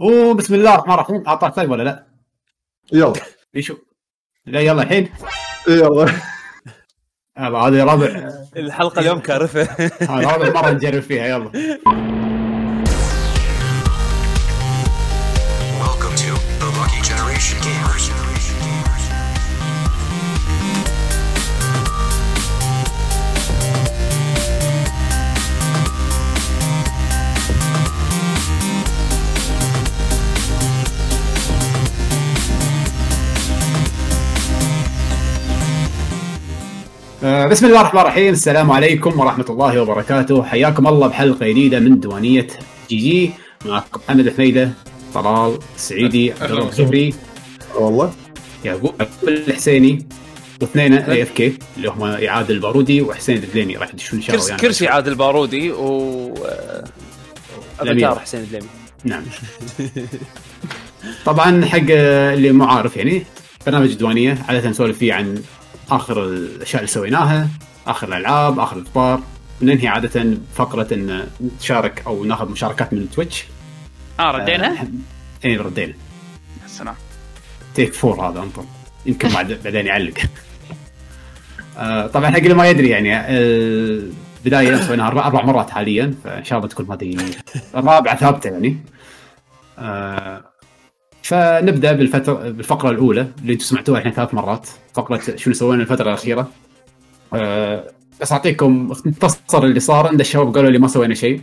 أوه بسم الله الرحمن الرحيم. اعطاك طيب ولا لا؟ يلا. يشو لا يلا الحين. يلا. يلا هذه رابع. الحلقة اليوم كارثة. هذه رابع مرة نجرب فيها يلا. بسم الله الرحمن الرحيم. السلام عليكم ورحمة الله وبركاته. حياكم الله بحلقة جديدة من ديوانية جي جي. معكم محمد حميدة طلال السعيدي عبد الله الزهري. والله. يعقوب الحسيني واثنين إي إف كي اللي هم اعاد البارودي وحسين الدليمي. راح يدشون شاو كرسي يعني. كرسي عادل بارودي و آه، الأمير. افاتار حسين الدليمي. نعم. طبعا حق اللي مو عارف يعني برنامج ديوانية عادة نسولف فيه عن آخر الأشياء اللي سويناها آخر الألعاب آخر الأخبار. ننهي عادة فقرة إن نتشارك أو ناخذ مشاركات من تويتش. آه ردينا؟ اي ردينا. السلام تيك فور هذا أنطر. يمكن بعد بعدين يعلق. آه، طبعا حق اللي ما يدري يعني البدايه سويناها أربع أربع مرات حاليا فإن شاء الله تكون هذه الرابعة ثابتة يعني. آه، فنبدأ بالفترة بالفقرة الأولى اللي أنتم سمعتوها الحين ثلاث مرات. فقرة شنو سوينا الفترة الأخيرة. آه، بس أعطيكم مختصر اللي صار. عند الشباب قالوا لي ما سوينا شيء.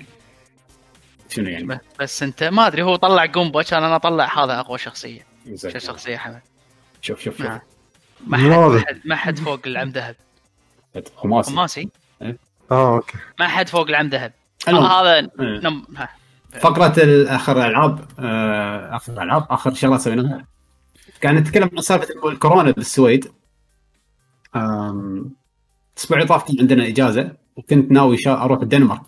شنو يعني؟ بس أنت ما أدري هو طلع قنبه كان أنا أطلع هذا أقوى شخصية. شو الشخصيه حمد شوف شوف شوف. نعم. ما حد. ما حد, ما حد فوق العم ذهب. خماسي خماسي آه أوكي. ما حد فوق العم ذهب. هذا إيه. نم... فقرة اخر الالعاب آه، آخر الالعاب آخر شغلات سويناها. كان نتكلم عن سالفة الكورونا بالسويد. الأسبوع اللي طاف كان عندنا إجازة وكنت ناوي شا- أروح الدنمارك.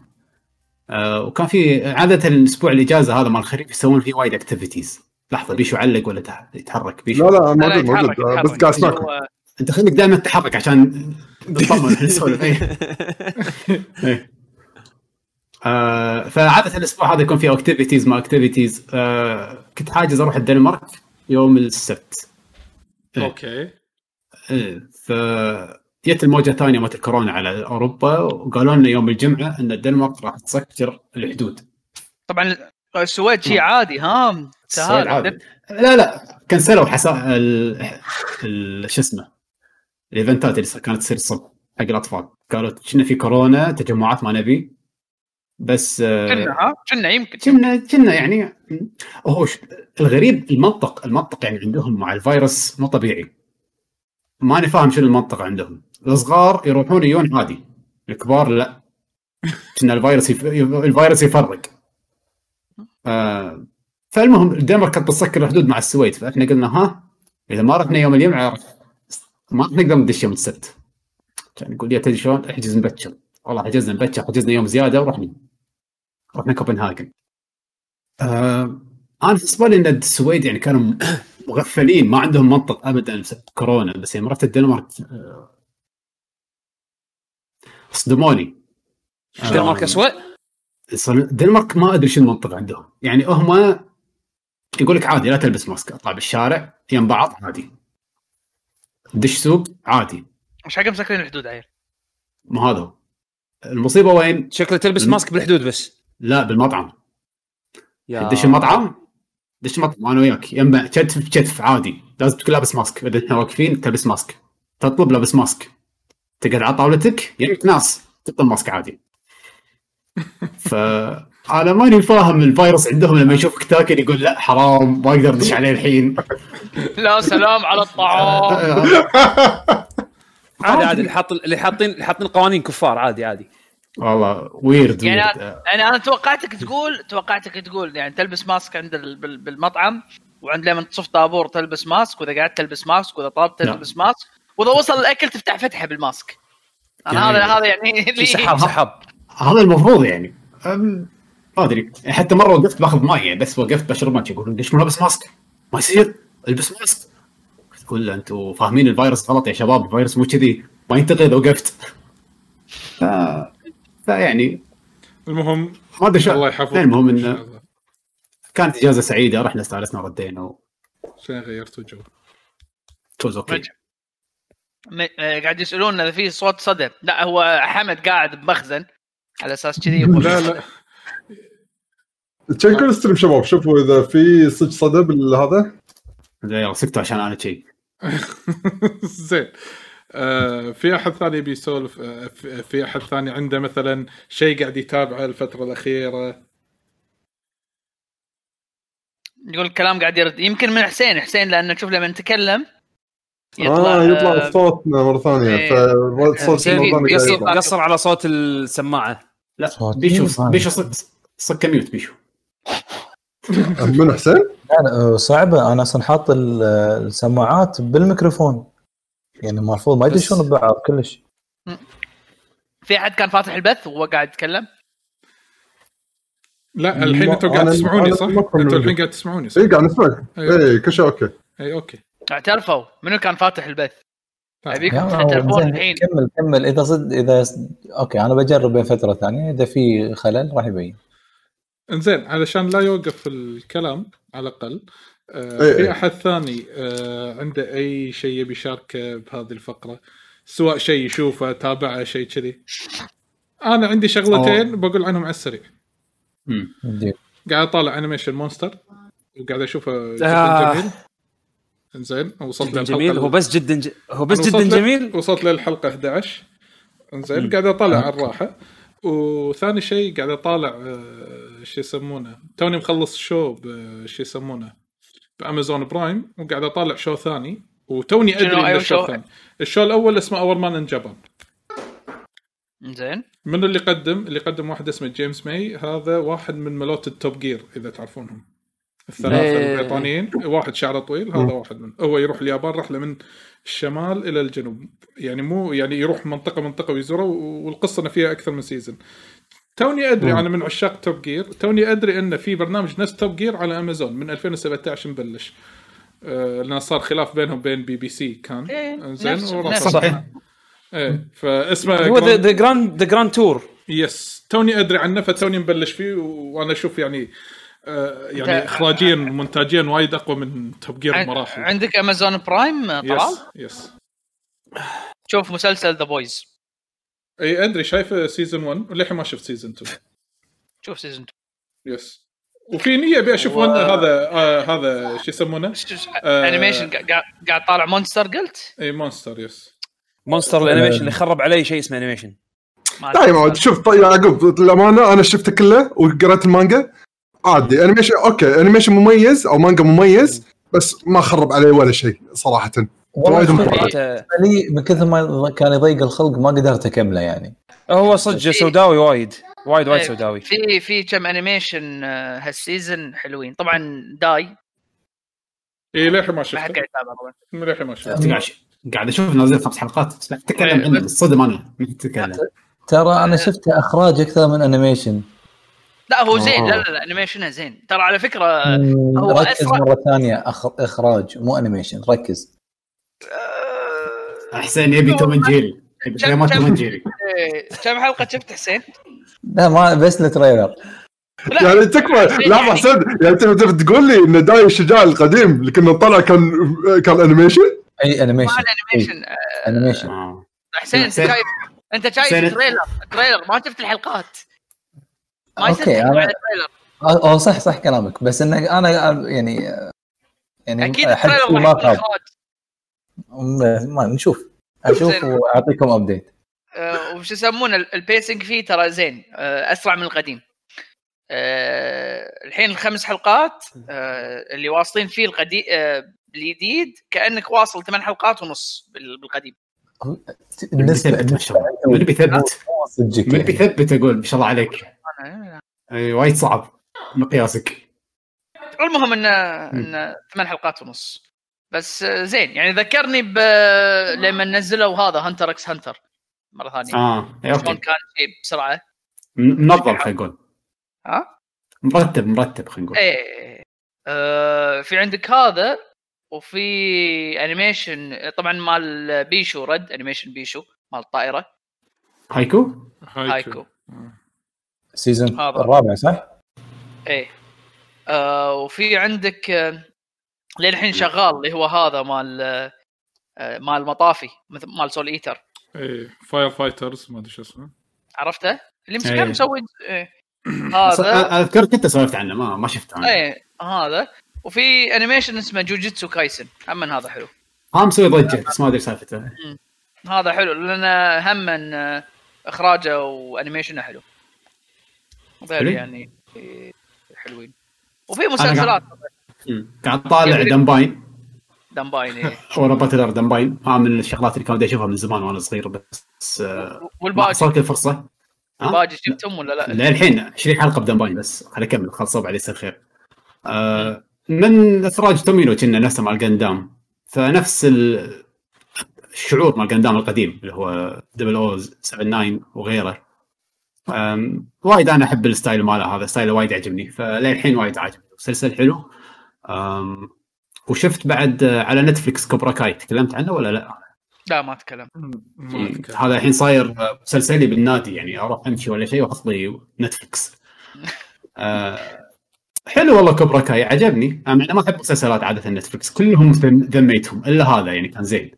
آه، وكان في عادة الأسبوع الإجازة هذا مال الخريف يسوون فيه وايد activities لحظة بيشو علق ولا تح- يتحرك؟ بيشو. لا لا موجود موجود. بس قاعد اسمعكم هو- أنت خليك دائما تتحرك عشان نطمن إحنا نسولف. إيه. آه، فعادة الأسبوع هذا يكون فيه activities ما activities آه، كنت حاجز أروح الدنمارك يوم السبت. إيه. okay. إيه، ف جت الموجة الثانية مالت الكورونا على أوروبا وقالوا لنا يوم الجمعة إن الدنمارك راح تسكر الحدود. طبعا السويد شيء عادي ها؟ السويد سهل. عادي. لا لا كنسلوا حسا. ال... شو اسمه الإيفنتات اللي كانت تصير الصبح حق الأطفال. قالوا كنا في كورونا تجمعات ما نبي. بس كنا ها؟ كنا يمكن. كنا كنا يعني هو الغريب المنطق المنطق يعني عندهم مع الفيروس مو طبيعي. ماني فاهم شنو المنطق عندهم. الصغار يروحون يجون عادي. الكبار لا. كنا الفيروس يف... الفيروس يفرق. آه فالمهم الدنمارك كانت بتسكر الحدود مع السويد. فإحنا قلنا ها؟ إذا ما رحنا يوم الجمعه ما نقدر ندش يوم السبت. كان يقول لي تدري شلون؟ احجز مبكر. والله حجزنا مبكر حجزنا يوم زيادة ورحنا رحنا كوبنهاجن. آه أنا بالنسبة لي إن السويد يعني كانوا مغفلين ما عندهم منطق ابدا بسبب كورونا بس يوم رحت الدنمارك آه، صدموني. الدنمارك آه، اسوء صار- الدنمارك ما أدري شو المنطق عندهم. يعني هم يقول لك عادي لا تلبس ماسك أطلع بالشارع يم بعض عادي. دش سوق عادي. مش حق مسكرين الحدود عيل. ما هذا هو. المصيبة وين؟ شكله تلبس. ماسك بالحدود بس. لا بالمطعم. يا دش المطعم؟ دش المطعم. أنا وياك. يم كتف بكتف عادي. لازم تكون لابس ماسك. إذا إحنا واقفين تلبس ماسك. تطلب لابس ماسك. تقعد على طاولتك؟ يمك ناس تطلب ماسك عادي. ف أنا ماني فاهم الفيروس عندهم لما يشوفك تاكل يقول لا حرام ما أقدر أدش عليه الحين. لا سلام على الطعام. عادي عادي. اللي حاط اللي حاطين اللي حاطين قوانين كفار عادي عادي. والله ويرد يعني ويرد أنا أنا توقعتك تقول توقعتك تقول يعني تلبس ماسك عند ال- بال- بالمطعم وعند لما تصف طابور تلبس ماسك وإذا قعدت تلبس ماسك وإذا طلبت نعم. تلبس ماسك وإذا وصل الأكل تفتح فتحة بالماسك. أنا يعني- هذا هذا يعني سحاب سحاب. هذا المفروض يعني. ما أدري. حتى مرة وقفت بأخذ ماي يعني بس وقفت بشرب ماي يقولون ليش مو لابس ماسك؟ ما يصير. البس ماسك. تقول له أنتم فاهمين الفيروس غلط يا شباب الفيروس مو كذي. ما ينتقل اذا وقفت. ف... فيعني المهم ما أدري الله يحفظك. المهم إن شاء انه. كانت إجازة سعيدة رحنا استانسنا ردينا عشان غيرتوا جو؟ توز أوكي. م- آه، قاعد يسألون إذا في صوت صدى لا هو حمد قاعد بمخزن على أساس كذي يقول لا لا. تشيكوا ال stream شباب شوفوا إذا في صدق صدى بالهذا يلا سكتوا عشان أنا شيء زين آه في احد ثاني بيسولف آه في- في احد ثاني عنده مثلا شيء قاعد يتابعه الفترة الاخيره يقول الكلام قاعد يرد يمكن من حسين حسين لأن نشوف لما نتكلم آه يطلع صوتنا مره ثانية إيه. فالصوت حسين مره ثانية قاعد قصر يطلع. قصر على صوت السماعه لا بيشو؟ بيشو صك صك ميوت بيشو من حسين؟ لا لا صعبة. أنا أصلا حاط ال- السماعات بالميكروفون. يعني المفروض ما يدشون ببعض كلش في أحد كان فاتح البث وهو قاعد يتكلم؟ لا الحين أنتم قاعد تسمعوني صح؟ أنتم منك. الحين قاعد تسمعوني صح؟ اي قاعد نسمعك. اي كل شيء okay. اي okay. اعترفوا منو كان فاتح البث؟ طيب. أبيكم يا تفتح التلفون زين، الحين. كمل كمل. إذا صد إذا okay أنا بجرب بين فترة ثانية. إذا في خلل راح يبين. انزين علشان لا يوقف الكلام على الأقل آه إيه. في أحد ثاني آه عنده أي شيء يبي يشاركه بهذه الفقرة؟ سواء شيء يشوفه تابعه شيء كذي. أنا عندي شغلتين بقول عنهم على السريع. قاعد أطالع animation مونستر. وقاعد أشوفه جدا آه. جميل. إنزين وصلت جميل. هو بس جدا ج... هو بس جدا جميل؟ وصلت للحلقة 11 إنزين قاعد أطالع على الراحة. وثاني شيء قاعد أطالع آه، شو يسمونه؟ توني مخلص show ب- شو يسمونه؟ بأمازون برايم وقاعد أطالع show ثاني. وتوني أدري شنو؟ إن أيوة ال show show؟ الثاني. ال show الأول اسمه Our Man in Japan زين. من اللي قدم اللي قدم واحد اسمه جيمس ماي هذا واحد من ملوت التوب جير إذا تعرفونهم. الثلاثة إيه. البريطانيين. واحد شعره طويل هذا واحد من هو يروح اليابان رحله من الشمال إلى الجنوب. يعني مو يعني يروح منطقة منطقة ويزورها والقصة إنه فيها أكثر من season توني أدري أنا من عشاق توب جير توني أدري انه في برنامج نفس توب جير على امازون من 2017 مبلش. آه لأن صار خلاف بينهم بين بي بي سي كان. إيه، زين نفس- وراح نفس. صح إيه فاسمه هو Grand- The Grand The Grand Tour yes توني أدري عنه فتوني مبلش فيه وأنا أشوف يعني آه يعني أنت- اخراجيا ومونتاجيا وايد أقوى من توب جير بمراحل عندك امازون برايم طلال؟ yes yes شوف مسلسل The Boys إي أدري شايفه season 1 وللحين ما شفت season 2 شوف season yes وفي نية أبي أشوف و- هذا آه هذا شو يسمونه؟ 2 آه. انيميشن قاعد طالع مونستر قلت؟ إي مونستر yes مونستر ال animation اللي خرب علي شيء اسمه animation ما لا يا معود شوف طيب يا يعقوب للأمانة أنا شفته كله وقريت المانجا. عادي animation okay animation مميز أو مانجا مميز بس ما خرب عليه ولا شيء صراحة. والله وايد لي من كثر ما كان يضيق الخلق ما قدرت أكمله يعني. هو صدق سوداوي وايد وايد وايد إيه، سوداوي. في في كم animation آه، هال season حلوين. طبعا داي. اي للحين ما شفته. للحين ما شفته. قاعد قاعد أشوف نازل خمس حلقات بس تتكلم إيه، عنه بس- الصدم أنا تتكلم ترى أنا شفت إخراج أكثر من animation لا هو زين. آه. لا لا لا animation ه زين. ترى على فكرة هو ركز أسرع. مرة ثانية. أخ... إخراج مو animation ركز. آه، حسين يبي توم جيري. كم- كم- إيه، كم حلقة شفت حسين؟ لا ما بس التريلر. لا. يعني تكفى. لحظه يعني- حسين يعني تبي تبي تقول لي إن داي الشجاع القديم اللي كنا نطلع كان كان animation أي animation آه، animation آه. حسين أنت. شايف أنت شايف. ال trailer ال trailer ما شفت الحلقات. ما تحكم أنا- آه صح صح كلامك بس انه أنا يعني يعني أكيد ما خاب ما نشوف. أشوف. وأعطيكم update آه، وش يسمونه ال- ال pacing فيه ترى زين آه، أسرع من القديم. آه، الحين الخمس حلقات آه، اللي واصلين فيه القديم الجديد كأنك واصل ثمان حلقات ونص بال- بالقديم. بالنسبة من بيثبت من. بيثبت أقول ما شاء الله عليك. أي وايد صعب مقياسك. المهم انه انه ثمان حلقات ونص. بس زين يعني ذكرني ب لما نزلوا هذا هانتر إكس هانتر مرة ثانية. آه شلون okay كان شيء بسرعة؟ منظم خلينا نقول. ها؟ مرتب مرتب خلينا نقول. إيه آه في عندك هذا وفي animation طبعا مال بيشو رد animation بيشو مال الطائرة. هايكو؟ هايكو. season هذا. الرابع صح؟ إيه. آه وفي عندك آه للحين شغال اللي هو هذا مال آه مال مطافي مثل مال سول إيتر. إيه فاير فايترز ما أدري شو اسمه. عرفته؟ اللي مش إيه. كان مسوي إيه. هذا. اذكر كنت سولفت عنه ما ما شفته أنا. إيه هذا. وفي animation اسمه جوجيتسو كايسن هم من هذا حلو. ها مسوي ضجة بس ما أدري سالفته. هذا حلو لأن هم من آه، إخراجه وأنيميشنه حلو. غير. يعني إيه، حلوين وفي مسلسلات. قاعد طالع دمباين دمباين إيه. ورا باتلر دمباين ها من الشغلات اللي كان بدي أشوفها من زمان وأنا صغير بس آه، والباقي حصلت الفرصة ها؟ باقي شفتهم ولا لا؟ للحين 20 حلقة بدمباين بس خليني أكمل خلصوا بعد يصير خير. آه من إخراج تومينو كنا نفسه مال Gundam فنفس ال- الشعور مال Gundam القديم اللي هو Double O 79 وغيره. وايد أنا أحب ال style ماله هذا ستايله وايد يعجبني فللحين وايد عاجبني مسلسل حلو وشفت بعد على Netflix Cobra Kai تكلمت عنه ولا لا؟ لا ما اذكر هذا الحين صاير مسلسلي بالنادي يعني أروح أمشي ولا شيء واحط لي Netflix. آه حلو والله Cobra Kai عجبني أنا ما أحب مسلسلات عادة Netflix كلهم ذم- ذميتهم إلا هذا يعني كان زين.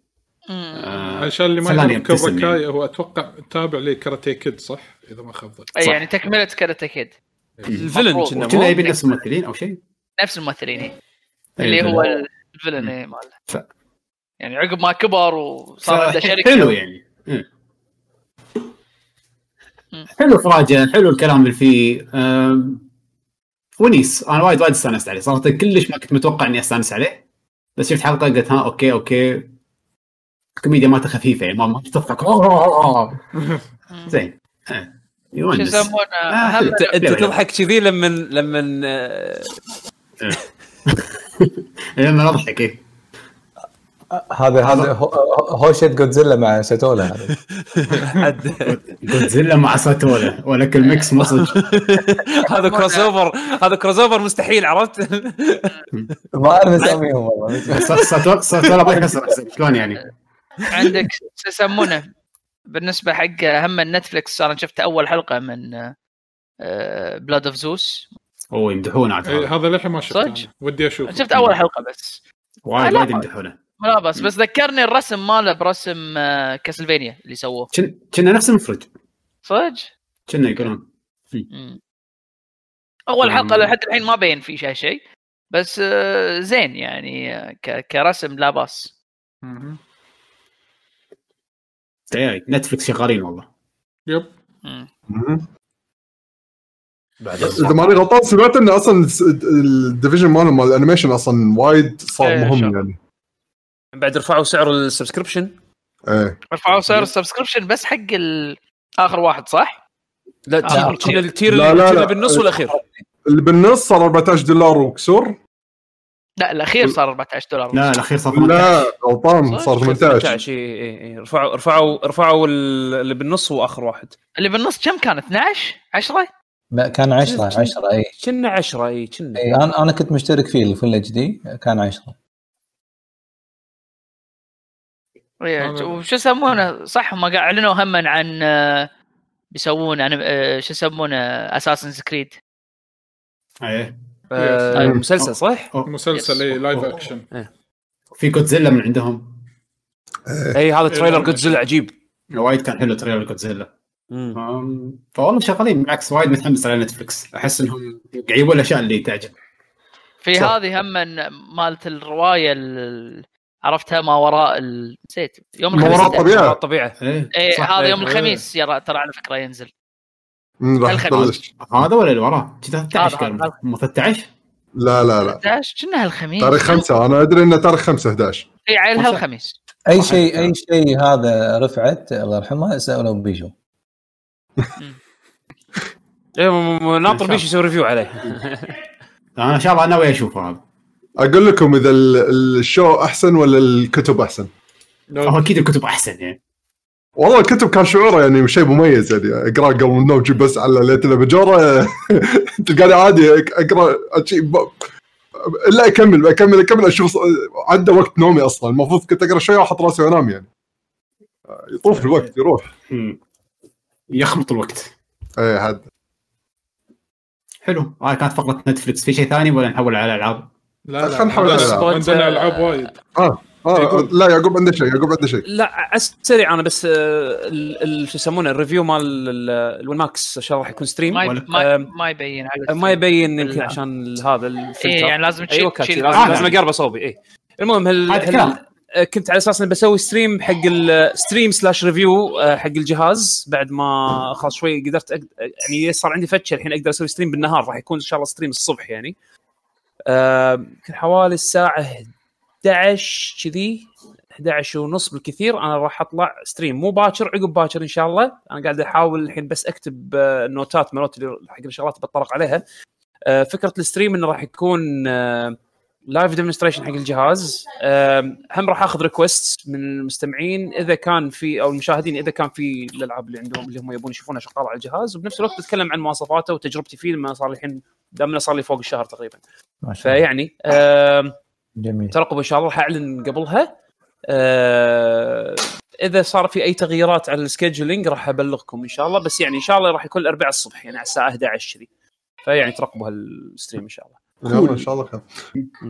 آه عشان اللي ما يعرف أبتسم يعني. Kai هو أتوقع تابع ل Karate Kid صح؟ إذا ما خاب أي. يعني تكملة كاراتيه كيد الفيلن مفروض. كنا يبين نفس الممثلين أو شيء؟ نفس الممثلين إيه. إيه، اللي هو villain. ال villain إيه ماله ف- يعني عقب ما كبر وصار عنده شركة حلو يعني إيه. حلو اخراجه حلو الكلام اللي فيه ونيس أنا وايد وايد استانست عليه صراحة كلش ما كنت متوقع إني أستانس عليه بس شفت حلقة قلت ها okay okay الكوميديا مالته خفيفة يعني ما ما تضحك زين إيه. شو يونس يسمونه آه،. أنت. تضحك كذي لما لما آه، لما أضحك إيه. هذا هذا هو- هوشة جودزيلا مع ساتولا هذا جودزيلا مع ساتولا ولكن الميكس صدق هذا كروس اوفر هذا كروس اوفر مستحيل عرفت؟ ما أعرف اسميهم والله ساتولا ساتولا ما يكسر. شلون يعني؟ عندك شو يسمونه بالنسبة حق هم نتفلكس أنا شفت أول حلقة من بلاد اوف زوس أوه يمدحونه عاد إيه هذا. للحين ما شفته صدق؟ ودي أشوف شفت أول حلقة بس وايد. وايد يمدحونه لا بس بس ذكرني الرسم ماله برسم آه، كاسلفينيا اللي سووه كن- كنا نفس المخرج صدق؟ كنا يقولون. أول. حلقة لحد الحين ما بين في شيء شيء بس آه، زين يعني آه، ك- كرسم لا بأس تعال نتفلكس شغالين والله. يب. إذا ماني غلطان سمعت انه أصلا ال division مالهم مال ال animation أصلا وايد صار إيه، مهم يعني. بعد رفعوا سعر ال subscription إيه. رفعوا سعر ال subscription بس حق آخر واحد صح؟ لا آه، تير كنا ال tier اللي. بالنص والأخير. اللي بالنص صار 14 دولار وكسور. لا الأخير صار 14 دولار لا الأخير صار لا 18 غلطان صار 18 18 إي إي رفعوا رفعوا رفعوا ال- اللي بالنص واخر واحد. اللي بالنص كم كان؟ 12 10 لا، كان 10 10 إي. كنا 10 إي كنا. إي أنا أنا كنت مشترك فيه ال full HD كان 10 إيه، هذا- وشو يسمونه؟ صح هم قاعد أعلنوا هم عن آه، بيسوون أنا- آه، شو يسمونه؟ Assassin's Creed إيه. آه،. مسلسل صح؟ مسلسل اي live action في جودزيلا من عندهم اي هذا trailer إيه. جودزيلا عجيب وايد كان حلو trailer Godzilla فوالله شغالين بالعكس وايد متحمس على Netflix أحس إنهم قاعد يجيبون الأشياء اللي تعجب في صح. هذه هم من- مالت الرواية ال- عرفتها ما وراء ال- نسيت يوم ما الخميس وراء ينزل. الطبيعة. الطبيعه إيه صح، هذا إيه. يوم الخميس يرى ترى على فكرة ينزل راح. تبلش. هذا ولا اللي وراه؟ 13 هذا- كان. مو 13 لا لا لا. 11 كنا الخميس تاريخ 5 أنا أدري إنه تاريخ 5 11 إي عيلها خمسة. الخميس أي شيء أي شيء هذا رفعت الله يرحمها سالوا بيشو إيه، ناطر بيش يسوي ريفيو عليه. أنا إن شاء الله ناوي اشوفه هذا. أقول لكم إذا ال- الشو أحسن ولا الكتب أحسن؟ هو أكيد الكتب أحسن يعني. والله الكتب كان شعوره يعني شيء مميز يعني. اقرأ قبل النوم جيب بس على ليلة البجوره تلقاني عادي اقرأ الا أكمل أكمل أكمل. أشوف عدى وقت نومي أصلا. المفروض كنت أقرأ شوية وأحط راسي وأنام يعني. يطوف الوقت يروح. مم. يخمط الوقت. إيه هذا. حلو. هاي كانت فقرة نتفلكس في شيء ثاني ولا نحول على العاب؟ لا لا. خلينا عندنا- على الألعاب. عندنا ألعاب وايد. آه. يقول. لا يعقوب عنده شيء يعقوب عنده شيء لا السريع أنا بس آه، ال- ال- شو يسمونه ال review مال ال- ال Win Max ان شاء الله راح يكون stream ما يبين ما يبين يمكن عشان هذا الفلتر إيه يعني لازم تشيل أيوه كاتشي تشيل لازم, آه، لازم يعني. أقرب صوبي اي المهم هل. آه، كنت على أساس إني بسوي stream حق ال stream slash review آه، حق الجهاز بعد ما خلاص شوي قدرت أقد... يعني صار عندي فتشة الحين أقدر أسوي stream بالنهار راح يكون إن شاء الله stream الصبح يعني آه، يمكن حوالي الساعة 11 كذي 11 ونص بالكثير أنا راح أطلع stream مو باكر عقب باكر إن شاء الله. أنا قاعد أحاول الحين بس أكتب آه، النوتات مالت حق الشغلات بتطرق عليها. آه، فكرة ال stream إنه راح يكون live demonstration حق الجهاز. هم راح آخذ request من المستمعين إذا كان في أو المشاهدين إذا كان في الألعاب اللي عندهم اللي هم يبون يشوفونها شغاله على الجهاز. وبنفس الوقت بتكلم عن مواصفاته وتجربتي فيه لما صار الحين دام صار لي فوق الشهر تقريبا. ما شاء الله. فيعني آم، جميل. ترقبوا إن شاء الله راح اعلن قبلها. آه، إذا صار في أي تغييرات على ال scheduling راح أبلغكم إن شاء الله بس يعني إن شاء الله راح يكون الأربعاء الصبح يعني على الساعة 11 كذي فيعني ترقبوا هال stream إن شاء الله. يلا إن شاء الله خير.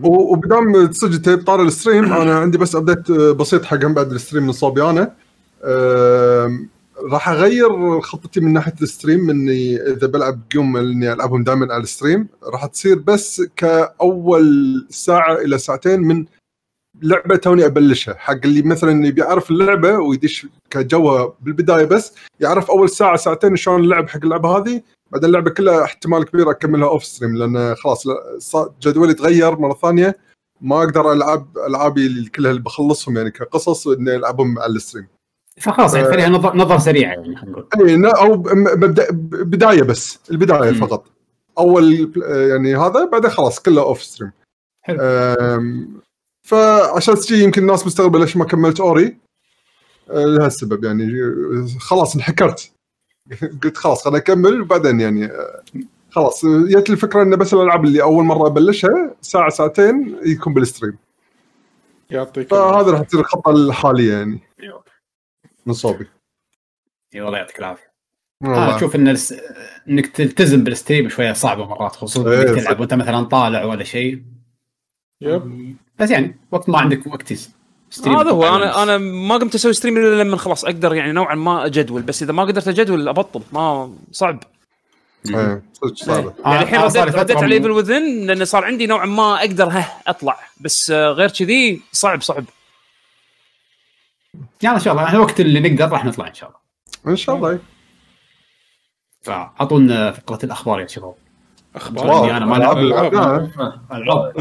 وبدام صدق طاري ال stream أنا عندي بس update بسيط حق هم بعد ال stream من صوبي أنا. راح أغير خطتي من ناحية ال stream إني إذا بلعب game إني ألعبهم دائما على ال stream. راح تصير بس كأول ساعة إلى ساعتين من لعبة توني أبلشها. حق اللي مثلا يبي يعرف اللعبة ويدش كجوها بالبداية بس يعرف أول ساعة ساعتين شلون اللعب حق اللعبة هذه بعدين اللعبة كلها احتمال كبير أكملها off stream لأن خلاص جدولي تغير مرة ثانية. ما أقدر ألعب ألعابي كلها اللي بخلصهم يعني كقصص إني ألعبهم على ال stream. فخلاص يعني خليها نظر نظر سريعة يعني خلينا نقول. اي أو مبدا بداية بس البداية مم. فقط. أول يعني هذا بعدين خلاص كله off stream حلو. فعشان شي يمكن الناس مستغربة ليش ما كملت Ori. لهالسبب يعني خلاص انحكرت. قلت خلاص خليني أكمل وبعدين يعني خلاص جت الفكرة إن بس الألعاب اللي أول مرة أبلشها ساعة ساعتين يكون بال stream يعطيك فهذا راح تصير الخطة الحالية يعني. من صوبي. اي والله يعطيك العافية. آه أشوف إن الس... إنك تلتزم بال stream شوية صعبة مرات خصوصا إيه، انك صح. تلعب وأنت مثلا طالع ولا شيء. yep. بس يعني وقت ما عندك وقت stream. هذا هو. طبعاً أنا بس. أنا ما قمت أسوي stream إلا لما خلاص أقدر يعني نوعا ما أجدول بس إذا ما قدرت أجدول أبطل ما صعب. إيه، صدق صعبة. آه، يعني الحين آه، رديت رديت على Level Within لأن صار عندي نوعا ما أقدر ها أطلع بس آه، غير كذي صعب صعب. يعني إن شاء الله إحنا وقت اللي نقدر راح نطلع إن شاء الله. إن شاء الله. فاعطونا فقرة الأخبار يا شباب. أخبار؟ واو، أنا ما. العاب. العاب.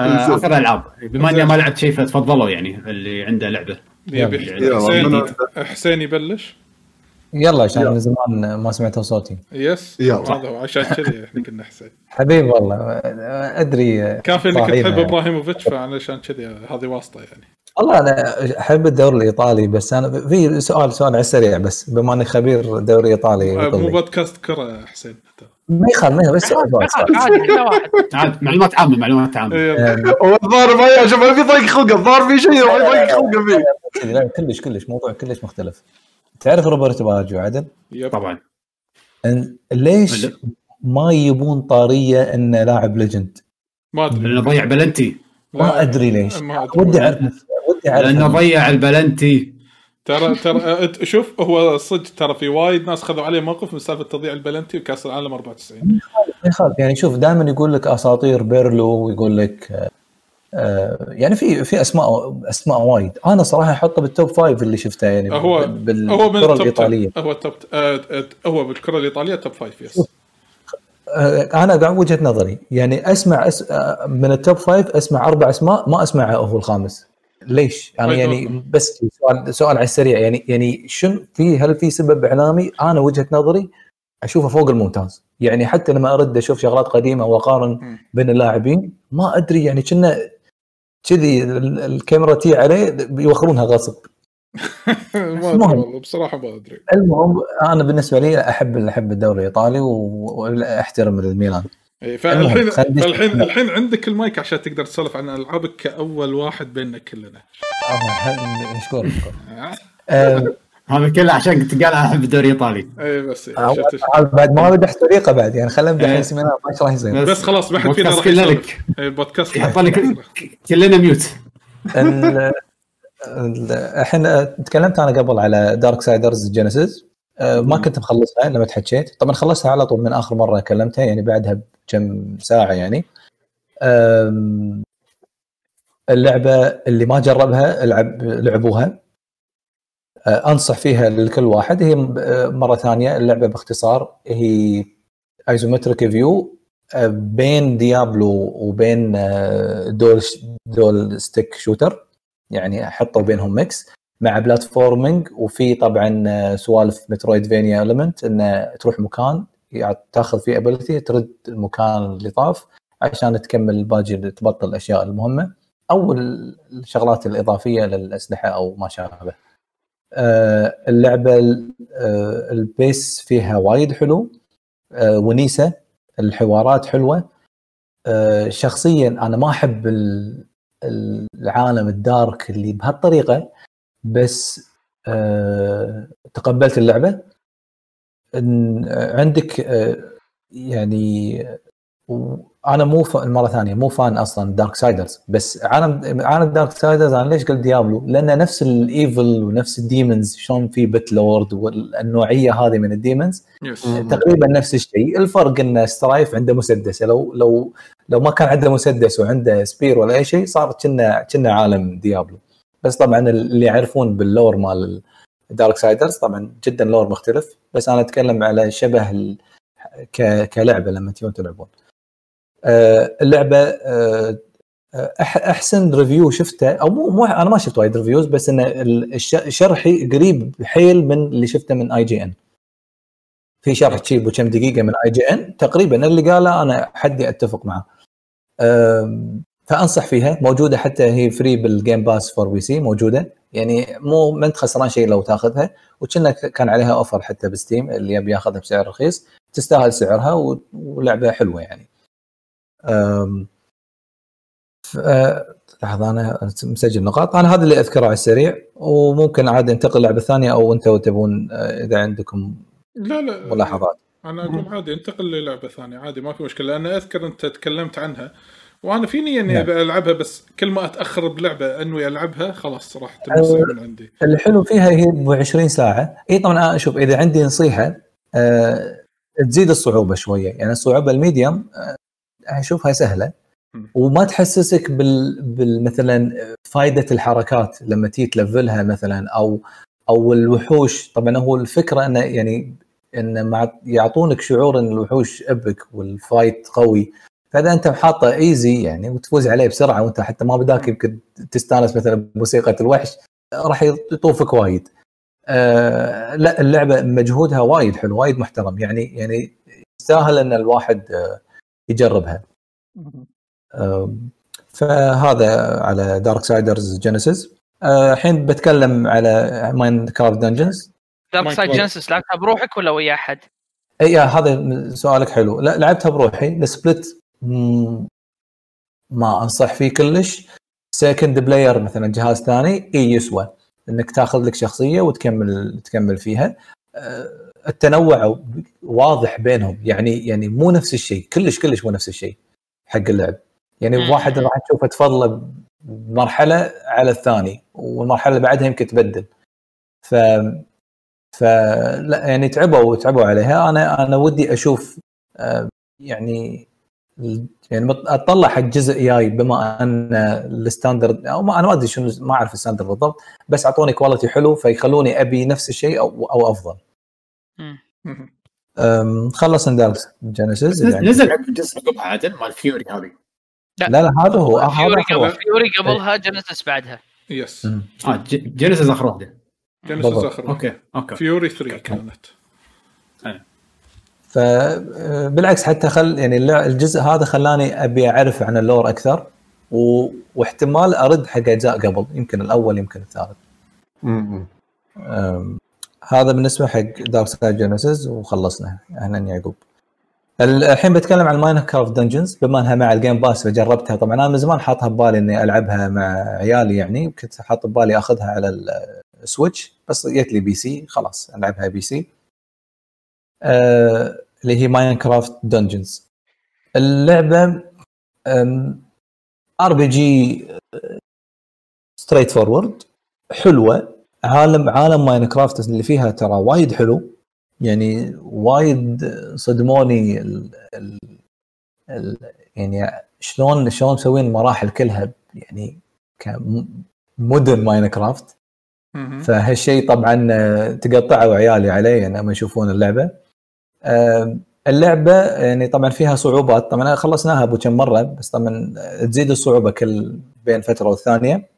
آه، آخر ألعاب. بما إني ما لعبت شيء فتفضلوا يعني اللي عنده لعبة. يبي يلا، حسين يبلش. يلا عشان. من زمان ما سمعتوا صوتي يس يلا. هذا عشان كذي إحنا قلنا حسين حبيب والله أدري كافي انك تحب. إبراهيموفيتش فعلشان كذي هذه واسطة يعني والله أنا أحب الدوري الإيطالي بس أنا في سؤال سؤال على السريع بس بما أني خبير دوري إيطالي مو وطبي. بودكاست كرة حسين ما يخالف ما بس عادي كذا واحد. عاد معلومات عامة معلومات عامة. يلا. آه، هو الظاهر ما يعجب ما في ضيق خلقه الظاهر في شيء ما يضيق خلقه فيه. لا كلش كلش موضوع كلش مختلف. تعرف روبرت باجو عدل؟ طبعا. إن- ليش ما يبون طارية انه لاعب legend؟ ما أدري. لأنه ضيع بلنتي. ما أدري ليش. ودي أعرف ودي أعرف لأنه ضيع البلنتي. ترى ترى أنت- شوف هو صدق ترى في وايد ناس خذوا عليه موقف من سالفة تضييع البلنتي وكاس العالم 94 ما يخالف يعني شوف دائما يقول لك أساطير بيرلو ويقول لك آه، آه، يعني في في أسماء أسماء وايد. أنا صراحة أحطه بال top five اللي شفته يعني هو هو من ال top الإيطالية. 10. هو ال top آه، آه، هو بالكرة الإيطالية top five yes آه، أنا قاعد وجهة نظري يعني أسمع أس... آه، من ال top five أسمع أربع أسماء ما اسمعه هو الخامس. ليش؟ أنا. يعني بس سؤال سؤال على السريع يعني يعني شنو في هل في سبب إعلامي؟ أنا وجهة نظري أشوفه فوق الممتاز، يعني حتى لما أرد أشوف شغلات قديمة وأقارن. بين اللاعبين ما أدري يعني كنا كذي ال- الكاميرا تي عليه بيوخرونها غصب. ما أدري. والله بصراحة ما أدري المهم أنا بالنسبة لي أحب أحب الدوري الإيطالي وأحترم الميلان. إيه، فالحين فالحين. الحين عندك المايك عشان تقدر تسولف عن ألعابك كأول واحد بيننا كلنا. آه، نشكرك. آه، آه، هذا كله عشان قلت قال أحب الدوري الايطالي اي بس هذا بعد ما مدح فريقه بعد يعني خلينا نمدح إيه. seminar ما راح يصير بس خلاص ما حد فينا راح كله يسولف لك. إيه، البودكاست يحط لك كلنا mute. ال- ال- الحين تكلمت أنا قبل على Darksiders Genesis ما كنت مخلصها لما حكيت طبعا خلصتها على طول من آخر مرة كلمتها يعني بعدها بكم ساعة يعني. اللعبة اللي ما جربها العب لعبوها. أه، أنصح فيها لكل واحد. هي أه، مرة ثانية اللعبة باختصار هي isometric view بين Diablo وبين dual dual stick shooter يعني حطوا بينهم mix مع platforming وفي طبعا آه، سوالف Metroidvania element إنه تروح مكان تاخذ فيه ability ترد المكان اللي طاف عشان تكمل باقي تبطل الأشياء المهمة أو ال- الشغلات الإضافية للأسلحة أو ما شابه. آه، اللعبة ال- آه، ال pace فيها وايد حلو ونيسة الحوارات حلوة شخصيا أنا ما أحب ال- العالم ال dark اللي بهالطريقة بس آه، تقبلت اللعبة. إن- آه، عندك آه، يعني أنا مو ف... مرة ثانية مو fan أصلا Darksiders بس عالم عالم Darksiders أنا ليش قلت Diablo؟ لأنه نفس ال evil ونفس ال demons شلون في pit lord والنوعية هذه من ال demons تقريبا نفس الشيء. الفرق إن Strife عنده مسدس لو لو لو ما كان عنده مسدس وعنده spear ولا أي شيء صار كنا كنا عالم Diablo بس طبعا اللي يعرفون بال lore مال Darksiders طبعا جدا lore مختلف. بس أنا أتكلم على شبه ال... ك... كلعبة لما تجون تلعبون. آه، اللعبة آه، أحسن review شفته أو مو, مو أنا ما شفت وايد reviews بس إن ال- الش- شرحي قريب حيل من اللي شفته من IGN في شرح شي بكم دقيقة من IGN تقريبا اللي قاله أنا حدي أتفق معه. فأنصح فيها. موجودة حتى هي free بال Game Pass for PC موجودة. يعني مو ما أنت خسران شيء لو تاخذها. وكنا كان عليها offer حتى ب Steam اللي يبي ياخذها بسعر رخيص. تستاهل سعرها ولعبة حلوة يعني. لحظة أنا مسجل نقاط. أنا هذا اللي أذكره على السريع. وممكن عاد ننتقل لعبه ثانية أو أنتم تبون إذا عندكم لا لا. ملاحظات. أنا أقول عادي انتقل للعبة ثانية عادي ما في مشكلة. لأن أذكر أنت تكلمت عنها. وأنا في نيه اني نعم. ابي العبها بس كل ما اتاخر بلعبه انوي العبها خلاص راح تنسى من عندي. الحلو فيها هي ب 20 ساعة. إي طبعا أنا أشوف إذا عندي نصيحة أه تزيد الصعوبة شوية. يعني الصعوبة الميديوم أه أشوفها سهلة. وما تحسسك بال, بال مثلا فائده الحركات لما تيجي تلفلها مثلا أو أو الوحوش. طبعا هو الفكرة إنه يعني ان مع يعطونك شعور إن الوحوش أبك وال fight قوي. فاذا انت حاطه easy يعني وتفوز عليه بسرعة وانت حتى ما بداك يمكن تستانس مثلا بموسيقى الوحش راح يطوفك وايد. آه لا اللعبة مجهودها وايد حلو وايد محترم يعني يعني يستاهل إن الواحد آه يجربها. آه فهذا على Darksiders Genesis الحين بتكلم على Minecraft Dungeons Darkside. Genesis لعبتها بروحك ولا ويا أحد؟ اي هذا سؤالك حلو لا لعبتها بروحي ال split ما أنصح فيه كلش. second player مثلا جهاز ثاني اي يسوى. إنك تاخذ لك شخصية وتكمل تكمل فيها. آه، التنوع واضح بينهم. يعني يعني مو نفس الشيء. كلش كلش مو نفس الشيء حق اللعب. يعني. واحد راح تشوفه تفضله بمرحلة على الثاني والمرحلة اللي بعدها يمكن تبدل. ف فلا يعني تعبوا تعبوا عليها. أنا أنا ودي أشوف آه، يعني يعني أطلع حق جزء جاي بما أن ال standard أو ما أنا ما أدري شنو ما أعرف ال standard بالضبط بس أعطوني quality حلو فيخلوني أبي نفس الشيء أو أو أفضل. خلص Dark Genesis نزل جزء عقبها عدل مال Fury هذه. لا. لا هذا هو. Fury آخر قبل واحد. Fury قبلها Genesis بعدها. yes. آه ج- Genesis اخر واحدة Genesis. اخر okay okay. Fury 3 كانت. فبالعكس حتى خل يعني الجزء هذا خلاني أبي أعرف عن ال lore أكثر و... واحتمال أرد حق أجزاء قبل يمكن الأول يمكن الثالث. أم، هذا بالنسبة حق Darksiders Genesis وخلصنا. أهلا يعقوب ال- الحين بتكلم عن Minecraft Dungeons بما إنها مع ال Game Pass فجربتها. طبعا أنا من زمان حاطها ببالي إني ألعبها مع عيالي يعني كنت حاط ببالي أخذها على ال- Switch بس جت لي PC خلاص ألعبها PC آه اللي هي Minecraft Dungeons اللعبة RPG straightforward حلوة. عالم عالم Minecraft اللي فيها ترى وايد حلو. يعني وايد صدموني ال ال ال يعني شلون شلون مسوين المراحل كلها يعني ك modern Minecraft. فهالشيء طبعا تقطعوا عيالي عليه يعني لما يشوفون اللعبة. اللعبة يعني طبعا فيها صعوبات. طبعا خلصناها أبو كم مرة بس طبعا تزيد الصعوبة كل بين فترة والثانية.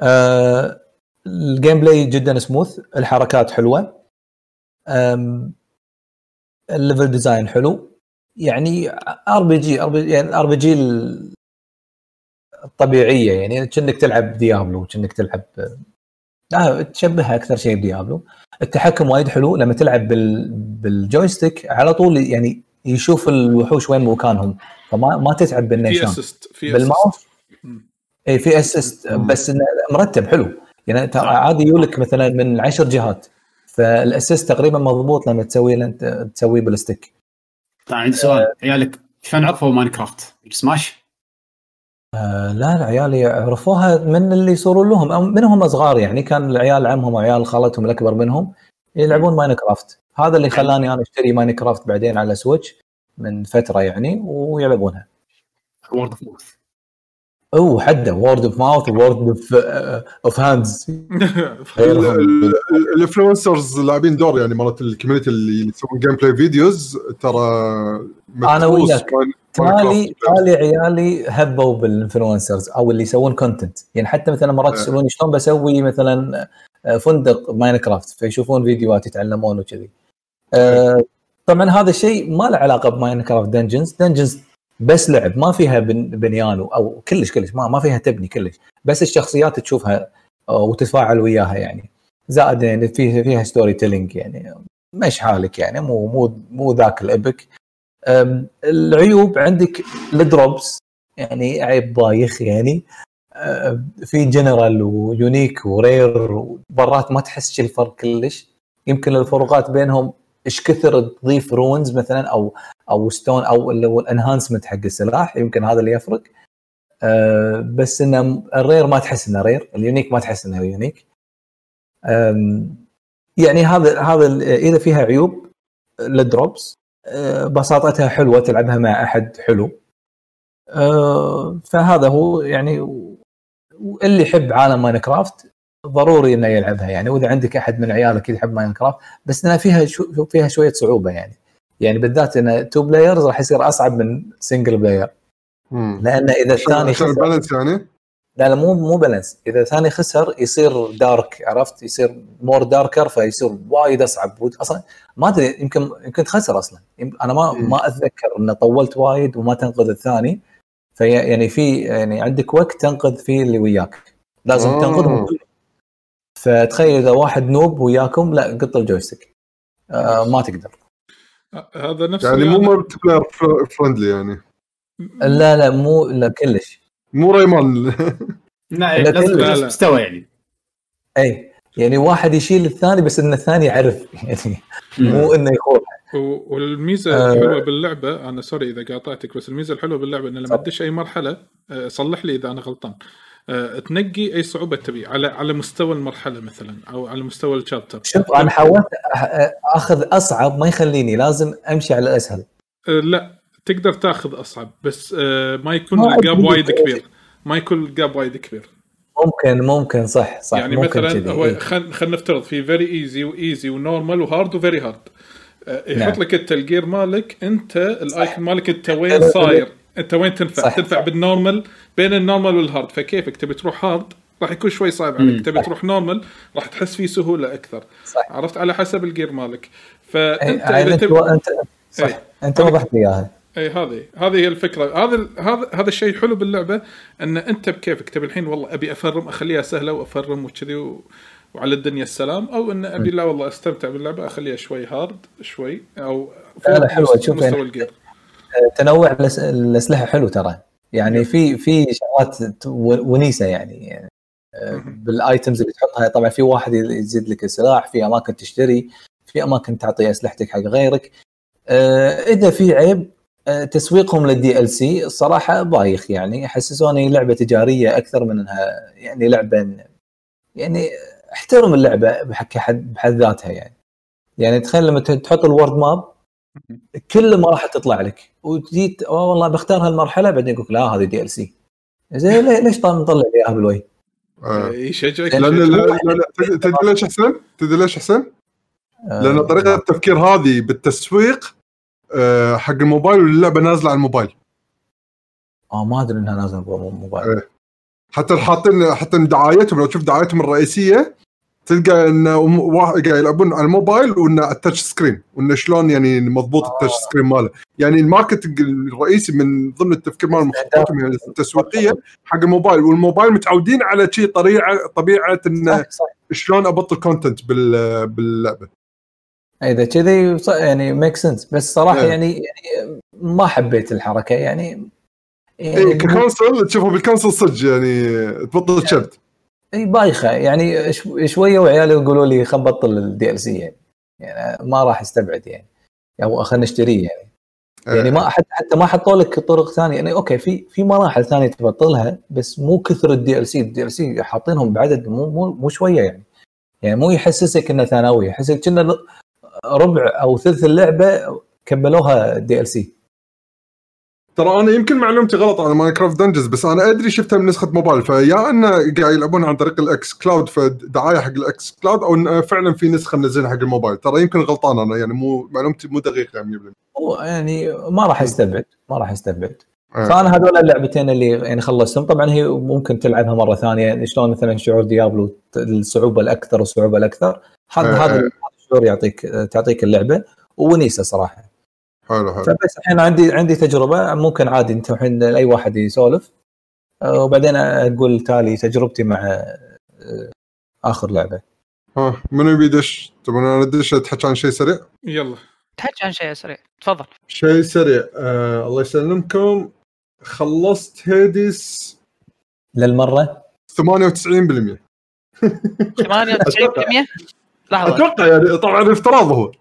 آه، ال gameplay جدا سموث الحركات حلوة. ال level design حلو. يعني RPG يعني RPG الطبيعية يعني كأنك تلعب Diablo كأنك تلعب لا تشبهها أكثر شيء ب Diablo. التحكم وايد حلو لما تلعب بال... بال joystick على طول يعني يشوف الوحوش وين مكانهم. فما ما تتعب في بالنيشان assist في بالماوس. اي في assist بس إنه مرتب حلو. يعني أنت عادي يولك مثلا من عشر جهات فال assist تقريبا مضبوط لما تسوي أنت تسويه بال stick. طيب عندي سؤال. عيالك شلون عرفوا Minecraft؟ Smash؟ آه، لا العيال يعرفوها من اللي يصورون لهم أو من هم صغار يعني كان العيال عمهم وعيال خالتهم الأكبر منهم يلعبون Minecraft. هذا اللي خلاني أنا أشتري Minecraft بعدين على Switch من فترة يعني ويلعبونها. word of mouth أوه حده word of mouth word of of hands ال influencers لاعبين دور يعني مرات ال community اللي يسوون gameplay videos ترى أنا متروس وياك. تالي. تالي عيالي هبوا بال influencers أو اللي يسوون content يعني حتى مثلا مرات إيه. يسألوني شلون بسوي مثلا آه، فندق Minecraft فيشوفون فيديوهات يتعلمون وكذي آه، طبعا هذا الشيء ما له علاقة ب Minecraft Dungeons Dungeons بس لعب ما فيها بن- بنيان أو كلش كلش ما ما فيها تبني كلش بس الشخصيات تشوفها آه، وتتفاعل وياها يعني زائد يعني فيها فيها storytelling يعني مش حالك يعني مو مو مو ذاك ال epic العيوب عندك ال drops يعني عيب بايخ يعني. في general و unique و rare ومرات ما تحس شي الفرق كلش. يمكن الفروقات بينهم إيش كثر تضيف runes مثلا أو أو stone أو ال enhancement حق السلاح يمكن هذا اللي يفرق. أه، بس إنه ال rare ما تحس إنه rare ال unique ما تحس إنه unique. يعني هذا هذا إذا فيها عيوب ال drops. بساطتها حلوة تلعبها مع أحد حلو. أه، فهذا هو يعني واللي يحب عالم Minecraft ضروري إنه يلعبها يعني. وإذا عندك أحد من عيالك يحب Minecraft بس إنها فيها شو فيها شوية صعوبة يعني. يعني بالذات إن two players راح يصير أصعب من single player. لأن إذا الثاني خسر ال balance يعني؟ لا لا مو مو balance إذا الثاني خسر يصير dark عرفت؟ يصير more darker فيصير وايد أصعب. أصلا ما أدري يمكن يمكن تخسر أصلا. أنا ما. ما أتذكر إنه طولت وايد وما تنقذ الثاني. في يعني في يعني عندك وقت تنقذ فيه اللي وياك. لازم آه. تنقذهم كلهم. فتخيل إذا واحد noob وياكم لا قط ال joystick. آه ما تقدر. هذا نفس يعني مو مالتي player friendly يعني. لا لا مو لا كلش. مو Rayman لا لا، لازم نفس. مستوى يعني. أي يعني واحد يشيل الثاني بس إن الثاني يعرف يعني مو إنه يخوف و- والميزة آه. الحلوه باللعبة أنا sorry إذا قاطعتك بس الميزة الحلوة باللعبة إن لما. تدش أي مرحلة آه، صلح لي إذا أنا غلطان. آه، تنقي أي صعوبة تبي على على مستوى المرحلة مثلا أو على مستوى ال chapter. شوف أنا حاولت أخذ أصعب ما يخليني لازم أمشي على الأسهل. آه، لا. تقدر تاخذ أصعب بس آه، ما يكون ال gap. وايد كبير. ما يكون ال gap وايد كبير. ممكن ممكن صح صح يعني ممكن مثلا كذي هو إيه. خلينا خل نفترض في فيري ايزي وايزي ونورمال وهارد وفيري هارد يحط نعم. لك انت ال gear مالك أنت ال icon مالك أنت وين. صاير؟ أنت وين تنفع؟ صح، تنفع صح. بال normal بين ال normal وال hard فكيفك؟ تبي تروح hard راح يكون شوي صعب عليك. تبي تروح normal راح تحس فيه سهولة أكثر. صح. عرفت؟ على حسب ال gear مالك. إيه، فانت اذا أنت تبي انت صح. إيه. أنت وضحت لي إياها. اي هذه هذه هي الفكرة. هذا هذا هذا الشيء الحلو باللعبة إن أنت بكيفك. تبي الحين والله أبي أفرم أخليها سهلة وأفرم وكذي و... وعلى الدنيا السلام. أو إن أبي لا والله أستمتع باللعبة أخليها شوي hard شوي أو لا، لا، حلوة. مست- شوف مستوى يعني ال gear تنوع الأسلحة حلو ترى. يعني في في شغلات ونيسة يعني, يعني بال items اللي تحطها طبعا في واحد يزيد لك السلاح في أماكن تشتري في أماكن تعطي أسلحتك حق غيرك. آه، إذا في عيب تسويقهم لل DLC الصراحه بايخ يعني يحسسوني لعبة تجارية أكثر من إنها يعني لعبة يعني أحترم اللعبة بحق حد بحد ذاتها يعني يعني تخيل لما تحط ال world map كل ما راح تطلع لك وتجي أوه والله بختار هالمرحلة بعدين يقول لك لا هذه DLC زين ليش طال مطلع لي اياها بالوي؟ آه. يشجعك لأن يشجعك. لا- لا- لا، تدري- تدري ليش أحسن؟ تدري ليش أحسن؟ لأن طريقة التفكير هذه بالتسويق آه، حق الموبايل واللعبه نازلة على الموبايل؟ آه ما أدري إنها نازلة موبايل إيه. حتى حاطين حتى دعايتهم لو تشوف دعايتهم الرئيسية تلقى إن واحد قاعد يلعبون على الموبايل على ال touch screen وإنه شلون يعني مضبوط ال touch screen ماله. يعني ال marketing الرئيسي من ضمن التفكير مال مخططاتهم يعني التسويقية حق الموبايل. والموبايل متعودين على شيء طبيعه طبيعة انه شلون أبطل content بال باللعبة. إذا كذي يعني make sense بس صراحة إيه. يعني يعني ما حبيت الحركة يعني يعني ك console تشوفه بال console صدق يعني تبطل شبت اي بايخة. يعني شو- شوية وعيالي يقولوا لي خل بطل ال DLC يعني. يعني ما راح أستبعد يعني. أو خلينا نشتريه يعني. يعني ما حتى حتى ما حطوا لك طرق ثانية. يعني okay في في مراحل ثانية تبطلها بس مو كثر ال DLC ال DLC حاطينهم بعدد مو مو مو شوية يعني. يعني مو يحسسك إنه ثانوي يحسسك كأنه ربع أو ثلث اللعبة كملوها DLC ترى أنا يمكن معلومتي غلط عن Minecraft Dungeons بس أنا أدري شفتها من نسخة موبايل فيا انه قاعد يلعبون عن طريق ال xCloud فدعاية حق ال xCloud أو فعلا في نسخة منزلها حق الموبايل. ترى يمكن غلطان أنا يعني مو معلومتي مو دقيقة 100% هو يعني ما راح استبعد ما راح استبعد آه. فأنا هذول اللعبتين اللي يعني خلصتهم. طبعا هي ممكن تلعبها مرة ثانية شلون مثلا شعور Diablo الصعوبة الأكثر والصعوبه الأكثر. هذا آه. هذا الشعور يعطيك تعطيك اللعبة ونيسه صراحة. حلو حلو. فبس الحين عندي عندي تجربة ممكن عادي انت الحين اي واحد يسولف. وبعدين أقول تالي تجربتي مع آه، آخر لعبة. ها منو يبي يدش؟ تبون أنا أدش اتحكي عن شيء سريع؟ يلا. تحكي عن شيء سريع. تفضل. شيء سريع آه الله يسلمكم. خلصت هيديس للمرة؟ 98% 98% لحظة. أتوقع يعني طبعا افتراض هو.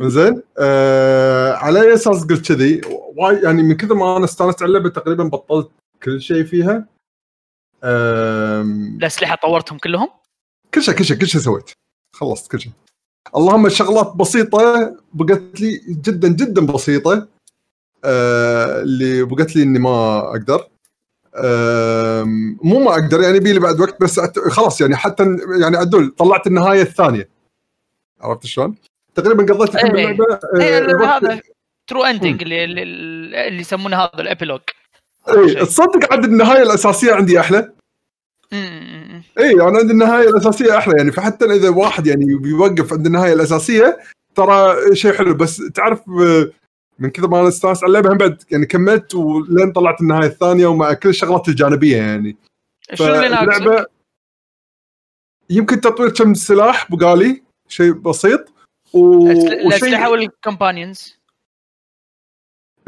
زين؟ آه على اي أساس قلت كذي؟ واي يعني من كثر ما أنا استانست على اللعبة تقريبا بطلت كل شيء فيها. آم، الأسلحة طورتهم كلهم؟ كل شيء كل شيء كل شيء سويت. خلصت كل شيء. اللهم شغلات بسيطة بقت لي جدا جدا بسيطة آه اللي بقت لي إني ما أقدر. مو ما أقدر يعني بيلي بعد وقت بس. خلاص يعني حتى يعني عدول طلعت النهاية الثانية عرفت شلون؟ تقريبا قضيت الحين إيه. باللعبه هي الوقت- هذا true ending اللي اللي, يسمونه هذا ال epilogue اي تصدق عاد النهاية الأساسية عندي أحلى. اي أنا عندي النهاية الأساسية أحلى يعني فحتى إذا واحد يعني بيوقف عند النهاية الأساسية ترى شيء حلو بس تعرف من كثر ما أنا استانست على اللعبة هم بعد يعني كملت ولين طلعت النهاية الثانية ومع كل الشغلات الجانبية يعني. شنو اللي؟ فاللعبة يمكن تطوير كم سلاح بقالي شيء بسيط. و... الاسلحه وال companions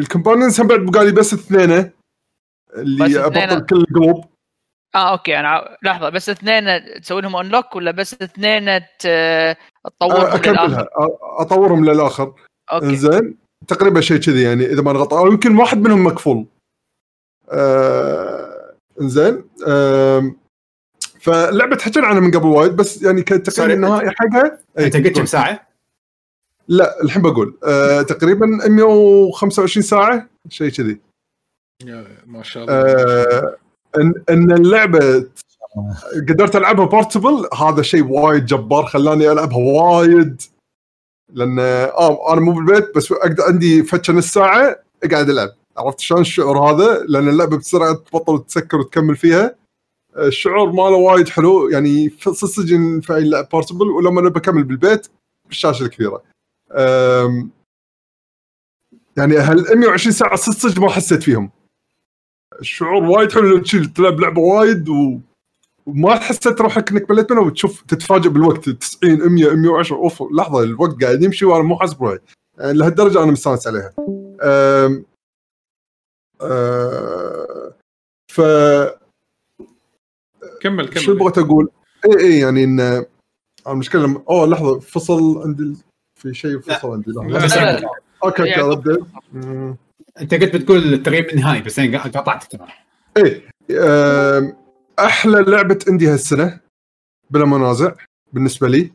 ال companions. هم بعد بقالي بس اثنين اللي. أبطل كل القلوب آه okay أنا لحظة بس اثنين تسوي لهم unlock ولا بس اثنين تطورهم أكملها للآخر؟ أ- أطورهم للآخر. okay. إنزين. تقريبا شيء كذي يعني إذا ما غلطان أو يمكن واحد منهم مقفول آه إنزين. آم، فلعبة حكينا عنها من قبل وايد بس يعني كانت تقريبا sorry. النهائي حقها. أنت قلت كم. ساعة؟ لا الحين بقول. آه تقريبا 125 ساعة شيء كذي. يا ما شاء الله. آه ان إن اللعبة قدرت ألعبها بورتبل هذا شيء وايد جبار خلاني ألعبها وايد. لأن آه أنا مو بالبيت بس أقدر عندي نص ساعة أقعد ألعب. عرفت شلون الشعور هذا؟ لأن اللعبة بسرعة تبطل وتسكر وتكمل فيها. الشعور ماله وايد حلو. يعني صدق في اي لعب بورتبل ولما أنا بكمل بالبيت بالشاشة الكبيرة. يعني هال 120 ساعة صدق ما حسيت فيهم. الشعور وايد حلو تشيل تلعب لعبة وايد و... وما حسيت روحك إنك مليت منها وتشوف تتفاجئ بالوقت 90 100 110 أوف لحظة الوقت قاعد يمشي وأنا مو حاسب روحي يعني لهالدرجة أنا مستانس عليها. أم... أه... ف كمل شو كمل بغيت أقول؟ إي إي يعني إن المشكلة لما أوه لحظة فصل عندي في شيء فصل عندي لا، لحظه لا، لا. okay okay مم. أنت قلت بتقول التغيير النهائي بس أنا قطعت ترى إيه أم، أحلى لعبة indie هالسنة بلا منازع بالنسبة لي.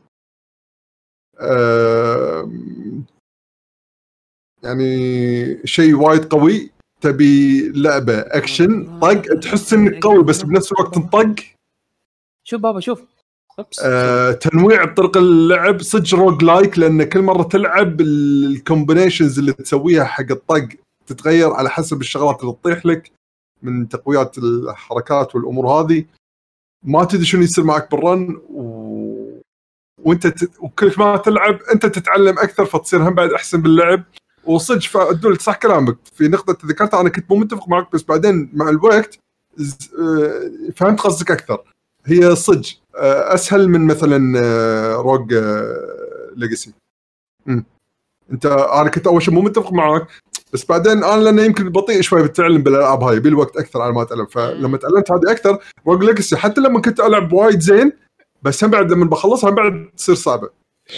أم، يعني شيء وايد قوي. تبي لعبة أكشن طق. تحس إنك قوي بس بنفس الوقت تنطق. شوف بابا شوف. أه تنويع بطرق اللعب. صدق roguelike لأن كل مرة تلعب ال combinations اللي تسويها حق الطق تتغير على حسب الشغلات اللي تطيح لك. من تقويات الحركات والأمور هذه ما تدري شنو يصير معك بال run و... وأنت ت... وكل ما تلعب أنت تتعلم أكثر فتصير هم بعد أحسن باللعب. وصدق فدول صح كلامك. في نقطة ذكرتها أنا كنت مو متفق معك بس بعدين مع الوقت آه، فهمت قصدك أكثر. هي صدق آه، أسهل من مثلا آه، Rogue Legacy. انت أنا كنت أول شيء مو متفق معك بس بعدين أنا لأنه يمكن بطيء شوي بالتعلم بالألعاب هاي يبي الوقت أكثر على ما أتعلم. فلما تعلمت هذه أكثر Rogue Legacy حتى لما كنت ألعب وايد زين بس هم بعد لما بخلصها هم بعد تصير صعبة.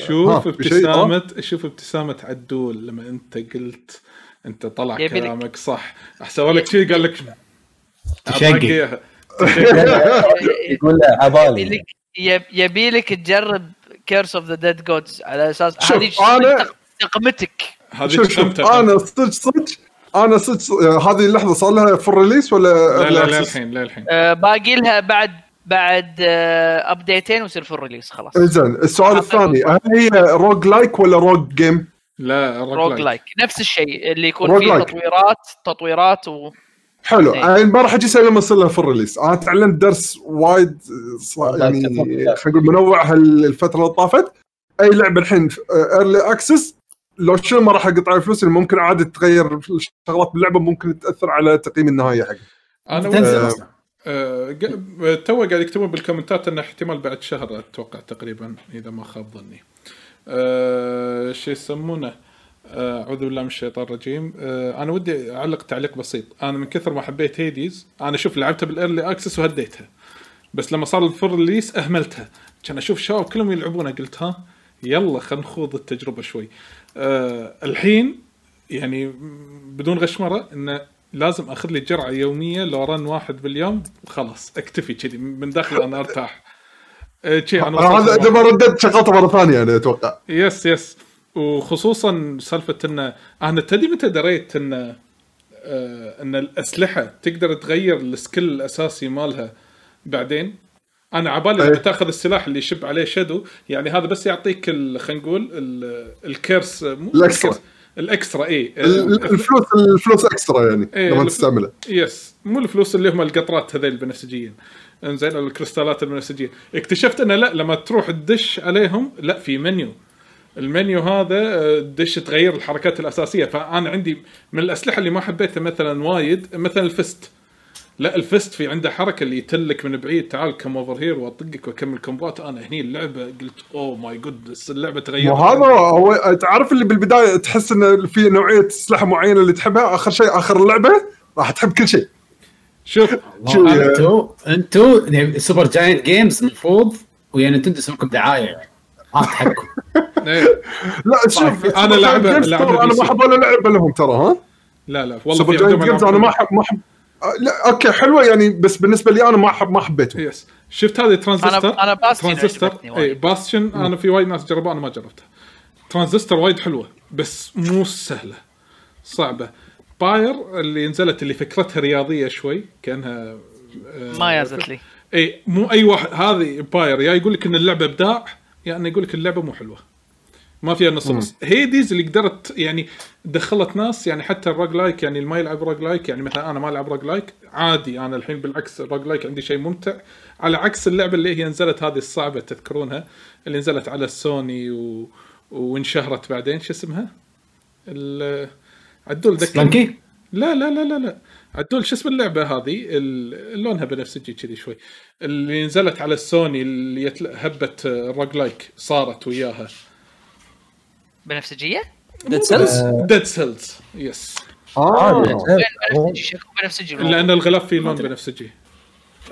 شوف؟ ابتسامه شوف ابتسامة عدول لما أنت قلت أنت طلع يبي لك- كلامك صح. سوى لك شيء قال لك إياها. يقول له عبالي. يبيلك يب- يبيلك تجرب Curse of the Dead Gods على أساس شوف، هذه تقمتك. هذه شوف. أنا صدق صدق أنا صدق آه، هذه اللحظة صار لها full release ولا لا لا access؟ الحين لا الحين آه، باقي لها بعد بعد آه، update ين ويصير full release خلاص زين السؤال الثاني هل هي roguelike ولا rogue game؟ لا rogue like نفس الشيء اللي يكون rogue فيه like. تطويرات تطويرات و حلو. يعني ما راح أجي اسال لما يصير لها full release أنا تعلمت درس وايد يعني. خلينا نقول منوع هالفترة اللي طافت أي لعبة الحين early access لو شنو ما راح أقط الفلوس اللي ممكن عادي تغير الشغلات باللعبة ممكن تأثر على تقييم النهائي حقه أنا تنزل آه، أصلاً. آه، تو قاعد يكتبون بال comment ات إنه احتمال بعد شهر أتوقع تقريبا إذا ما خاب ظني. أه شو يسمونه؟ آه، اعوذ بالله من الشيطان الرجيم أنا ودي أعلق تعليق بسيط أنا من كثر ما حبيت Hades أنا شوف لعبتها بال early access وهديتها بس لما صار ال full release أهملتها كان أشوف الشباب كلهم يلعبونها قلت ها يلا خلينا نخوض التجربة شوي أه الحين يعني بدون غشمرة انه لازم أخذ لي جرعة يومية لو run واحد باليوم. خلاص اكتفي كذي. من داخل أنا أرتاح. أه، شي أنا هذا إذا ما ردت شغلته مرة ثانية أنا أتوقع. yes yes. وخصوصا سالفة انه أنا تدري متى دريت إن آه إن الأسلحة تقدر تغير ال skill الأساسي مالها بعدين؟ أنا عبالي لما أي. تاخذ السلاح اللي يشب عليه shadow يعني هذا بس يعطيك ال- خلينا نقول ال- الكيرس مو الإكسترا. الكيرس، الإكسترا اي ال- الفلوس الفلوس extra يعني إيه، لما تستعمله. yes. مو الفلوس اللي هم القطرات هذيل البنفسجيين إنزين الكريستالات البنفسجية. اكتشفت إنه لا لما تروح تدش عليهم لا في menu. ال menu هذا آه، تدش تغير الحركات الأساسية. فأنا عندي من الأسلحة اللي ما حبيتها مثلا وايد مثلا ال fist. لا ال fist في عنده حركة اللي يتلك من بعيد. تعال come over here واطقك وأكمل combo ات. أنا هني اللعبة قلت oh my god اللعبة تغيرت. وهذا هو تعرف اللي بالبداية تحس انه في نوعية اسلحه معينة اللي تحبها؟ آخر شيء آخر اللعبة راح تحب كل شيء. شوف أنتوا يعني Supergiant Games المفروض ويا Nintendo يسوون دعاية. ما تحكم إيه. لا شوف ترى أنا PC. ما أحب ولا لعبة لهم ترى ها؟ لا لا والله Supergiant Games أنا ما. احب ما احب لا okay حلوة يعني بس بالنسبة لي أنا ما احب ما حبيتهم yes شفت هذه ترانزستور أنا- أنا Bastion Transistor. اي Bastion أنا في وايد ناس جربوها أنا ما جربتها ترانزستور وايد حلوة بس مو سهلة. صعبة. Pyre اللي نزلت اللي فكرتها رياضية شوي كأنها آه، ما يازت لي. اي مو أي واحد هذه Pyre يا يقول لك إن اللعبة إبداع يا انه يقول لك اللعبة مو حلوة. ما فيها نص نص. Hades اللي قدرت يعني دخلت ناس يعني حتى ال roguelike يعني اللي ما يلعب roguelike يعني مثلا أنا ما ألعب roguelike عادي أنا الحين بالعكس ال roguelike عندي شيء ممتع. على عكس اللعبة اللي هي نزلت هذه الصعبة تذكرونها اللي نزلت على السوني و... وانشهرت بعدين شو اسمها؟ ال- عدول ذكر Spelunky لا لا لا لا لا. عدول شو اسم اللعبة هذه؟ لونها بنفسجي كذي شوي. اللي نزلت على السوني اللي. هبه ال roguelike صارت وياها. بنفسجيه؟ Dead Cells Dead Cells yes آه. بنفسجي شكو بنفسجي لأن الغلاف فيه لون بنفسجي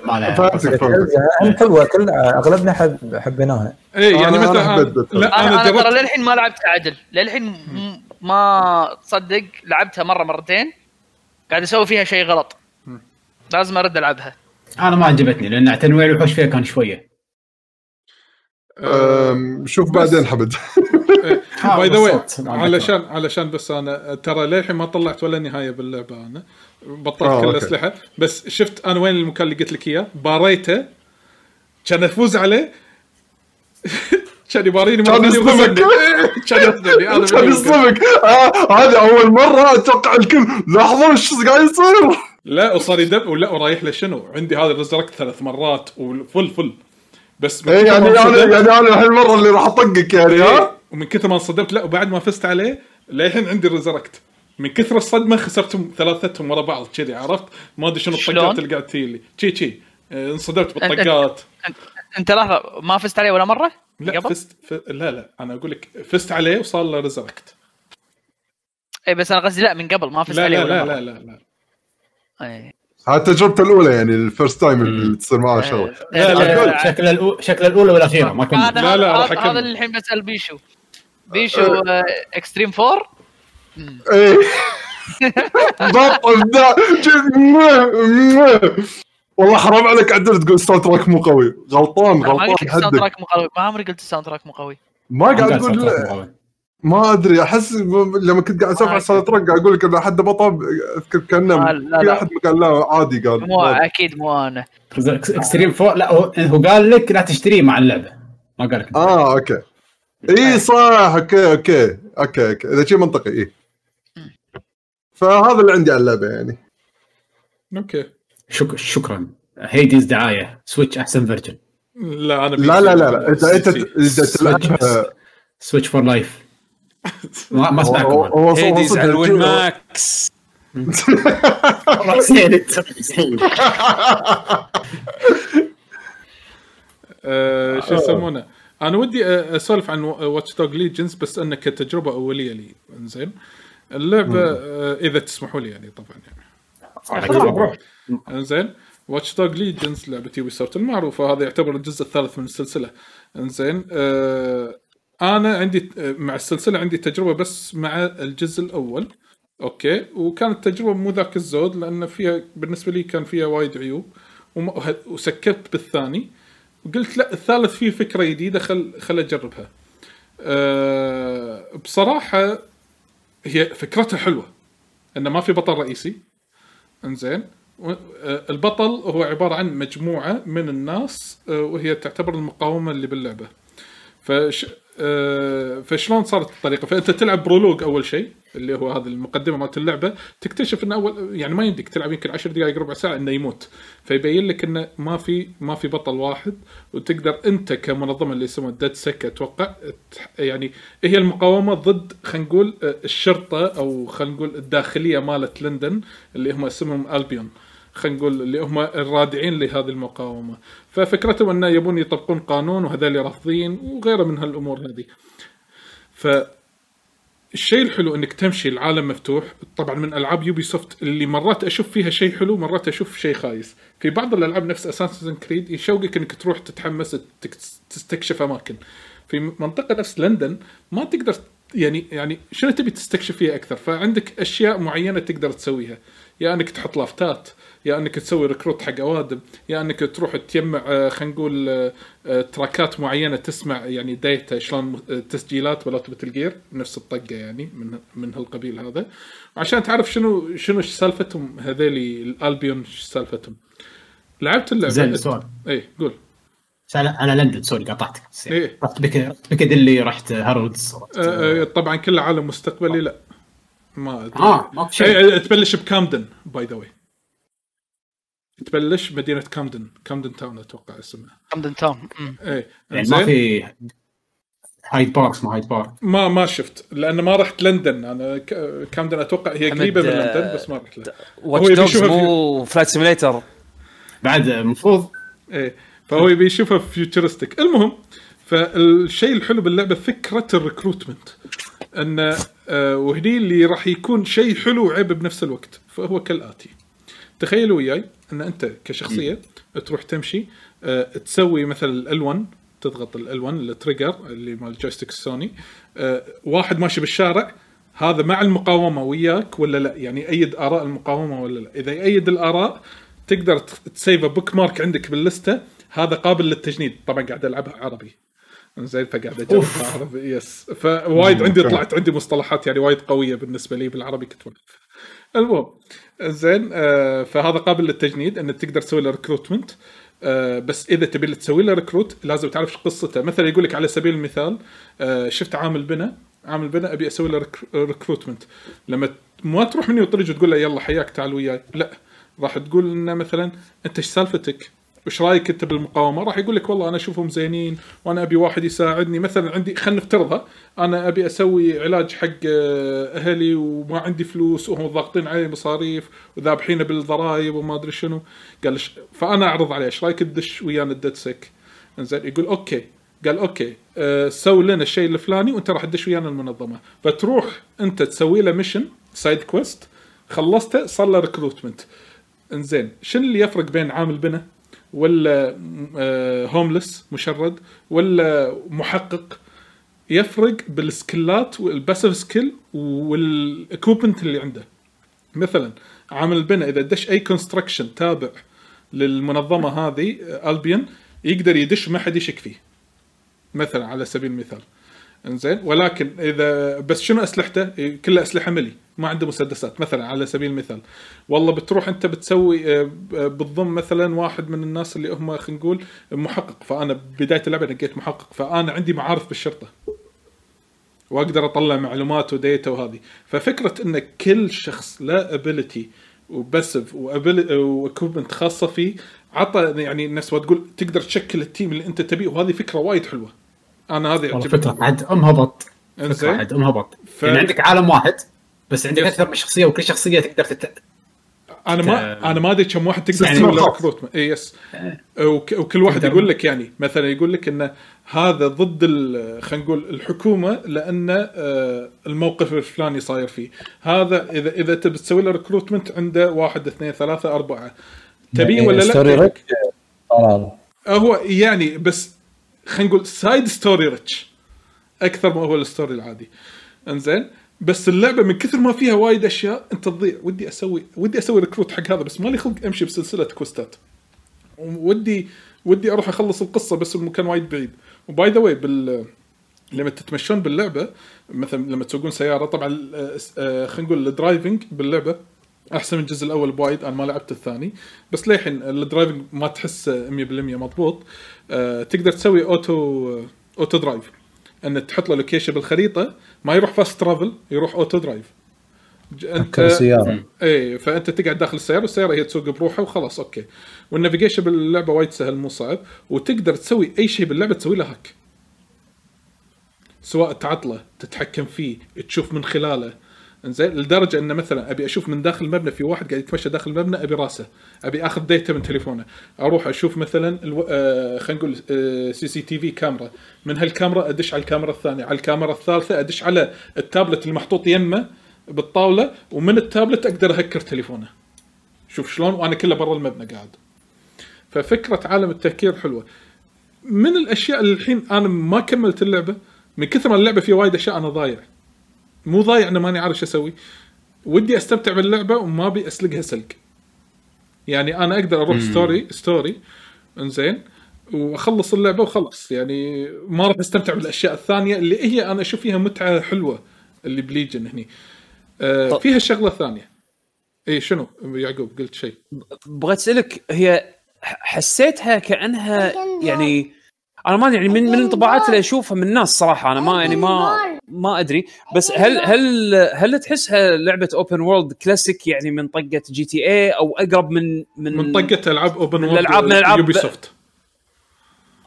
ما فهمتك يعني حلوة كلنا أغلبنا حب حبيناها اي يعني أنا- أنا مثلا. لا أنا ترى للحين ما لعبتها عدل. للحين ما تصدق لعبتها مرة مرتين. قاعد أسوي فيها شيء غلط. لازم أرد ألعبها. أنا ما عجبتني لأن تنويع الوحوش فيها كان شوية. شوف بعدين حمد. by the way. علشان علشان بس أنا ترى للحين ما طلعت ولا نهاية باللعبة أنا. بطلت آه، كل. الأسلحة. بس شفت أنا وين المكان اللي قلت لك إياه؟ باريته كان افوز عليه. كان يباريني كان يصدمك. كان أنا كان يصدمك. آه، هذه أول مرة أتوقع الكل. لحظة إيش قاعد يصير؟ لا وصار يدب. ولا ورايح له شنو عندي هذا رزركت ثلاث مرات. وفل فل. بس من إيه، كثر يعني ما أنا انصدمت- يعني أنا الحين المره اللي راح أطقك يعني ها إيه، ومن كثر ما انصدمت لا وبعد ما فزت عليه للحين عندي ريزركت من كثر الصدمة خسرتهم ثلاثتهم ورا بعض كذي عرفت ما أدري شنو؟ الطقات اللي قاعد تجي لي شي شي آه، انصدمت أنت- بالطقات انت, أنت لحظة ما فزت عليه ولا مرة؟ لا قبل؟ فزت ف... لا لا أنا أقول لك فزت عليه وصار له resurrect اي بس أنا قصدي لا من قبل ما فزت لا عليه لا ولا لا مرة. لا لا لا إيه. هذه تجربته الأولى يعني ال first time اللي تصير معاه شغله لا لا شكل الأو... شكل الأولى والاخيره ما هذا لا، لا، راح هذا اللي الحين بسال بشو. بشو آه، extreme 4 إيه. بطل ذا. والله حرام عليك عدل تقول soundtrack مو قوي. غلطان ما قلت غلطان ال soundtrack مو قوي. ما عمري قلت ال soundtrack مو قوي. ما قاعد أقول. ما أدري أحس لما كنت قاعد أسولف على track قاعد أقول لك ان حد بطل أذكر كأنه في. أحد قال لا عادي قال مو ما- أكيد مو أنا. extreme four لا هو, هو قال لك لا تشتريه مع اللعبة. ما قال لك. آه okay. إي صح أوكي أوكي أوكي أوكي. إذا شيء منطقي إي. فهذا اللي عندي على اللعبة يعني. أوكي. شك... شكرا. هيديز دعاية. سويتش أحسن فيرجن لا أنا لا لا لا لا. أنت انت سويتش فور لايف ما ما أسمعكم. هو- أنا. هو ص- هو هيديز صدق على الجو- الوين ماكس راسين انت راسين. آه، شو يسمونه؟ أنا ودي آه، أسولف عن Watch Dogs Legion بس انه كتجربة أولية لي. إنزين. اللعبة آه، إذا تسمحوا لي يعني طبعا يعني. إنزين. Watch Dogs Legion لعبه Ubisoft المعروفة. هذا يعتبر الجزء الثالث من السلسلة. إنزين أنا عندي مع السلسلة عندي تجربة بس مع الجزء الأول. okay. وكانت تجربة مو ذاك الزود لأن فيها بالنسبة لي كان فيها وايد عيوب وسكبت بالثاني. وقلت لا الثالث فيه فكرة جديدة خل خل أجربها. أه بصراحة هي فكرتها حلوة إنه ما في بطل رئيسي. إنزين. آه، البطل هو عبارة عن مجموعة من الناس آه، وهي تعتبر المقاومة اللي باللعبة. فش فشلون صارت الطريقة؟ فأنت تلعب برولوج أول شيء اللي هو هذا المقدمة مالت اللعبة تكتشف انه أول يعني ما يمديك تلعب يمكن 10 دقائق ربع ساعة إنه يموت. فيبين لك إنه ما في ما في بطل واحد وتقدر أنت كمنظمة اللي اسمها ديد سك أتوقع يعني هي المقاومة ضد خلينا نقول آه، الشرطة أو خلينا نقول الداخلية مالت لندن اللي هم اسمهم البيون خلينا نقول اللي هم الرادعين لهذه المقاومة. ففكرتهم أنه يبون يطبقون قانون وهذول رافضين وغيره من هالأمور هذه. ف الشيء الحلو إنك تمشي العالم مفتوح. طبعا من ألعاب Ubisoft اللي مرات أشوف فيها شيء حلو مرات أشوف شيء خايس. في بعض الألعاب نفس Assassin's Creed يشوقك إنك تروح تتحمس تك- تستكشف أماكن. في منطقة نفس لندن ما تقدر يعني يعني شنو تبي تستكشف فيها أكثر؟ فعندك أشياء معينة تقدر تسويها. يا إنك تحط لافتات يا انك تسوي recruit حق اوادم يا انك تروح تجمع آه، خلينا نقول آه، آه، tracks ات معينة تسمع يعني data شلون آه، تسجيلات ولا مثل gear نفس الطقة يعني من من هالقبيل هذا. عشان تعرف شنو شنو سالفتهم هذيلي ال Albion سالفتهم. لعبت اللعبة؟ زين سؤال. اي قول. على لندن sorry قطعتك. إيه. رحت بك رحت بيكاديلي رحت Harrods. آه، آه، طبعا كله عالم مستقبلي لا. ما أدري. آه ما في شيء. إيه، تبلش بكامدن by the way تبلش مدينة كامدن. Camden Town أتوقع اسمها. Camden Town. إيه. يعني؟ ما في Hyde Park اسمه Hyde Park ما ما شفت. لأن ما رحت لندن. أنا ك- كامدن أتوقع هي قريبة من آه، لندن بس ما رحت لها. Watch يبي Dogs يشوفها مو Flight Simulator بعد المفروض. إيه. فهو يبي يشوفها futuristic المهم فالشيء الحلو باللعبة فكرة ال recruitment إن آه وهني اللي راح يكون شيء حلو وعيب بنفس الوقت. فهو كالآتي. تخيلوا وياي. إن أنت كشخصية تروح تمشي آه، تسوي مثلا L1 تضغط L1 ال trigger اللي مال joystick ال Sony آه، واحد ماشي بالشارع هذا مع المقاومة وياك ولا لا؟ يعني يأيد آراء المقاومة ولا لا؟ إذا يأيد الآراء تقدر ت save ه bookmark عندك بال list ة هذا قابل للتجنيد. طبعا قاعد ألعبها عربي. زين فقاعد اجربها عربي yes فوايد عندي طلعت عندي مصطلحات يعني وايد قوية بالنسبة لي بالعربي كنت. المهم زين آه فهذا قابل للتجنيد إنك تقدر تسوي له recruitment آه بس إذا تبي تسوي له recruit لازم تعرف إيش قصته. مثلا يقول لك على سبيل المثال آه شفت عامل بنا عامل بنا أبي أسوي له recruitment لما ت- ما تروح مني وطريق وتقول له يلا حياك تعال وياي. لا راح تقول لنا مثلا أنت إيش سالفتك؟ وش رأيك أنت بالمقاومة؟ راح يقول لك والله أنا أشوفهم زينين وأنا أبي واحد يساعدني. مثلا عندي خلينا نفترضها أنا أبي أسوي علاج حق آه، أهلي وما عندي فلوس وهم ضاغطين علي مصاريف وذابحين بالضرائب وما أدري شنو. قال ش... فأنا أعرض عليه إيش رأيك تدش ويانا ال DedSec؟ إنزين يقول okay. قال okay أه سوي لنا الشيء الفلاني وأنت راح تدش ويانا المنظمة. فتروح أنت تسوي له mission side quest خلصته صار له recruitment إنزين شنو اللي يفرق بين عامل بنا ولا آه homeless مشرد ولا محقق يفرق بالسكيلات والباسف سكيل والاكوبمنت اللي عنده. مثلا عامل البناء إذا دش أي construction تابع للمنظمة هذه آه، Albion يقدر يدش ما حد يشك فيه. مثلا على سبيل المثال. إنزين؟ ولكن إذا بس شنو أسلحته؟ إيه، كلها أسلحة melee. ما عنده مسدسات مثلا على سبيل المثال. والله بتروح أنت بتسوي آه، بتضم مثلا واحد من الناس اللي هم خلينا نقول محقق. فأنا بداية اللعبة لقيت محقق. فأنا عندي معارف بالشرطة. وأقدر أطلع معلومات وديتا وهذه. ففكرة إن كل شخص له ابيلتي وبسف واكوبمنت خاصة فيه عطى يعني الناس تقول تقدر تشكل التيم اللي أنت تبيه. وهذه فكرة وايد حلوة. أنا هذه عجبتني فكرة عاد أم هبط. فكرة عاد أم هبط. ف- يعني عندك عالم واحد. بس عندك. أكثر من شخصية وكل شخصية تقدر تت... أنا ما أنا ما أدري كم واحد تقدر يعني تسوي له خاص. recruitment اي yes. وك- وكل واحد تقدر- يقول لك يعني مثلا يقول لك انه هذا ضد ال- خلينا نقول الحكومة لأن آه، الموقف الفلاني صاير فيه. هذا اذا إذا تبي تسوي له recruitment عنده واحد اثنين ثلاثة أربعة. تبيه يعني ولا story لا؟ rich قرار هو يعني بس خلينا نقول side story rich أكثر ما هو ال story العادي. إنزين؟ بس اللعبة من كثر ما فيها وايد أشياء أنت تضيع. ودي أسوي ودي أسوي recruit حق هذا بس مالي خلق أمشي بسلسلة quest ات ودي ودي أروح أخلص القصة بس المكان وايد بعيد. و by the way بال لما تتمشون باللعبة مثلا لما تسوقون سيارة طبعا آه، آه، خلينا نقول ال driving باللعبة أحسن من الجزء الأول بوايد أنا ما لعبت الثاني. بس للحين ال driving ما تحس 100% مضبوط. آه، تقدر تسوي auto auto drive أن تحط له location بالخريطة ما يروح fast travel يروح auto drive انت كل سياره إيه فأنت تقعد داخل السيارة والسيارة هي تسوق بروحها وخلاص okay. وال navigation باللعبة وايد سهل مو صعب وتقدر تسوي أي شيء باللعبة تسوي له hack سواء تعطله تتحكم فيه تشوف من خلاله. إنزين لدرجة إن مثلا أبي أشوف من داخل المبنى في واحد قاعد يتمشى داخل المبنى أبي راسه أبي آخذ data من تليفونه. أروح أشوف مثلا ألو... آه خلينا نقول CCTV camera. من هالكاميرا أدش على الكاميرا الثانية على الكاميرا الثالثة أدش على التابلت المحطوط يمه بالطاولة ومن التابلت أقدر أهكر تليفونه. شوف شلون وأنا كله برا المبنى قاعد. ففكرة عالم التهكير حلوة. من الأشياء اللي الحين أنا ما كملت اللعبة من كثر ما اللعبة فيها وايد أشياء أنا ضايع. مو ضايع أنا ماني عارف شو أسوي. ودي أستمتع باللعبة وما أبي أسلقها سلق. يعني أنا أقدر أروح story story إنزين وأخلص اللعبة وخلص يعني ما راح أستمتع بالأشياء الثانية اللي هي أنا أشوف فيها متعة حلوة اللي بليجن هني. آه طب- فيها الشغله الثانية اي شنو؟ يعقوب قلت شيء. بغيت أسألك هي حسيتها كأنها يعني أنا ما أدري، يعني من من الانطباعات اللي اشوفها من الناس صراحة أنا ما يعني ما ما أدري. بس هل هل هل تحسها لعبة open world classic يعني من طقة GTA أو أقرب من من من طقة ألعاب open من الألعاب- من الألعاب- Ubisoft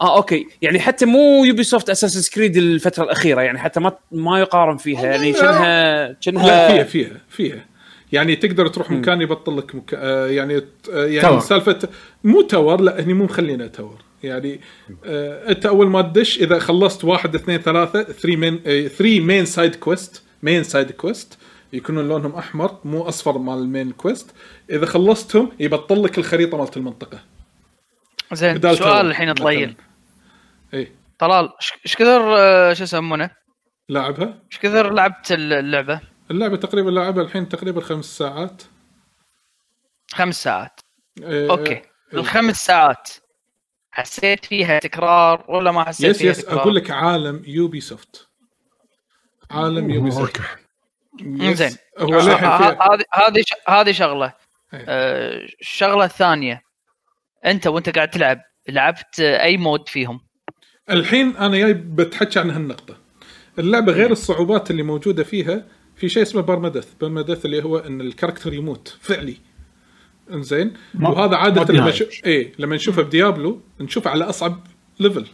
آه okay. يعني حتى مو Ubisoft Assassin's Creed الفترة الأخيرة يعني حتى ما ما يقارن فيها. يعني كأنها كأنها لا فيها فيها فيها. يعني تقدر تروح مكان يبطل لك مكان آه يعني آه يعني. سالفه مو tower لا هني مو مخلينا tower يعني آه انت أول ما تدش إذا خلصت واحد اثنين ثلاثة 3 main 3 main side quest main side quest يكونون لونهم أحمر مو أصفر مال ال main quest إذا خلصتهم يبطل لك الخريطة مالت المنطقة. زين سؤال tower الحين. طويل اي طلال إيش كثر آه، شو يسمونه؟ لاعبها إيش كثر لعبت اللعبة؟ اللعبة تقريبا لاعبها الحين تقريبا خمس ساعات. خمس ساعات. إيه، okay. إيه. الخمس ساعات. حسيت فيها تكرار ولا ما حسيت بس فيها بس تكرار؟ أقول لك عالم Ubisoft عالم Ubisoft. زين. هو للحين ه- فيها ه- هذه هذه ش- هذه شغلة. إيه. آه، الشغلة الثانية. أنت وأنت قاعد تلعب لعبت آه، أي mode فيهم؟ الحين أنا جاي بتحكي عن هالنقطة. اللعبة غير الصعوبات اللي موجودة فيها في شيء اسمه permadeath permadeath اللي هو إن ال character يموت فعلي. إنزين. وهذا عادة ما لما. شو... إيه لما نشوفه ب Diablo نشوفه على أصعب level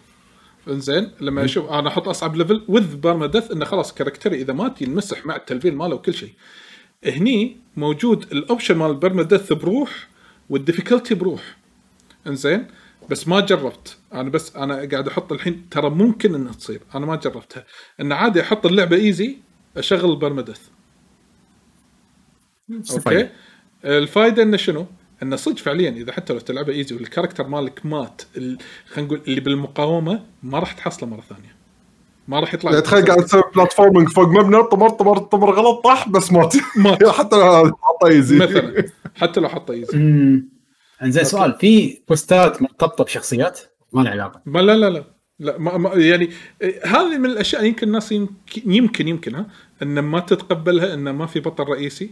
إنزين لما أشوف أنا أحط أصعب level with permadeath إنه خلاص character ي إذا مات ينمسح مع ال level ماله وكل شيء. هني موجود ال option مال ال permadeath بروح وال difficulty بروح. إنزين بس ما جربت. أنا بس أنا قاعد أحط الحين ترى ممكن إنها تصير. أنا ما جربتها. إن عادي أحط اللعبة easy أشغل ال permadeath okay؟ الفائده إنه شنو؟ إنه صدق فعليا إذا حتى لو تلعبها easy وال character مالك مات ال- خلينا نقول اللي بالمقاومة ما راح تحصله مرة ثانية. ما راح يطلع يعني تخيل قاعد تسوي platforming فوق مبنى طمر طمر طمر غلط طاح بس مات. مات. حتى لو حطه easy مثلا. حتى لو حطه easy امم انزين سؤال في boost ات مرتبطة بشخصيات؟ ما له علاقة. ما لا لا لا. لا ما ما يعني هذه من الأشياء يمكن الناس يمكن يمكن, يمكن ها إن ما تتقبلها إن ما في بطل رئيسي.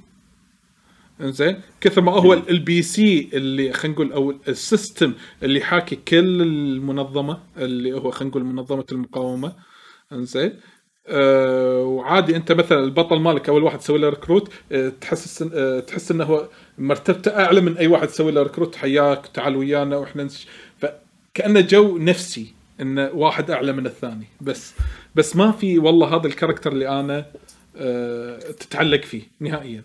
إنزين؟ كثر ما هو ال PC اللي خلينا نقول أو ال system اللي حاكي كل المنظمة اللي هو خلينا نقول منظمة المقاومة إنزين؟ أه وعادي أنت مثلا البطل مالك أول واحد تسوي له recruit أه تحس أه تحس إنه هو مرتبته أعلى من أي واحد تسوي له recruit حياك تعال ويانا وإحنا نش... فكأنه جو نفسي انه واحد أعلى من الثاني. بس بس ما في والله هذا ال character اللي أنا أه تتعلق فيه نهائيا.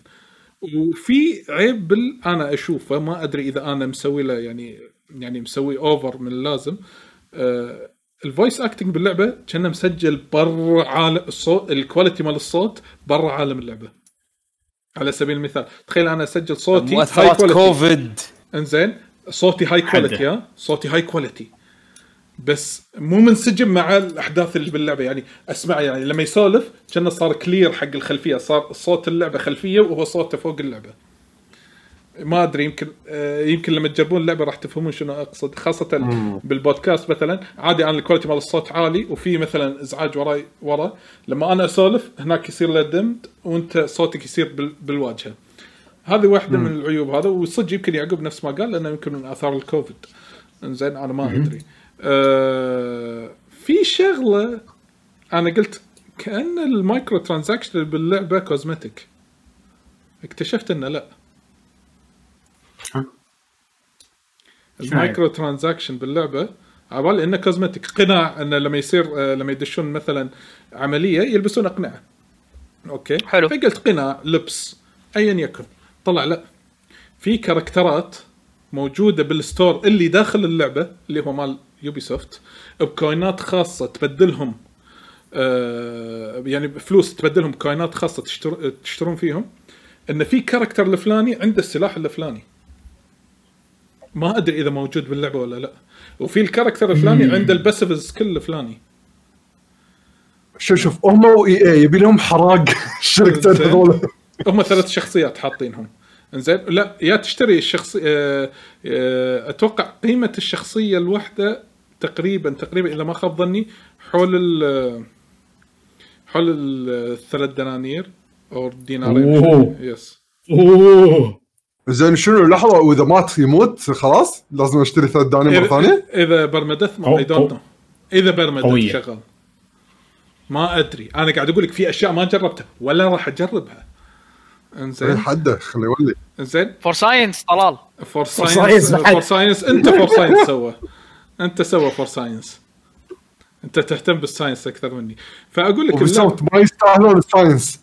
وفي عيب بال أنا أشوفه ما أدري إذا أنا مسوي له يعني يعني مسوي over من اللازم. آه ال voice acting باللعبة كأنه مسجل برا عالم الصوت ال quality مال الصوت برا عالم اللعبة. على سبيل المثال تخيل أنا أسجل صوتي high مؤثرات quality كوفيد إنزين صوتي high. quality ها؟ صوتي high quality بس مو منسجم مع الأحداث اللي باللعبة. يعني أسمع يعني لما يسولف كأنه صار clear حق الخلفية. صار صوت اللعبة خلفية وهو صوته فوق اللعبة. ما أدري يمكن آه، يمكن لما تجربون اللعبة راح تفهمون شنو أقصد. خاصة بالبودكاست مثلا عادي أنا ال quality مال الصوت عالي وفي مثلا إزعاج وراي ورا. لما أنا أسولف هناك يصير له dimmed وأنت صوتك يصير بال- بالواجهة. هذه واحدة من العيوب هذا. وصدق يمكن يعقوب نفس ما قال لأنه يمكن من آثار الكوفيد. إنزين أنا ما أدري. آه في شغلة أنا قلت كأن ال micro transaction باللعبة cosmetic. اكتشفت إنه لا؟ ال micro transaction باللعبة عبالي إنه cosmetic. قناع إنه لما يصير آه، لما يدشون مثلا عملية يلبسون أقنعة. okay؟ حلو. فقلت قناع لبس ايا يكن. طلع لا. في كاركترات موجودة بال store اللي داخل اللعبة اللي هو مال Ubisoft بكوينات خاصة تبدلهم آه يعني بفلوس تبدلهم كوينات خاصة تشتر تشترون فيهم إن في character الفلاني عنده السلاح الفلاني. ما أدري إذا موجود باللعبة ولا لا. وفي ال character الفلاني عنده ال passive skill الفلاني. شوف شوف هم و EA يبي لهم حراق الشركتين. هذول. هم ثلاث شخصيات حاطينهم. انزين لا يا تشتري الشخص آه، آه، أتوقع قيمة الشخصية الواحده تقريبا تقريبا إذا ما خاب ظني حول ال حول الثلاث دنانير أو دينارين. yes oh. زين شنو لحظة وإذا مات يموت خلاص لازم أشتري ثلاث دنانير مرة ثانية؟ إذا إذا permadeath قو- I don't know إذا permadeath. شغال ما أدري. أنا قاعد أقول لك في أشياء ما جربتها ولا راح أجربها. انزين حده خليه يولي. انزين. for science طلال. for science science. for science انت for science سوى. انت سوى for science انت تهتم بال science أكثر مني. فأقول لك وبالصوت ما يستاهلون ال science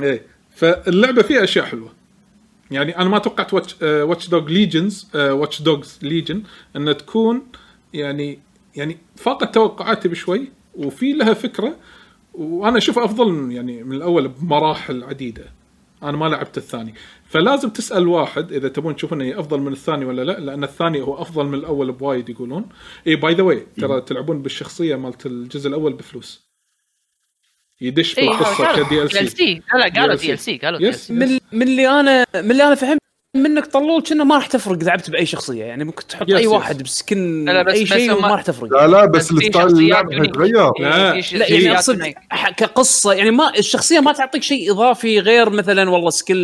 إيه. فاللعبة فيها أشياء حلوة. يعني أنا ما توقعت Watch Watch Dogs Legions Watch Dogs Legion انها تكون يعني يعني فاقت توقعاتي بشوي وفي لها فكرة وأنا اشوفها أفضل من يعني من الأول بمراحل عديدة. أنا ما لعبت الثاني. فلازم تسأل واحد إذا تبون تشوفون هي أفضل من الثاني ولا لا لأن الثاني هو أفضل من الأول بوايد يقولون. إي by the way ترى تلعبون بالشخصية مالت الجزء الأول بفلوس. يدش في إيه، القصة قالوا ك DLC. لا لا قالوا. DLC. قالوا DL yes C. من من اللي أنا من اللي أنا فهمت منك طلول كنا ما راح تفرق إذا لعبت بأي شخصية يعني ممكن تحط yes، اي yes. واحد ب skin لا، لا، بس- اي بس شيء وما راح تفرق لا لا بس ال style اللعب. حيتغير لا. لا يعني أقصد كقصة يعني ما الشخصية ما تعطيك شيء إضافي غير مثلا والله skill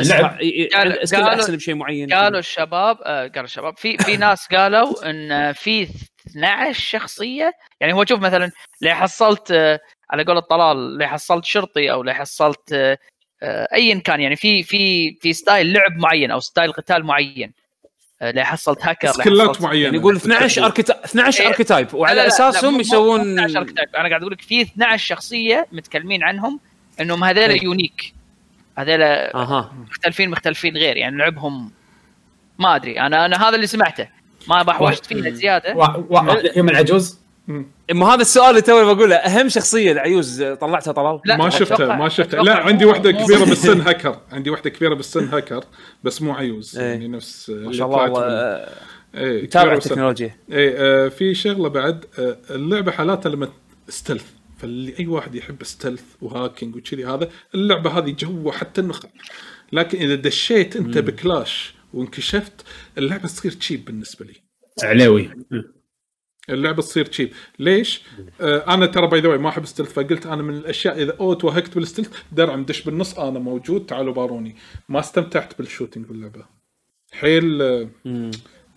اللعب. skill أحسن بشيء معين قالوا الشباب آه، قالوا الشباب في في ناس قالوا إن في 12 شخصية يعني هو شوف مثلا اللي حصلت آه، على قول الطلال اللي حصلت شرطي أو اللي حصلت آه، ايا كان يعني في في في ستايل لعب معين أو ستايل قتال معين آه، اللي حصلت هاكر حصلت- معينة. يعني يقول 12 اركيتايب 12 إيه. اركيتايب لا، وعلى لا، لا، أساسهم يسوون مو 12 كتاب. أنا قاعد أقول لك في 12 شخصية متكلمين عنهم إنهم هذول إيه. يونيك. هذول أها. مختلفين مختلفين غير. يعني لعبهم ما أدري. أنا أنا هذا اللي سمعته. ما بحوشت فيها زيادة. وا- وا- يوم العجوز اما هذا السؤال اللي توي بقوله. أهم شخصية العيوز طلعتها طلال؟ لا، ما شفتها ما شفتها. لا عندي واحدة كبيرة بالسن هاكر. عندي واحدة كبيرة بالسن هاكر بس مو عيوز. إيه. يعني نفس ما شاء الله إيه بالسن. التكنولوجيا. إيه آه في شغلة بعد آه اللعبة حالاتها لما stealth فاللي أي واحد يحب stealth و hacking وكذي هذا اللعبة هذه جو حتى النخ. لكن إذا دشيت أنت ب clash وانكشفت اللعبة تصير cheap بالنسبة لي. عليوي اللعبة تصير cheap ليش؟ آه أنا ترى by the ما أحب stealth فقلت أنا من الأشياء إذا أو توهقت بال stealth درعم دش بالنص أنا موجود تعالوا باروني. ما استمتعت بال shooting باللعبة. حيل آه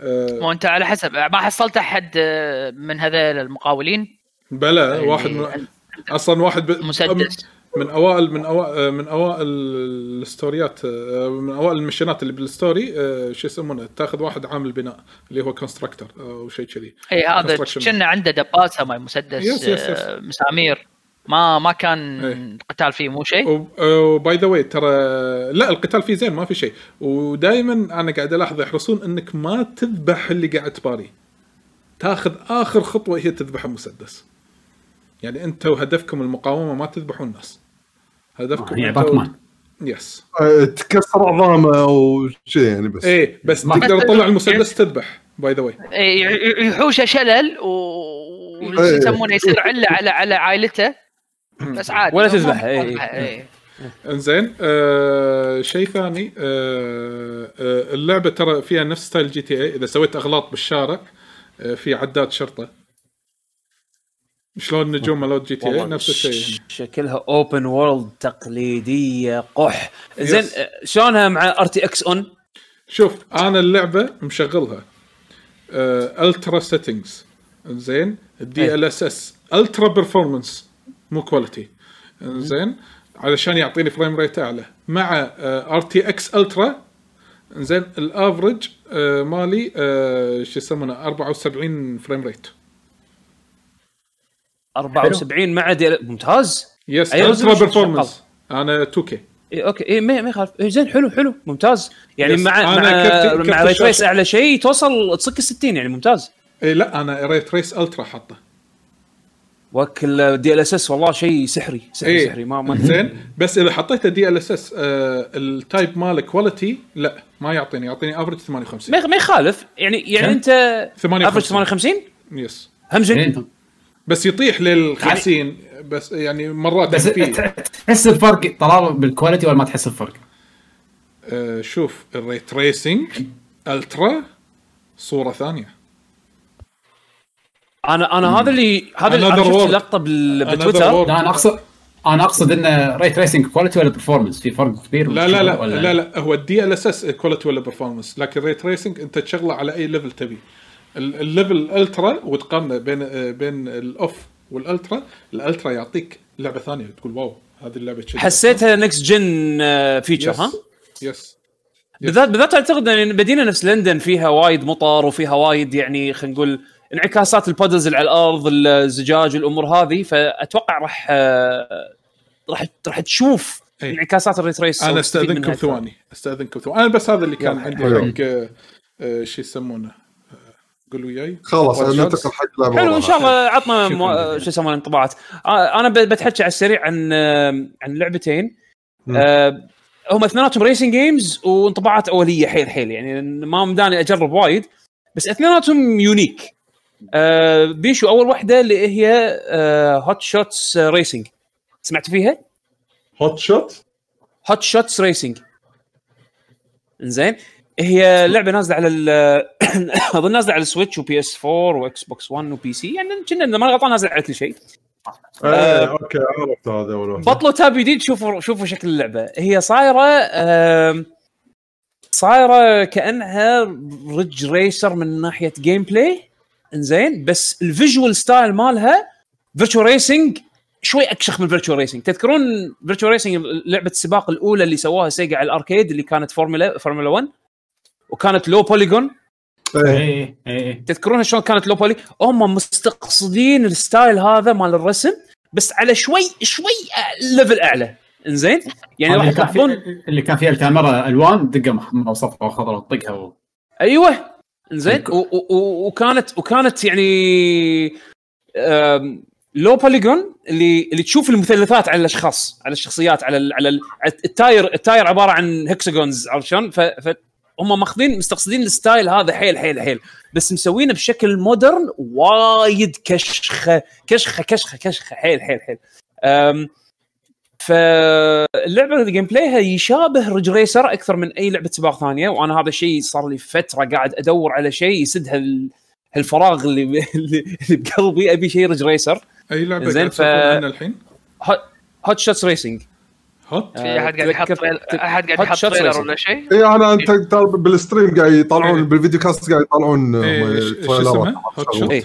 آه مو انت على حسب ما حصلت أحد آه، من هذول المقاولين؟ بلا يعني واحد من أصلا واحد ب... مسدس. من اوائل من اوائل من أوائل الستوريات آه، من أوائل المشينات اللي بال story آه، شو يسمونه؟ تاخذ واحد عامل بناء اللي هو constructor أو شيء كذي. إي هذا. كنا عنده دباسة ماي مسدس yes، yes، yes. آه، مسامير. ما ما كان إيه. قتال فيه مو شيء؟ و by the way ترى لا القتال فيه زين ما في شيء. ودائما أنا قاعد ألاحظ يحرصون إنك ما تذبح اللي قاعد تباري. تاخذ آخر خطوة هي تذبح المسدس. يعني انت وهدفكم المقاومة ما تذبحون الناس هدفكم هي أنت- باتمان. yes تكسر عظامه وشي يعني بس إيه بس ما- تقدر تطلع المسدس تذبح by the way إيه، يحوشه شلل و إيه. يسمونه يصير عالة على على عائلته بس عادي ولا إيه، تذبحه، إيه. إيه. إنزين آه شيء ثاني آه آه اللعبة ترى فيها نفس style GTA إذا سويت أغلاط بالشارع آه في عداد شرطة شلون نجوم مالت GTA نفس الشيء. شكلها open world تقليدية قح. زين. آه، شلونها مع RTX on شوف أنا اللعبة مشغلها. آه ultra settings زين؟ ال DLSS ultra performance مو quality زين؟ علشان يعطيني frame rate أعلى. مع RTX ultra زين؟ ال average آه مالي آه شو يسمونه 74 frame rate 74 مع دي ممتاز. yes أي ultra performance أنا 2K إيه okay. إيه ما ما يخالف. إيه زين حلو حلو ممتاز. يعني yes، مع أنا مع كرت مع ray trace أعلى شيء توصل تصك ال 60 يعني ممتاز. اي لا أنا ray trace ultra حاطه. وكل DLSS والله شيء سحري سحري إيه. سحري. ما ما زين. بس إذا حطيت DLSS ال type ماله quality لا ما يعطيني. يعطيني average 58 ما يخالف. يعني يعني؟ أنت 58. average 58 yes هم زين. إيه. بس يطيح لل 50 بس يعني مرات بس تحس الفرق طلال بال quality ولا ما تحس الفرق؟ آه شوف ال ray tracing ultra صورة ثانية أنا أنا هذا اللي هذا اللي أنا شفت. لقطة بال- Another بتويتر world. لا أنا اقصد أنا أقصد انه ray tracing quality ولا performance في فرق كبير لا لا لا ولا- لا لا هو ال DLSS quality ولا performance لكن ray tracing أنت تشغله على أي level تبي ال level ال ultra وتقارنه بين آه، بين ال off وال ultra ال ultra يعطيك لعبة ثانية تقول wow هذه اللعبة كذي. حسيتها next gen feature. ها yes بالذات بالذات أعتقد إن مدينة نفس لندن فيها وايد مطر وفيها وايد يعني خلينا نقول انعكاسات ال puddles اللي على الأرض الزجاج الأمور هذه فأتوقع راح آه، راح راح تشوف أي. انعكاسات ال ray tracing أنا أستأذنكم. ثواني أستأذنكم ثواني أنا بس هذا اللي كان. عندي. حق آه، شو يسمونه قول وياي خلاص ننتقل. حق لعبه حلو إن شاء الله عطنا مو... شو يسمونه انطباعات. أنا ب- بتحكي على السريع عن عن لعبتين. آه، هم اثنيناتهم racing games وانطباعات أولية حيل حيل يعني ما مداني أجرب وايد بس اثنيناتهم unique آه بيشو أول واحدة اللي هي Hot Shots Racing سمعت فيها؟ Hot Shot Hot Shots Racing إنزين. هي لعبة نازلة على ال أظن نازلة على ال Switch و PS 4 و Xbox 1 و PC يعني كنا إذا ما غلطان نازله على كل شيء. إيه أوكي عرفت هذا بطلوا tab جديد شوفوا شوفوا شكل اللعبة. هي صايرة آم، صايرة كأنها Ridge Racer من ناحية gameplay إنزين بس ال visual style مالها Virtua Racing شوي أكشخ من Virtua Racing تذكرون Virtua Racing لعبة السباق الأولى اللي سواها Sega على ال arcade اللي كانت Formula Formula 1 وكانت low polygon إيه. إيه إيه تذكرون شلون كانت low poly؟ هم مستقصدين ال style هذا مال الرسم بس على شوي شوي level أعلى. إنزين؟ يعني راح اللي كان في- تلاحظون اللي كان فيها الكاميرا ألوان دقة محمره وصفراء وخضراء وتطقها و... أيوه. إنزين؟ و- و- و- وكانت وكانت يعني low polygon اللي اللي تشوف المثلثات على الأشخاص على الشخصيات على ال على ال ال tire ال tire عبارة عن hexagons عرفت شلون؟ هم ماخذين مستقصدين ال style هذا حيل حيل حيل. بس مسوينه بشكل modern وايد كشخة كشخة كشخة كشخة. حيل حيل حيل. أم فاللعبة ال gameplay ها يشابه Ridge Racer أكثر من أي لعبة سباق ثانية وأنا هذا الشيء صار لي فترة قاعد أدور على شيء يسد هال هالفراغ اللي اللي بقلبي. أبي شيء Ridge Racer أي لعبة زين، ف- الحين؟ Hot Shots Racing Hot في أحد قاعد يحط أحد قاعد يحط trailer. ولا شيء؟ اي أنا انت ترى بال stream قاعد يطلعون إيه. بال videocast قاعد يطلعون إيه،؟ Hot Shot؟ إيه.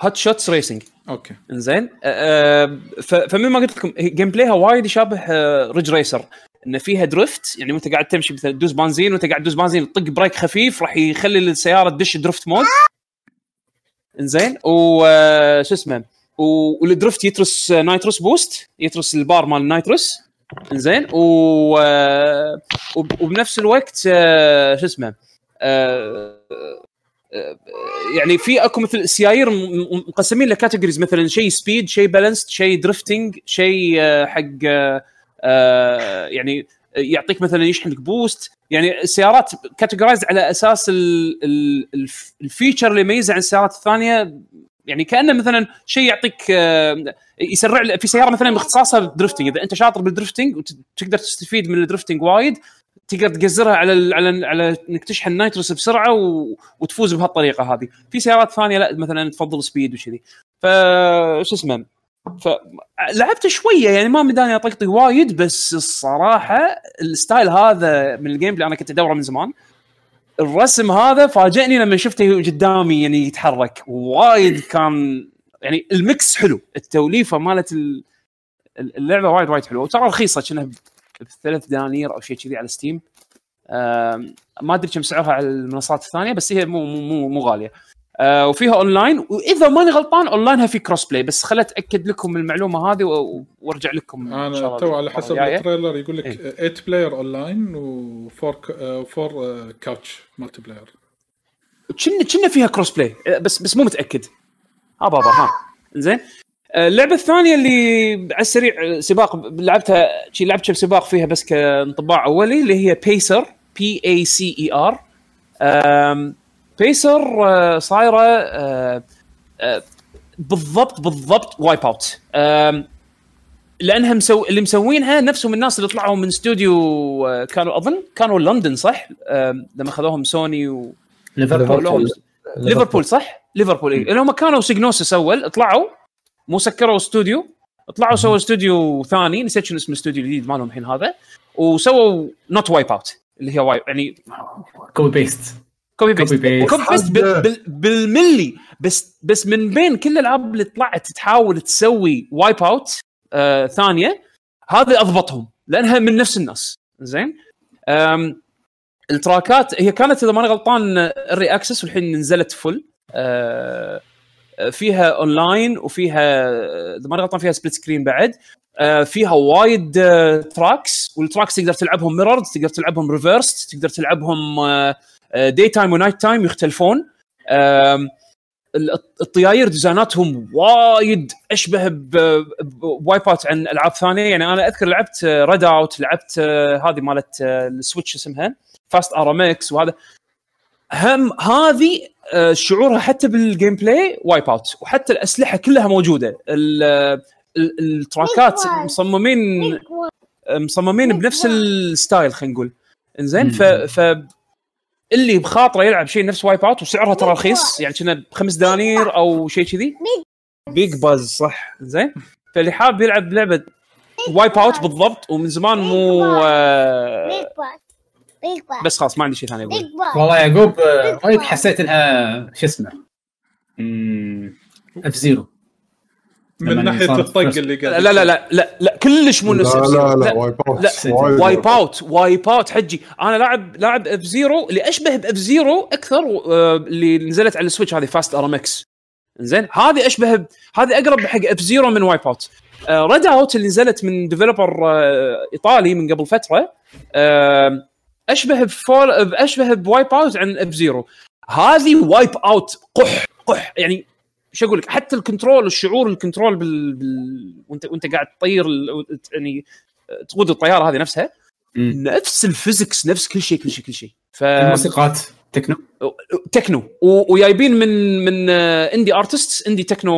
Hot Shots Racing أوكي. إنزين. أه ف- فمن ما قلت لكم هي- gameplay ها وايد يشابه آه، Ridge Racer إن فيها drift يعني وأنت قاعد تمشي مثلا تدوس بنزين وأنت قاعد تدوس بنزين تطق brake خفيف راح يخلي السيارة تدش drift mode إنزين. و آه، شو اسمه؟ وال drift يترس آه، nitrous boost يترس البار مال ال nitrous انزين و وب- وبنفس الوقت آه، شو اسمه آه، آه، يعني في اكو مثل سيايير مقسمين ل categories مثلا شيء speed شيء balanced شيء drifting شيء حق يعني يعطيك مثلا يشحن لك boost يعني السيارات categorize على أساس ال- ال- الف- ال feature اللي يميزها عن السيارات الثانية يعني كأنه مثلا شيء يعطيك آه، يسرع في سيارة مثلا باختصاصها drifting إذا أنت شاطر بال drifting وتقدر تستفيد من ال drifting وايد تقدر تقزرها على على على إنك تشحن nitrous بسرعة و... وتفوز بهالطريقة هذه. في سيارات ثانية لا مثلا تفضل speed وكذي. ف شو اسمه؟ فلعبت شوية يعني ما مداني أطقطق وايد بس الصراحة ال style هذا من ال game اللي أنا كنت أدوره من زمان. الرسم هذا فاجئني لما شفته قدامي يعني يتحرك. وايد كان يعني ال mix حلو. التوليفة مالت ال- اللعبة وايد وايد حلوة. وترى رخيصة كأنها بثلاث دنانير أو شيء كذي على Steam ما أدري كم سعرها على المنصات الثانية بس هي مو مو, مو غالية. آه وفيها اونلاين وإذا ماني غلطان اونلاينها في cross play بس خلت أتأكد لكم المعلومة هذه وأرجع لكم أنا تو على حسب. ال trailer يقول لك إيه. 8 player online و4 4 couch multiplayer كنا كنا فيها cross play آه، بس بس مو متأكد. ها بابا ها. زين. آه، اللعبة الثانية اللي على السريع آه، سباق لعبتها شي لعبت كم سباق فيها بس كانطباع أولي اللي هي Pacer P A C E R Pacer آه، صايرة آه، آه، بالضبط بالضبط Wipeout لأنها مسو... اللي مسوينها نفسهم الناس اللي طلعوا من استوديو كانوا أظن كانوا لندن صح؟ لما خذوهم سوني و... ليفربول. ليفربول. صح؟ ليفربول اي لأن هم كانوا Psygnosis أول طلعوا مو سكروا استوديو طلعوا سووا استوديو ثاني نسيت شنو اسم الاستوديو الجديد مالهم الحين هذا وسووا not Wipeout اللي هي Wipe يعني copy paste copy paste. copy paste بال- بال- بالملي. بس بس من بين كل الألعاب اللي طلعت تحاول تسوي Wipeout آه ثانية هذه أضبطهم لأنها من نفس الناس. زين؟ التراكات هي كانت إذا ماني غلطان early access والحين نزلت full آه فيها اونلاين وفيها إذا ماني غلطان فيها split screen بعد. آه، فيها وايد آه، tracks وال tracks تقدر تلعبهم mirrored تقدر تلعبهم reversed تقدر تلعبهم day time و night time يختلفون. الطياير ديزايناتهم وايد أشبه ب Wipeout عن ألعاب ثانية. يعني أنا أذكر لعبت Redout لعبت آه، هذه مالت آه، ال Switch اسمها Fast RMX وهذا. هم هذه آه، شعورها حتى بال gameplay Wipeout وحتى الأسلحة كلها موجودة. ال- ال- التراكات مصممين مصممين بنفس ال style خلينا نقول. إنزين ف ف اللي بخاطره يلعب شيء نفس Wipeout وسعرها ترى رخيص يعني كنا بخمس دنانير أو شيء كذي. big buzz صح. زين. فاللي حاب يلعب لعبه Wipeout بالضبط ومن زمان مو آه، بس خلاص ما عندي شيء ثاني أقول والله يعقوب آه، رايك حسيت إنها شو اسمه F-Zero من ناحية الطق. اللي لا قاعد لا لا لا لا, لا كلش مو نفس لا. لا لا Wipeout Wipeout Wipeout حجي. أنا لاعب لاعب F-Zero اللي أشبه ب F-Zero أكثر آه، اللي نزلت على ال Switch هذه Fast RMX زين هذه أشبه هذه أقرب حق F-Zero من Wipeout Redout اللي نزلت من developer إيطالي من قبل فترة آه، أشبه بفول أشبه ب Wipeout عن F-Zero هذه Wipeout قح قح يعني شو أقول لك حتى ال control الشعور ال control بال, بال... وأنت وأنت قاعد تطير ال... يعني تقود الطيارة هذه نفسها. مم. نفس ال physics نفس كل شيء كل شيء كل شيء. ف الموسيقات techno؟ techno. و- وجايبين من من آه، indie artists indie techno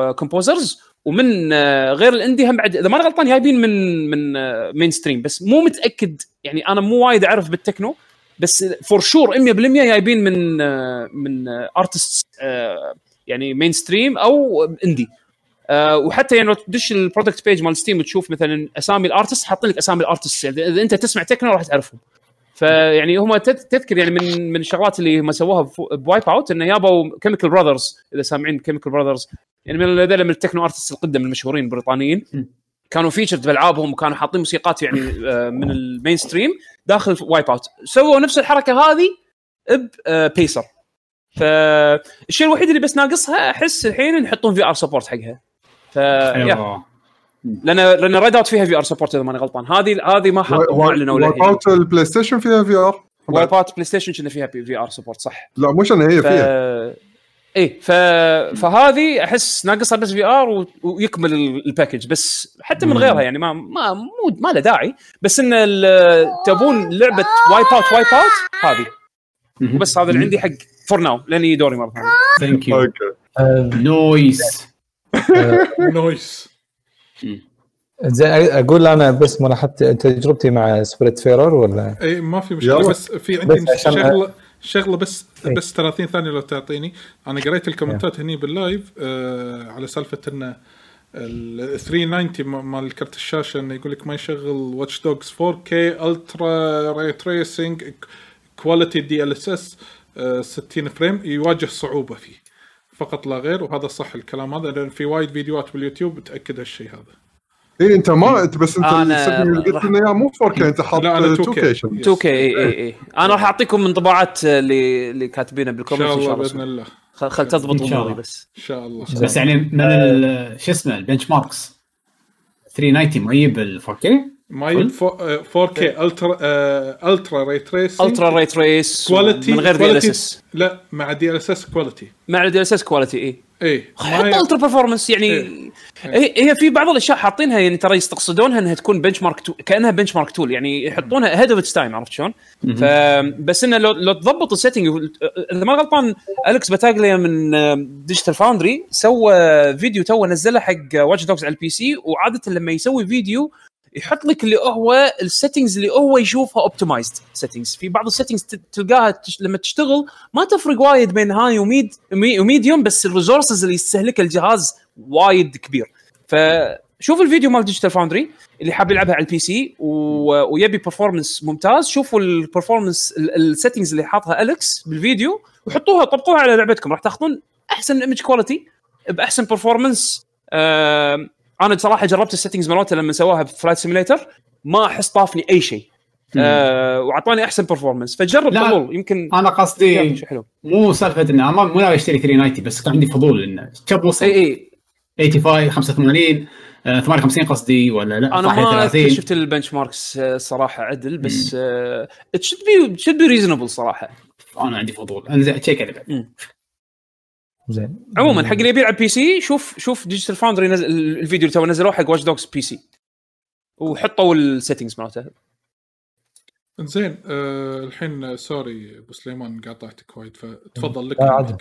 آه، composers ومن آه، غير ال indie هم بعد إذا ما غلطان جايبين من من mainstream بس مو متأكد يعني أنا مو وايد أعرف بالتكنو بس for sure 100% جايبين من آه، من artists يعني mainstream أو indie آه وحتى يعني لو تدش ال product page مال Steam وتشوف مثلا أسامي ال artist حاطين لك أسامي ال artist يعني إذا أنت تسمع تكنو راح تعرفهم. فيعني هم تذكر يعني من من الشغلات اللي هم سووها ب Wipeout إنه جابوا Chemical Brothers إذا سامعين Chemical Brothers يعني من هذول من ال techno artist القدم المشهورين البريطانيين. كانوا featured بألعابهم وكانوا حاطين موسيقات يعني آه، من ال mainstream داخل Wipeout سووا نفس الحركة هذه ب Pacer فالشيء الوحيد اللي بس ناقصها أحس الحين يحطون VR support حقها. ف لأن لأن Redout فيها VR support إذا ماني غلطان. هذه هذه ما حطوا اعلنوا Wipe للحين out ال PlayStation فيها VR Wipe out PlayStation كنا فيها VR support صح. لا مش أنا هي ف... فيها. إيه ف... فهذه أحس ناقصها بس VR و... ويكمل ال- ال package بس حتى من. غيرها يعني ما ما مو ما له داعي. بس إن ال- تبون لعبة Wipeout Wipeout هذه وبس هذا اللي عندي حق. for now لين يجي دوري مره ثانية thank you nice nice زين أقول أنا بس ملاحظت تجربتي مع Spiritfarer ولا؟ اي ما في مشكلة. بس في عندي بس شغله شغلة بس إيه. بس 30 ثانية لو تعطيني. أنا قريت الكومنتات هني بال live آه على سالفة انه ال 390 م- مال كرت الشاشة إنه يقول لك ما يشغل Watch Dogs 4K ultra ray tracing quality DLSS 60 frame يواجه صعوبة فيه. فقط لا غير وهذا صح الكلام هذا لأن في وايد فيديوهات باليوتيوب تاكد هالشيء هذا. اي أنت ما أنت بس أنت اللي قلت لنا اياه مو 4K أنت حاط لا، أنا 2K 2K. شن. 2 K اي اي اي أنا راح أعطيكم من طباعات اللي اللي كاتبينها شاء إن شاء الله. بإذن الله. خل, خل تضبط أموري الله. بس. إن شاء الله. بس يعني من ال- شو اسمه ال benchmarks 390 ما يجيب ال 4K ما يجيب fo- آه، 4K ultra آه، ultra ray tracing ultra ray trace quality من غير DL quality- S لا مع DLSS quality مع ال DLSS quality اي اي حتى ultra performance يعني إيه. هي هي في بعض الأشياء حاطينها يعني ترى يستقصدونها إنها تكون benchmark too... كأنها benchmark tool يعني يحطونها ahead of time عرفت شلون؟ فبس إنه لو لو تضبط ال setting إذا ما غلطان Alex Battaglia من Digital Foundry سوى فيديو تو نزله حق Watch Dogs على ال PC وعادة لما يسوي فيديو يحط لك اللي هو ال settings اللي هو يشوفها optimized settings في بعض ال settings تلقاها تش... لما تشتغل ما تفرق وايد بين هاي وميد ومي- وميديوم بس الريسورسز اللي يستهلكها الجهاز وايد كبير. فشوف الفيديو مال Digital Foundry اللي حاب يلعبها على ال PC و... ويبي performance ممتاز. شوفوا ال performance ال settings اللي حاطها اليكس بالفيديو وحطوها طبقوها على لعبتكم. راح تاخذون أحسن image quality بأحسن performance آه أنا بصراحه جربت ال settings مالته لما سواها ب Flight Simulator ما أحس طافني أي شيء. آه وأعطاني أحسن performance فجرب. طلول يمكن أنا قصدي حلو. مو سالفة ان أنا ما- مو ناوي أشتري 390 بس كان عندي فضول إنه كم وصل؟ إي إي. 85 85 آه، 58 قصدي ولا لا؟ أنا ما 31 شفت ال benchmarks آه، صراحة عدل بس it should be should be reasonable صراحة. أنا عندي فضول. أنزين check عليه بعد زين عموما حق اللي يبي يلعب PC شوف شوف Digital Foundry نزل الفيديو اللي تو نزلوه حق Watch Dogs PC وحطوا ال settings مالته زين آه الحين sorry أبو سليمان قاطعتك وايد فتفضل لك لا، عادي.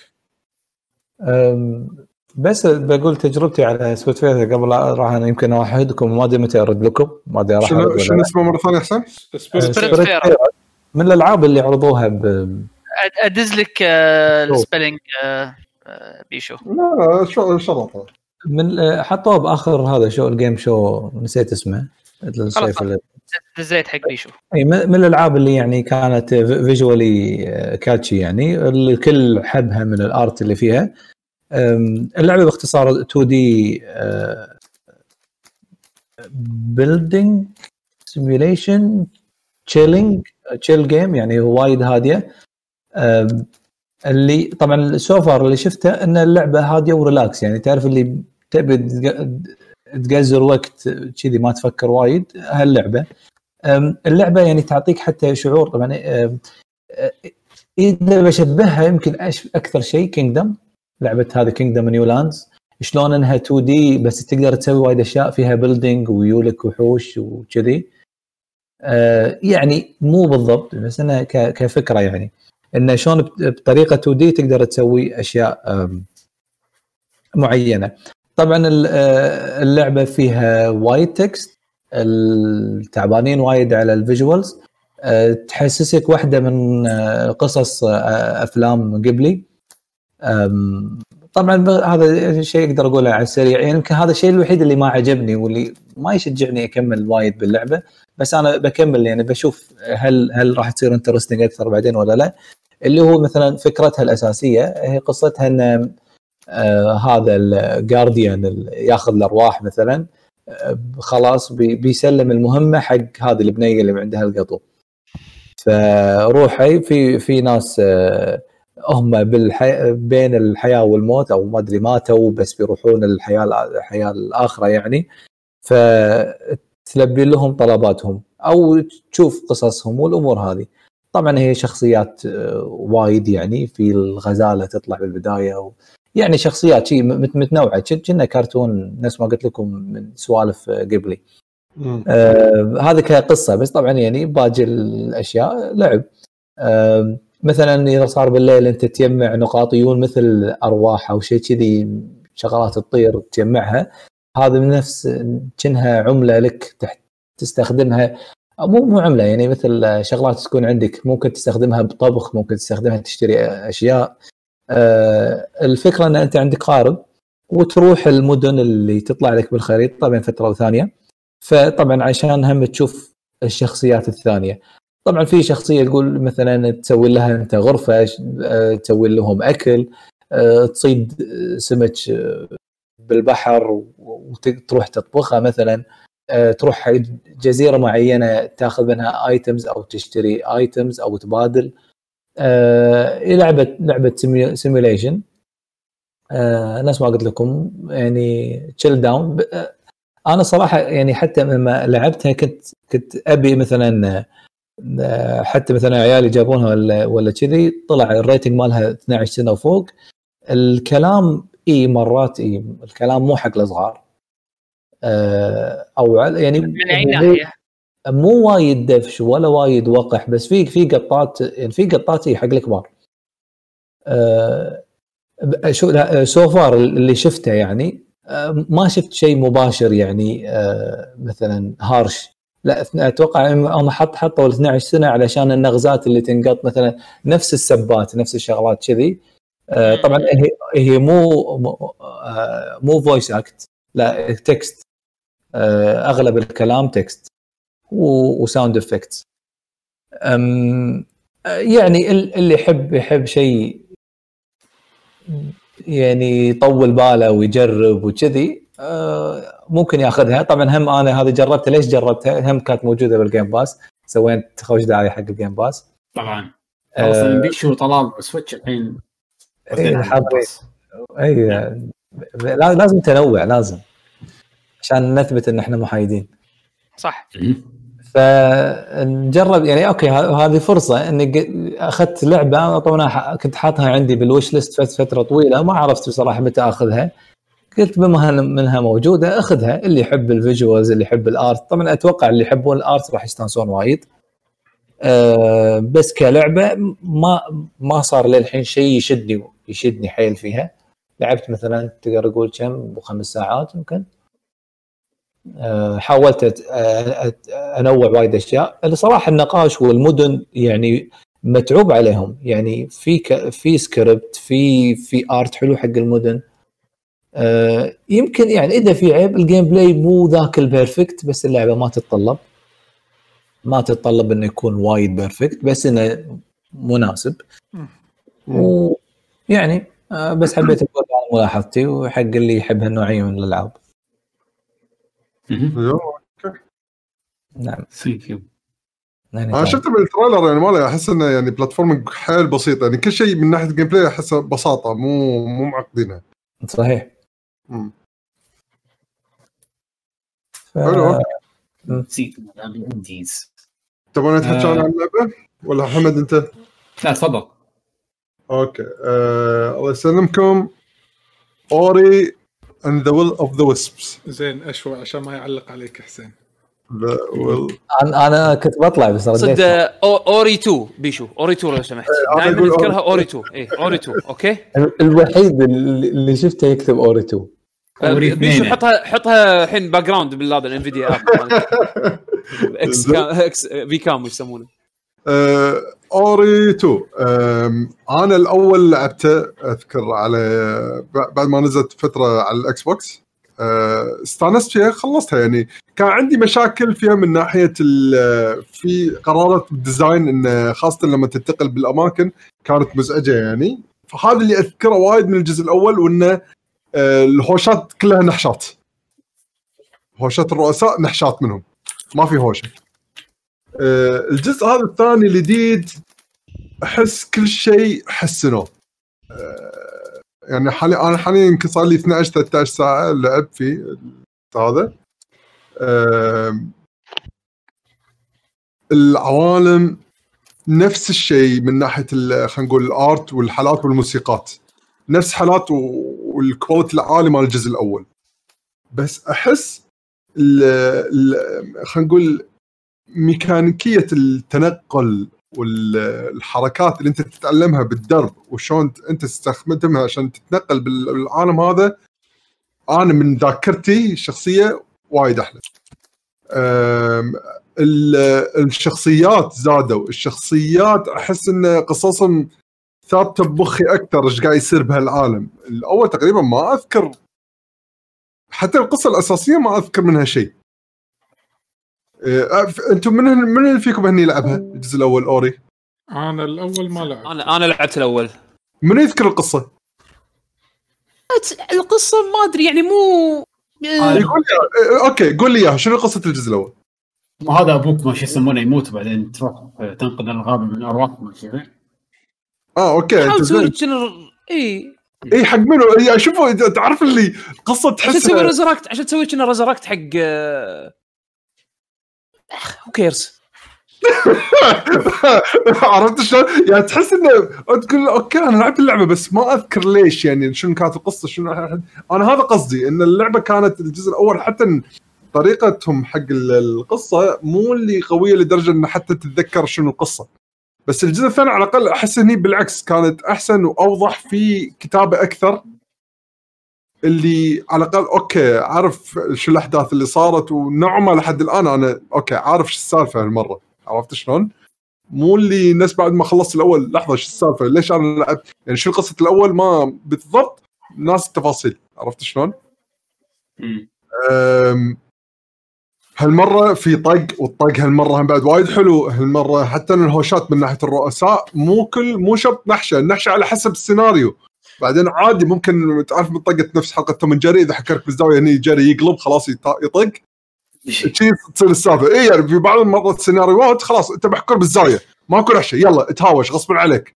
بس بقول تجربتي على Spiritfarer قبل راح أنا يمكن اوحدكم ما أدري متى أرد لكم ما أدري راح شنو شنو. اسمه مرة ثانية أه، Fair. Fair. من الألعاب اللي عرضوها ب... أدز لك آه، ال spelling آه، آه، بيشو. لا لا شو شرط من آه، حطوه بآخر هذا شو ال game show نسيت اسمه. اللي- دزيت حق بيشو. إي من من الألعاب اللي يعني كانت visually catchy يعني اللي الكل حبها من ال art اللي فيها. اللعبة باختصار 2D building simulation chilling chill game يعني وايد هادية. اللي طبعا ال so far اللي شفته إن اللعبة هادية و relax يعني تعرف اللي تبي تق- تقزر وقت كذي ما تفكر وايد هاللعبة. اللعبة يعني تعطيك حتى شعور طبعا إذا بشبهها يمكن أكثر شيء Kingdom لعبة هذه Kingdom New Lands شلون إنها 2D بس تقدر تسوي وايد أشياء فيها building ويولك وحوش وكذي. أه، يعني مو بالضبط بس إنها كفكرة يعني. انه شلون بطريقة 2D تقدر تسوي أشياء معينة. طبعا أه، اللعبة فيها وايد text التعبانين وايد على ال visuals. أه، تحسسك واحدة من أه، قصص أفلام قبلي. طبعا هذا شيء أقدر أقوله على السريع. يعني يمكن هذا الشيء الوحيد اللي ما عجبني واللي ما يشجعني أكمل وايد باللعبة. بس أنا بكمل يعني بشوف هل هل راح تصير interesting أكثر بعدين ولا لا. اللي هو مثلا فكرتها الأساسية هي قصتها إن آه هذا ال guardian ياخذ الأرواح مثلا آه خلاص بي بيسلم المهمة حق هذه البنية اللي عندها القطو. فروحي في في ناس آه هم بالحي... بين الحياة والموت أو ما أدري ماتوا بس بيروحون الحياة الحياة الآخرة يعني. فتلبي لهم طلباتهم أو تشوف قصصهم والأمور هذه. طبعا هي شخصيات آه، وايد يعني في الغزالة تطلع بالبداية و... يعني شخصيات شيء مت- متنوعة. كنا كرتون نفس ما قلت لكم من سوالف آه، قبلي. آه هذا كقصه بس طبعا يعني باقي الأشياء لعب. آه مثلا إذا صار بالليل أنت تجمع نقاط يون مثل أرواح أو شيء كذي شغلات تطير تجمعها هذا من نفس كأنها عملة لك تحت تستخدمها مو مو عملة يعني مثل شغلات تكون عندك. ممكن تستخدمها بطبخ ممكن تستخدمها تشتري أشياء. آه الفكرة إن أنت عندك قارب وتروح المدن اللي تطلع لك بالخريطة بين فترة وثانيه فطبعا عشان هم تشوف الشخصيات الثانية. طبعا في شخصية تقول مثلا تسوي لها أنت غرفة آه، تسوي لهم أكل آه، تصيد آه، سمك آه، بالبحر وتروح تطبخها مثلا. آه، تروح حق جزيرة معينة تاخذ منها items أو تشتري items أو تبادل. آه، لعبة لعبة simulation نفس ما قلت لكم يعني chill down أنا صراحة يعني حتى لما لعبتها كنت كنت أبي مثلا آه، حتى مثلا عيالي جابونها ولا ولا كذي طلع ال rating مالها 12 سنة وفوق. الكلام إي مرات إي الكلام مو حق الصغار آه، أو على- يعني من أي مو- ناحية؟ مو وايد دفش ولا وايد وقح بس في في قطات يعني في قطات حق الكبار. آه، شو لا so far اللي شفته يعني آه، ما شفت شيء مباشر يعني آه، مثلا harsh. لا أتوقع هم حط حطوا ال 12 سنة علشان النغزات اللي تنقط مثلا نفس السبات نفس الشغلات كذي. آه، طبعا هي هي مو آه، مو voice act لا text أغلب الكلام text و sound effects يعني ال- اللي يحب يحب شيء يعني يطول باله ويجرب وكذي آه، ممكن ياخذها. طبعا هم أنا هذا جربتها. ليش جربتها؟ هم كانت موجودة بال Game Pass سويت خوش دعايه حق ال Game Pass طبعا. آه، أصلا بيشو طلال switch الحين. إيه،. اي لا- لازم تنوع لازم. عشان نثبت إن إحنا محايدين. صح. فنجرب يعني okay ه- هذه فرصة إني ق- أخذت لعبة طبعا ح- كنت حاطها عندي بال wish list فت- فترة طويلة ما عرفت بصراحة متى أخذها. قلت بما منها موجودة أخذها. اللي يحب ال visuals اللي يحب ال art طبعا أتوقع اللي يحبون ال art راح يستانسون وايد. أه بس كلعبة ما ما صار للحين شيء يشدني يشدني حيل فيها. لعبت مثلا تقدر تقول كم؟ خمس ساعات يمكن. حاولت أت- أت- أنوع وايد أشياء. الصراحة النقاش والمدن يعني متعوب عليهم. يعني في ك... في سكريبت في في art حلو حق المدن. آه يمكن يعني إذا في عيب ال gameplay مو ذاك ال perfect بس اللعبة ما تتطلب. ما تتطلب إنه يكون وايد perfect بس إنه مناسب. ويعني آه بس حبيت أقول ملاحظتي وحق اللي يحب هالنوعية من الألعاب. نعم. thank you يعني أنا شفت بال trailer يعني ماله أحس إنه يعني platforming حيل بسيط. يعني كل شيء من ناحية ال gameplay احسه بساطه مو مو معقدينها. صحيح. ف... حلو. نسيت ال indies تبغون نتحكي. عن اللعبة؟ ولا محمد أنت؟ لا تفضل. okay. آه الله يسلمكم. Ori and the Will of the Wisps. زين أشوى عشان ما يعلق عليك حسين. the will. أنا أنا كنت بطلع بس رديت. صد Ori 2 بيشو Ori 2 لو سمحت. أنا دائما Ori. Ori 2 اي Ori 2 okay؟ الوحيد اللي شفته يكتب Ori 2 Ori بيشو. حطها حطها الحين background بالهذا ال Nvidia app X X VCam يسمونه. آه، Ori 2 آم، أنا الأول لعبته أذكر على بعد ما نزلت فترة على ال Xbox. آه، استانست فيها خلصتها يعني. كان عندي مشاكل فيها من ناحية في قرارات بال design انه خاصة لما تنتقل بالأماكن كانت مزعجة يعني. فهذا اللي أذكره وايد من الجزء الأول وإنه آه، الهوشات كلها نحشات. هوشات الرؤساء نحشات منهم. ما في هوشة. آه، الجزء هذا الثاني الجديد أحس كل شيء حسنوه آه، يعني حالي أنا حاليا يمكن صار لي 12 13 ساعة لعب فيه هذا. العوالم نفس الشيء من ناحية خلينا نقول الآرت والحالات والموسيقات. نفس حالات والكواليتي العالي مال الجزء الأول. بس أحس خلينا نقول ميكانيكية التنقل والحركات اللي انت تتعلمها بالدرب وشلون انت تستخدمها عشان تتنقل بالعالم هذا أنا من ذاكرتي الشخصيه وايد أحلى. الشخصيات زادوا، الشخصيات أحس إن قصصهم ثابتة بمخي أكثر إيش قاعد يصير بهالعالم، الأول تقريبا ما أذكر حتى القصة الأساسية ما أذكر منها شيء. إيه، أنتم من من اللي فيكم هني يلعبها الجزء الأول Ori؟ أنا الأول ما لعب أنا أنا لعبت الأول من يذكر القصة؟ القصة ما أدري يعني مو آه. يقول لي إيه، okay قول لي إياها شنو قصة الجزء الأول؟ هذا أبوك ما شو يسمونه يموت بعدين تروح تنقذ الغابة من الارواح ما غير. آه okay إي إي حق منو؟ شوفوا تعرف اللي قصة عشان تسوي resurrect عشان تسوي كنا resurrect حق who cares عرفت شلون؟ يعني تحس إنه تقول okay أنا لعبت اللعبة بس ما أذكر ليش يعني شنو كانت القصة شنو أنا هذا قصدي إن اللعبة كانت الجزء الأول حتى طريقتهم حق ال- القصة مو اللي قوية لدرجة ان حتى تتذكر شنو القصة. بس الجزء الثاني على الأقل أحس هني بالعكس كانت أحسن وأوضح في كتابة أكثر. اللي على الأقل okay عارف شو الأحداث اللي صارت ونوعا ما لحد الآن. أنا okay عارف شو السالفة هالمرة. عرفت شلون؟ مو اللي الناس بعد ما خلصت الأول لحظة شو السالفة؟ ليش أنا لعبت يعني شو قصة الأول؟ ما بالضبط ناس التفاصيل. عرفت شلون؟ هالمرة في طق والطق هالمرة هم بعد وايد حلو. هالمرة حتى الهوشات من ناحية الرؤساء مو كل مو شرط نحشة. النحشة على حسب السيناريو. بعدين عادي ممكن تعرف من طقة نفس حلقة توم جيري إذا حكرك بالزاوية هني جيري يقلب خلاص يط- يطق. شي تصير السالفة. اي يعني في بعض المرات السيناريوهات خلاص أنت محكور بالزاوية. ماكو نحشه يلا تهاوش غصبا عليك.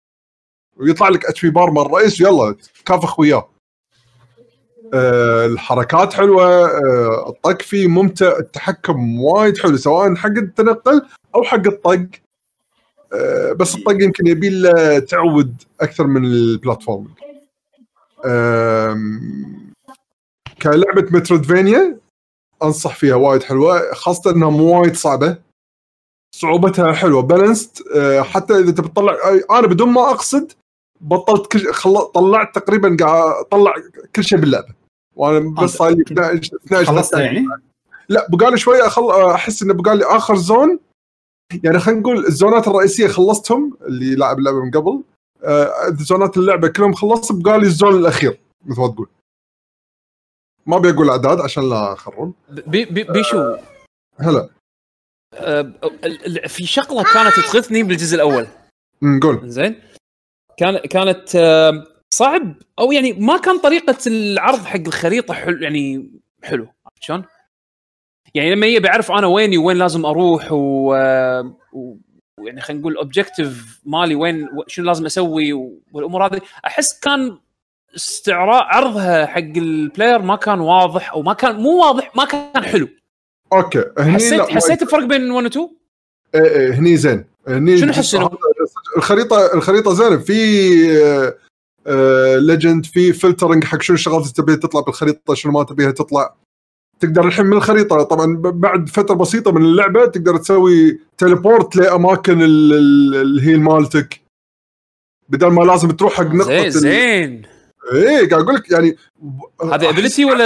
ويطلع لك HP bar مال الرئيس يلا كافخ وياه. آه، الحركات حلوة. آه، الطق فيه ممتع. التحكم وايد حلو سواء حق التنقل أو حق الطق. آه، بس الطق يمكن يبي له تعود أكثر من البلاتفورم. كلعبة مترودفينيا أنصح فيها وايد حلوة خاصة إنها مو وايد صعبة. صعوبتها حلوة بالانست حتى إذا تبي تطلع أنا بدون ما أقصد بطلت كل خل... طلعت تقريبا قاعد أطلع كل شيء باللعبة. وأنا بس صار لي 12 12 خلصتها يعني؟ لا بقالي شوي أخل... أحس إنه بقالي آخر zone. يعني خلينا نقول الزونات الرئيسية خلصتهم اللي لاعب اللعبة من قبل. زونات اللعبة كلهم خلصت بقالي ال zone الأخير مثل ما تقول. ما أبي أقول أعداد عشان لا اخرب بي بي بيشو. هلا. آه، ال- ال- في شغلة كانت تغثني بالجزء الأول. نقول زين. كان كانت آه، صعب أو يعني ما كان طريقة العرض حق الخريطة حلو يعني حلو عرفت شلون؟ يعني لما يبي اعرف أنا ويني وين لازم أروح و, آه، و... يعني خلينا نقول ال objective مالي وين شنو لازم أسوي والأمور هذه أحس كان استعراض عرضها حق ال player ما كان واضح أو ما كان مو واضح ما كان حلو. okay هني حسيت لا، حسيت بفرق بين 1 و 2 إيه إيه هني زين. هني شنو حسنوا؟ الخريطه الخريطة زينة. في legend في filtering حق شنو الشغلات اللي تبيها تطلع بالخريطة شنو ما تبيها تطلع. تقدر الحين من الخريطة. طبعا بعد فترة بسيطة من اللعبة تقدر تسوي teleport لأماكن ال- ال- ال heal مالتك. بدل ما لازم تروح حق نقطة زين زين. إيه قاعد أقول لك يعني هذا ability ولا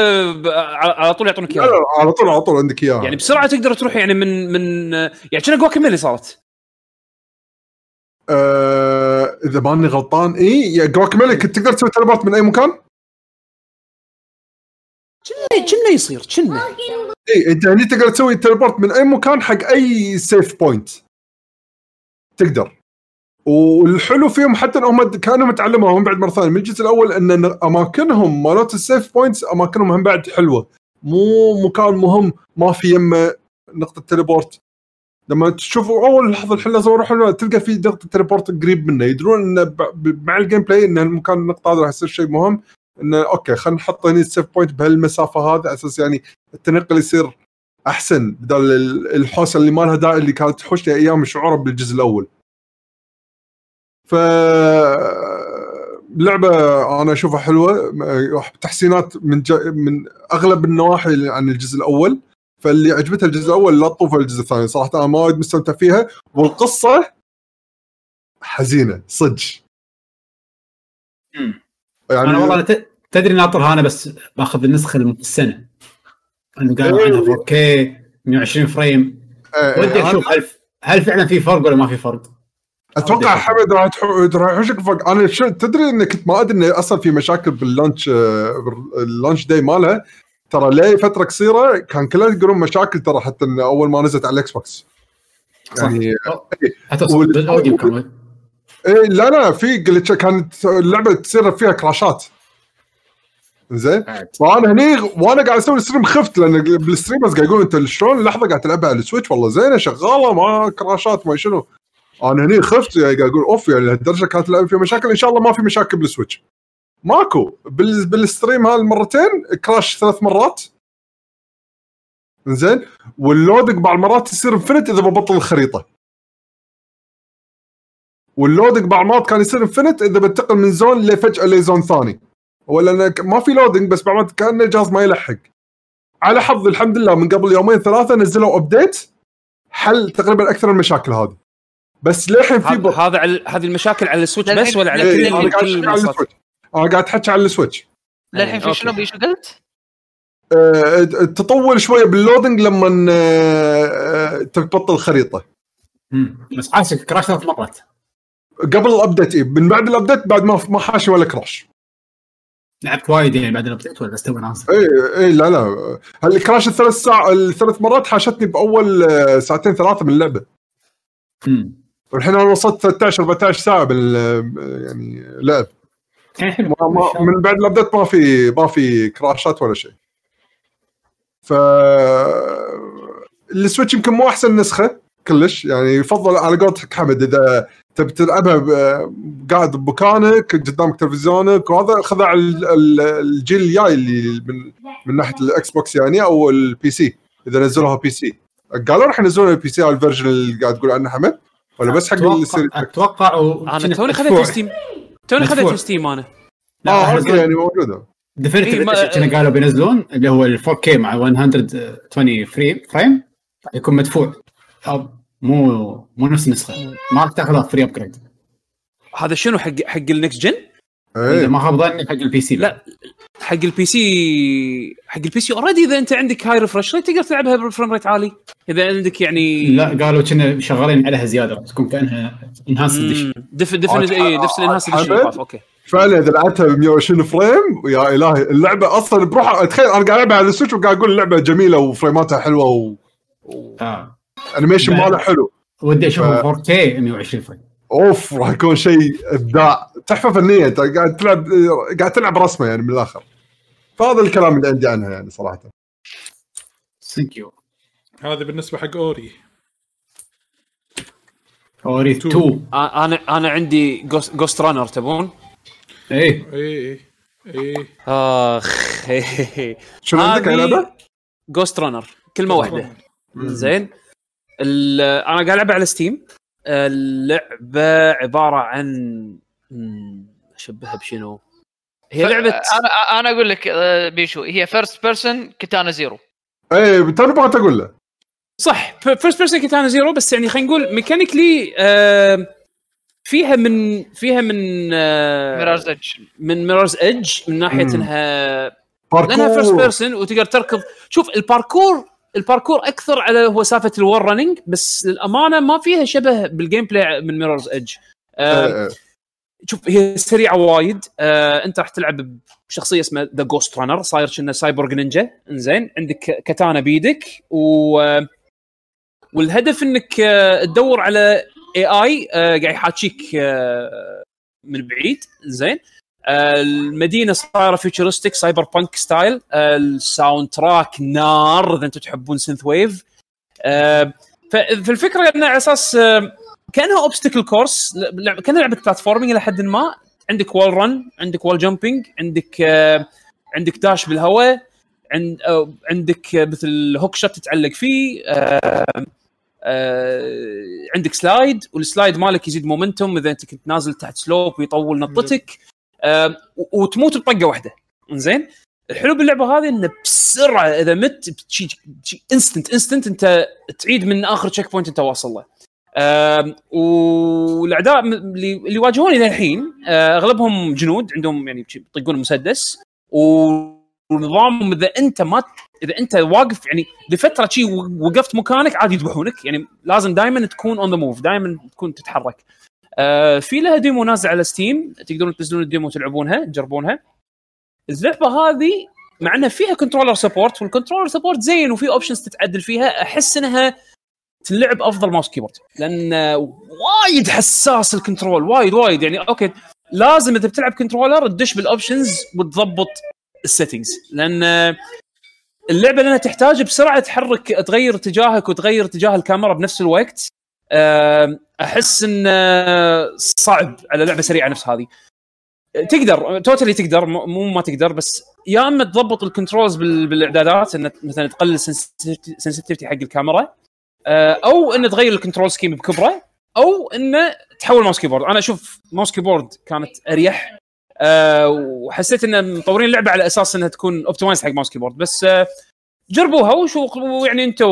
على طول يعطونك لا اياه؟ لا على طول على طول عندك إياها. يعني بسرعة تقدر تروح يعني من من يعني كنا Guacamelee صارت. آه إذا ماني غلطان اي يا Guacamelee كنت تقدر تسوي teleport من أي مكان؟ كنا كنا يصير كنا. اي إنت هني تقدر تسوي teleport من أي مكان حق أي save point تقدر. والحلو فيهم حتى إنهم كانوا متعلموا هم بعد مرة ثانية. من الجزء الأول إن أماكنهم مالت ال save points أماكنهم هم بعد حلوة. مو مكان مهم ما في يمه نقطة teleport لما تشوف أول لحظة الحين لازم أروح هنا، تلقى في نقطة teleport قريب منه. يدرون إنه مع ال gameplay إن المكان النقطة هذه راح يصير شيء مهم. انه okay خلينا نحط هنا ال save point بهالمسافة هذه على أساس يعني التنقل يصير أحسن بدل ال- الحوسة اللي ما لها داعي اللي كانت تحوش لي أيام شعورها بالجزء الأول. ف لعبة أنا أشوفها حلوة تحسينات من ج... من أغلب النواحي عن الجزء الأول فاللي عجبتها الجزء الأول لا تطوفها الجزء الثاني صراحة أنا ما وايد مستمتع فيها والقصة حزينة صدق. يعني أنا والله ت- تدري ناطرها أنا بس بأخذ النسخة السنة انه قالوا عنها 4K 120 فريم. آه، ودي أنا- أشوف هل هل فعلا في فرق ولا ما في فرق؟ أتوقع حمد راح راح يحوشك فرق أنا شو تدري اني كنت ما أدري انه أصلا في مشاكل بال launch آه، ال launch day مالها ترى لي فترة قصيرة كان كلها يقولون مشاكل ترى حتى إن أول ما نزلت على ال Xbox. يعني حتى ال audio كمان إيه لا لا في كانت اللعبه تصير فيها كراشات زين؟ وأنا هني وأنا قاعد أسوي stream خفت لأن بال streamers قاعد يقولون أنت شلون اللحظة قاعد تلعبها على ال Switch والله زينة شغالة ما كراشات ما شنو. أنا هني خفت يعني قاعد أقول أوف يعني لهالدرجه كانت اللعبه فيها مشاكل. إن شاء الله ما في مشاكل بال Switch ماكو. بال... بال stream هالمرتين crash ثلاث مرات. زين؟ وال loading بعض المرات يصير infinite إذا ببطل الخريطة. وال loading بعض المرات كان يصير infinite إذا بنتقل من zone لفجأة ل zone ثاني. ولا أنا ك- ما في loading بس بعض كان الجهاز ما يلحق. على حظ الحمد لله من قبل يومين ثلاثة نزلوا update حل تقريبا أكثر المشاكل هذه. بس للحين في هذا على هذه المشاكل على ال Switch بس ولا على إيه، كل أنا قاعد احكي على ال Switch. للحين في. شنو بيشو قلت؟ أه تطول شوية بال loading لما أه آه، تبطل الخريطة. بس حاشك crash ثلاث مرات. قبل ال update إيه. من بعد ال update بعد ما ما حاشني ولا crash لعبت وايد يعني بعد ال update ولا بس تو نازل اي اي إيه، لا لا. ال crash الثلاث ساعة الثلاث مرات حاشتني بأول آه، ساعتين ثلاثة من اللعبة. مم. والحين أنا وصلت 13 14 ساعة بال يعني لعب. يعني حلو. من بعد ال update ما في ما في crash ات ولا شيء. ف ال Switch يمكن مو أحسن نسخة كلش. يعني يفضل على قولتك حمد إذا تبي تلعبها قاعد بمكانك قدامك تلفزيونك وهذا خذ على ال- ال- الجيل الجاي اللي من من ناحية ال Xbox يعني أو ال PC. إذا نزلوها PC. قالوا راح ينزلون ال PC على ال version اللي قاعد تقول عنه حمد ولا بس حق ال Series أتوقع أتوقع و- أنا توني. خذيت في Steam توني. خذيت في Steam أنا. لا، آه ينزلون- أوكي يعني موجودة. definitive إيه، ما- كانوا قالوا بينزلون؟ اللي هو ال 4K مع 120 free frame يكون مدفوع. مو مو نفس النسخة. ما راح تاخذها free upgrade هذا شنو حق حق ال next gen اذا إيه. ما خاب ظني حق ال PC لا. حق ال PC حق ال PC already إذا أنت عندك high refresh rate تقدر تلعبها ب frame rate عالي. إذا عندك يعني لا قالوا كنا شغالين عليها زيادة راح تكون كأنها enhanced edition def اي def ال enhanced عاد- edition okay. فعلا إذا لعبتها ب 120 frame يا إلهي اللعبة أصلا بروحها تخيل أنا قاعد ألعبها على ال Switch وقاعد أقول اللعبة جميلة و frame اتها حلوة آه. و animation بعد- ماله حلو. ودي أشوف ف- 4K 120 frame أوف راح يكون شيء إبداع. تحفة فنية. أنت قاعد تلعب قاعد تلعب رسمة يعني من الآخر. فهذا الكلام اللي عندي عنها يعني صراحة. thank you هذا بالنسبة حق Ori. Ori Two. 2 آه، أنا أنا عندي Ghostrunner تبون؟ إيه. اي اي آخ. شنو عندك أي لعبة؟ Ghostrunner كلمة واحدة. زين. أنا قاعد العبها على Steam اللعبة عبارة عن أشبهها بشنو؟ هي لعبه أنا أنا أقول لك آه، بيشو هي first person Katana Zero إيه توني بغيت أقول له صح first person Katana Zero بس يعني خلينا نقول mechanically آه فيها من فيها من آه Mirror's Edge من Mirror's Edge من ناحية مم. انها لأنها first parkour person وتقدر تركض. شوف ال parkour ال parkour أكثر على هو سالفة ال wall running بس للأمانة ما فيها شبه بال gameplay من Mirror's Edge آه إيه، إيه. شوف هي سريعة وايد. آه أنت راح تلعب بشخصية اسمها The Ghostrunner صاير كأنه cyborg ninja إنزين عندك katana بيدك و آه، والهدف إنك آه تدور على AI آه قاعد يحاكيك آه من بعيد. زين آه المدينة صايرة futuristic cyberpunk style ال soundtrack نار إذا أنتم تحبون synthwave آه فالفكرة إنه على أساس آه كأنها obstacle course كأنها لعبة platforming إلى حد ما. عندك wall run عندك wall jumping عندك آه عندك dash بالهواء عند عندك مثل hookshot تتعلق فيه عندك slide وال slide مالك يزيد momentum إذا أنت كنت نازل تحت slope ويطول نطتك. وتموت بطقة واحدة. زين الحلو باللعبة هذه إنه بسرعة إذا مت instant instant أنت تعيد من آخر checkpoint أنت واصل له. والأعداء اللي اللي يواجهوني للحين آه، أغلبهم جنود عندهم يعني يطقون مسدس. ونظامهم إذا أنت ما إذا أنت واقف يعني لفترة شي وقفت مكانك عادي يذبحونك. يعني لازم دائما تكون on the move دائما تكون تتحرك. آه، في لها demo نازل على Steam تقدرون تنزلون ال demo وتلعبونها تجربونها. اللعبة هذه مع إنها فيها controller support وال controller support زين وفي options تتعدل فيها. أحس إنها تلعب أفضل mouse keyboard لأن وايد حساس ال control وايد وايد. يعني okay لازم إذا بتلعب controller تدش بال options وتضبط ال settings لأن اللعبة لأنها تحتاج بسرعة تحرك تغير اتجاهك وتغير اتجاه الكاميرا بنفس الوقت. أحس انه صعب على لعبة سريعة نفس هذه. تقدر totally تقدر مو ما تقدر بس يا إما تضبط ال controls بال- بالإعدادات إن مثلا تقلل sensitivity حق الكاميرا آه، أو انه تغير ال control scheme بكبره أو انه تحول mouse keyboard أنا أشوف mouse keyboard كانت أريح أه وحسيت إن مطورين اللعبة على أساس إنها تكون optimized حق mouse keyboard بس جربوها وشو يعني أنتم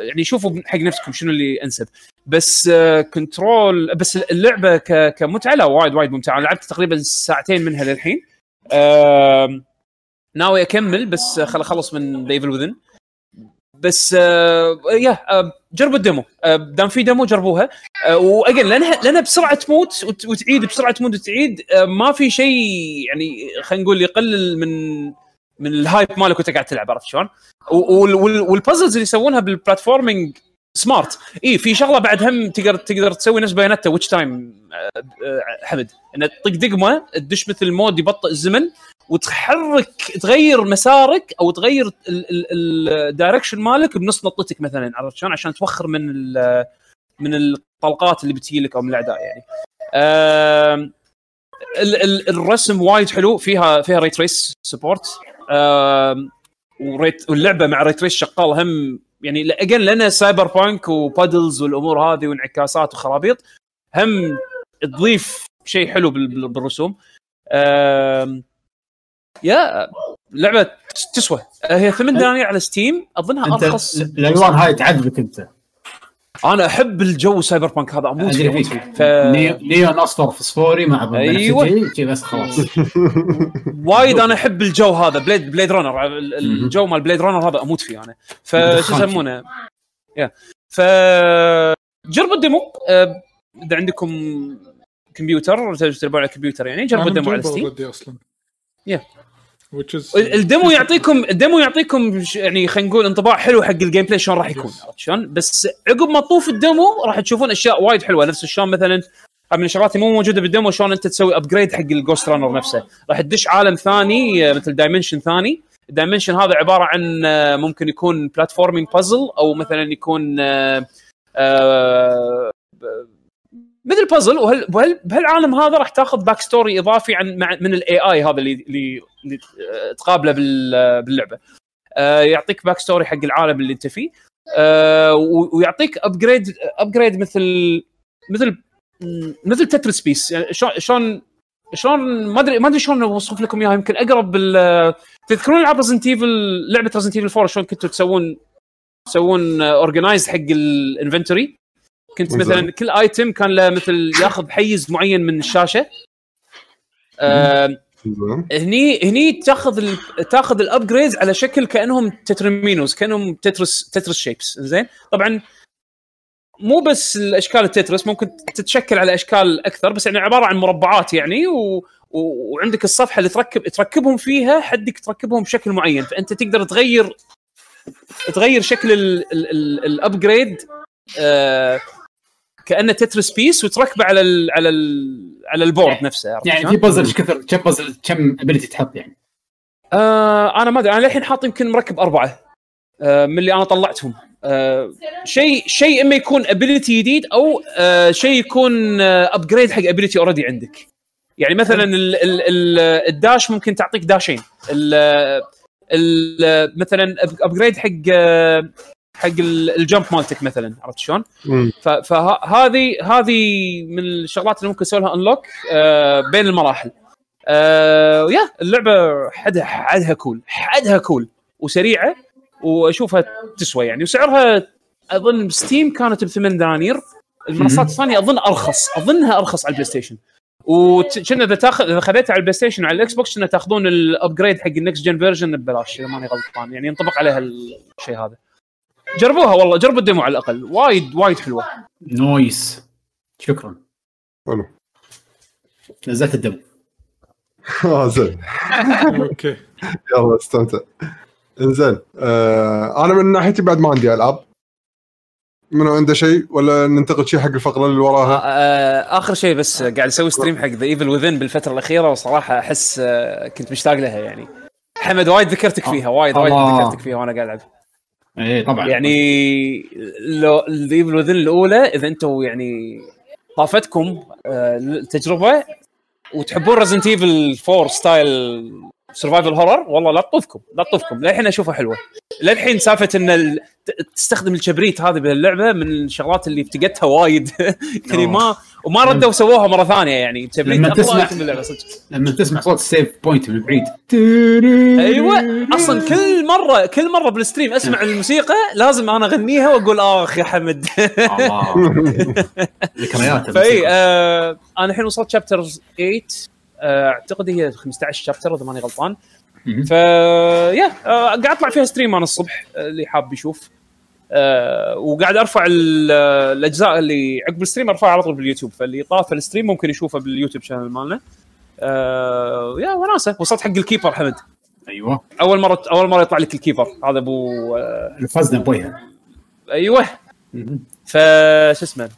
يعني شوفوا حق نفسكم شنو اللي انسب. بس control بس اللعبة كمتعة لا وايد وايد ممتعة. لعبت تقريبا ساعتين منها للحين. ناوي أكمل بس خل أخلص من The Evil Within بس آه يا آه جربوا ال demo. آه دام في demo جربوها. آه و again لأنها لأنها بسرعة تموت وت- وتعيد بسرعة تموت وتعيد. آه ما في شيء يعني خلينا نقول يقلل من من ال hype مالك وانت قاعد تلعب عرفت شلون؟ وال puzzles اللي يسوونها بال platforming smart اي في شغلة بعد هم تقدر تقدر تسوي نفس Bayonetta witch time حمد إن تطق دقمة تدش مثل mode يبطئ الزمن وتحرك تغير مسارك أو تغير ال direction مالك بنص نطتك مثلا عرفت شلون عشان توخر من من الطلقات اللي بتجي لك أو من الأعداء يعني. الرسم وايد حلو فيها فيها ray trace support وريت واللعبة مع ray trace شغال هم يعني again لأنها cyberpunk و puddles والأمور هذه وانعكاسات وخرابيط هم تضيف شيء حلو بال- بال- بالرسوم. يا لعبة تسوى. هي 8 دنانير على Steam أظنها أرخص. الألوان هاي تعذبك أنت. أنا احب الجو cyberpunk هذا أموت فيه ف... نيو- نيون اصفر فسفوري مع شي بس خلاص. وايد أنا أحب الجو هذا Blade Blade Runner ال- ال- الجو مال Blade Runner هذا أموت فيه أنا. فشو. يسمونه؟ يا ف جربوا ال demo. آه، إذا عندكم كمبيوتر تلعبون على الكمبيوتر يعني جربوا ال demo على Steam which is ال- ال demo يعطيكم ال demo يعطيكم يعني خلينا نقول انطباع حلو حق ال gameplay شلون راح يكون عرفت شلون؟ بس عقب ما تطوف ال demo راح تشوفون أشياء وايد حلوة نفس شلون مثلا من الشغلات اللي مو موجودة بال demo شلون أنت تسوي upgrade حق ال Ghostrunner نفسه. راح تدش عالم ثاني آه، مثل dimension ثاني. ال dimension هذا عبارة عن آه، ممكن يكون platforming puzzle أو مثلا يكون آه، مثل بازل وهل بهالعالم هذا راح تاخذ back story إضافي عن من ال AI هذا اللي اللي, اللي تقابله بال- باللعبة. آه، يعطيك back story حق العالم اللي أنت فيه. آه، ويعطيك upgrade upgrade مثل مثل مثل Tetris piece يعني شلون شلون ما ادري ما أدري شلون أوصف لكم إياها يمكن أقرب بال تذكرون العاب Resident Evil لعبة Resident Evil 4 شلون كنتوا تسوون تسوون organize حق ال inventory كنت. مثلا كل item كان له مثل ياخذ حيز معين من الشاشة آه. هني هني تاخذ ال... تاخذ ال upgrades على شكل كأنهم tetrominoes كأنهم Tetris Tetris shapes زين طبعا مو بس الأشكال ال Tetris ممكن تتشكل على أشكال أكثر بس يعني عبارة عن مربعات يعني و... و... وعندك الصفحة اللي تركب تركبهم فيها حدك تركبهم بشكل معين فأنت تقدر تغير تغير شكل ال... ال... ال... ال upgrade آه... كأنه Tetris piece وتركبه على ال... على ال... على ال board نفسه يعني؟ في بازل إيش كثر كم بازل كم ability تحط يعني؟ آه أنا ما أدري أنا للحين حاط يمكن مركب أربعة آه من اللي أنا طلعتهم. آه شيء شيء إما يكون ability جديد أو آه شيء يكون upgrade حق ability already عندك. يعني مثلا ال ال ال ال dash ممكن تعطيك داشين ال ال مثلا upgrade حق آه، حق ال- ال jump مالتك مثلا عرفت شلون؟ فهذه هذه من الشغلات اللي ممكن تسوي لها unlock بين المراحل. آه يا اللعبة حدها حدها cool حدها cool وسريعة وأشوفها تسوى يعني. وسعرها أظن Steam كانت ب 8 دنانير. المنصات الثانية أظن أرخص أظنها أرخص على ال PlayStation وكنا إذا تاخذ إذا خذيتها على ال PlayStation وعلى ال Xbox كنا تاخذون ال upgrade حق ال next gen version ببلاش إذا ماني غلطان. يعني ينطبق عليها الشيء هذا. جربوها والله جربوا ال demo على الأقل. وايد وايد حلوة. nice. شكرا. حلو. نزلت ال demo آه زين. okay. يلا استمتع. انزين آه أنا من ناحيتي بعد ما عندي ألعاب. منو عنده شيء؟ ولا ننتقل شيء حق الفقرة اللي وراها؟ آه، آخر شيء بس قاعد أسوي stream حق The Evil Within بالفترة الأخيرة وصراحة أحس آه، كنت مشتاق لها يعني. حمد وايد ذكرتك فيها وايد وايد. ذكرتك فيها وأنا قاعد ألعب. إيه طبعا يعني لو The Evil Within الأولى إذا أنتم يعني طافتكم آه، التجربه وتحبون Resident Evil 4 style survival horror والله لا تطوفكم لا تطوفكم. للحين أشوفها حلوة. للحين سالفة إن ال... تستخدم الكبريت هذه باللعبة من الشغلات اللي افتقدتها وايد. يعني ما وما ردوا سووها مرة ثانية يعني لما تسمع- صدق. لما تسمع صوت ال save point من بعيد. أيوه أصلا كل مره كل مرة بال stream أسمع الموسيقى لازم أنا أغنيها وأقول آخ يا حمد. الله. ذكريات فأي آه أنا الحين وصلت chapter 8 آه أعتقد هي 15 chapter إذا ماني غلطان. ف يا آه قاعد أطلع فيها stream أنا الصبح اللي حاب يشوف. آه وقاعد أرفع ال- الأجزاء اللي عقب ال stream أرفعها على طول باليوتيوب فاللي طاف ال stream ممكن يشوفه باليوتيوب channel مالنا. آه يا وناسة وصلت حق ال keeper حمد. أيوه. أول مرة أول مرة يطلع لك ال keeper. هذا أبو آه فزنا بويها أيوه. مهم. ف شو اسمه؟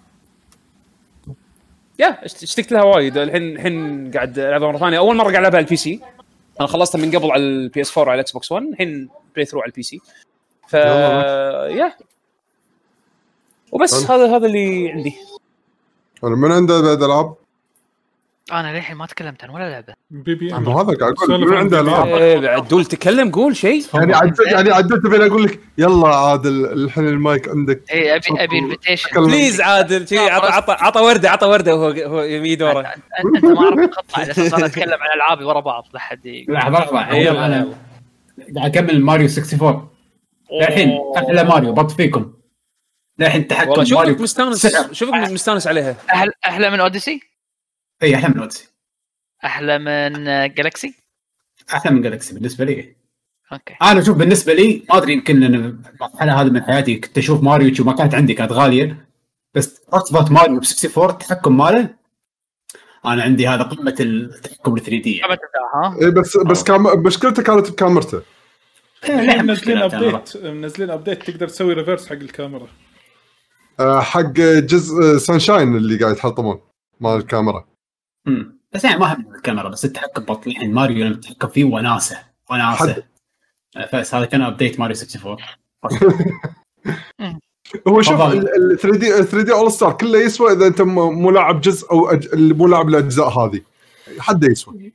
يا اشت- اشتقت لها وايد. الحين الحين قاعد ألعبها مرة ثانية. أول مرة قاعد ألعبها على ال PC. أنا خلصتها من قبل على ال PS 4 وعلى الاكس بوكس 1 الحين playthrough على ال PC. ف يا وبس هذا هذا اللي عندي. أنا من عنده بعد العاب؟ أنا للحين ما تكلمت عن ولا لعبة. بي بي ام هذا قاعد أقول من عن عنده العاب. إيه، بعد دول تكلم قول شيء. يعني عدلت يعني عدلت بين أقول لك يلا عادل الحين المايك عندك. اي ابي أبي invitation. please عادل شي عطى عطى عطى ورده عطى ورده وهو هو يميد ورا انت ما أعرف الخطة على أساس أنا أتكلم عن ألعابي ورا بعض لا حد لحظة لحظة. يلا، يلا أنا قاعد أكمل ماريو 64 للحين أحلى ماريو بط فيكم. للحين تحكم والله ماريو. شوفك مستانس. شوفك مستانس عليها. أحلى أحلى من أوديسي؟ إي أحلى من أوديسي. أحلى من جالكسي أحلى من جالكسي بالنسبة لي. okay. أنا أشوف بالنسبة لي ما أدري يمكن لأن المرحلة هذه من حياتي كنت أشوف ماريو ما كانت عندي كانت غالية. بس رتبه ماريو ب 64 التحكم ماله أنا عندي هذا قمة التحكم ال 3D إبداع، ها؟ اي بس بس كام مشكلته كانت بكاميرته. الحين منزلين update منزلين update تقدر تسوي reverse حق الكاميرا. آه، حق جزء سانشاين اللي قاعد يحطمون مال الكاميرا. مم. بس يعني ما هم الكاميرا بس التحكم بطيء الحين ماريو لما تتحكم فيه وناسه وناسه حد. بس هذا كان update ماريو 64 هو شوف. ال 3D 3D All Star كله يسوى إذا أنت م- مو لاعب جزء أو أج... مو لاعب الأجزاء هذه. حد يسوى.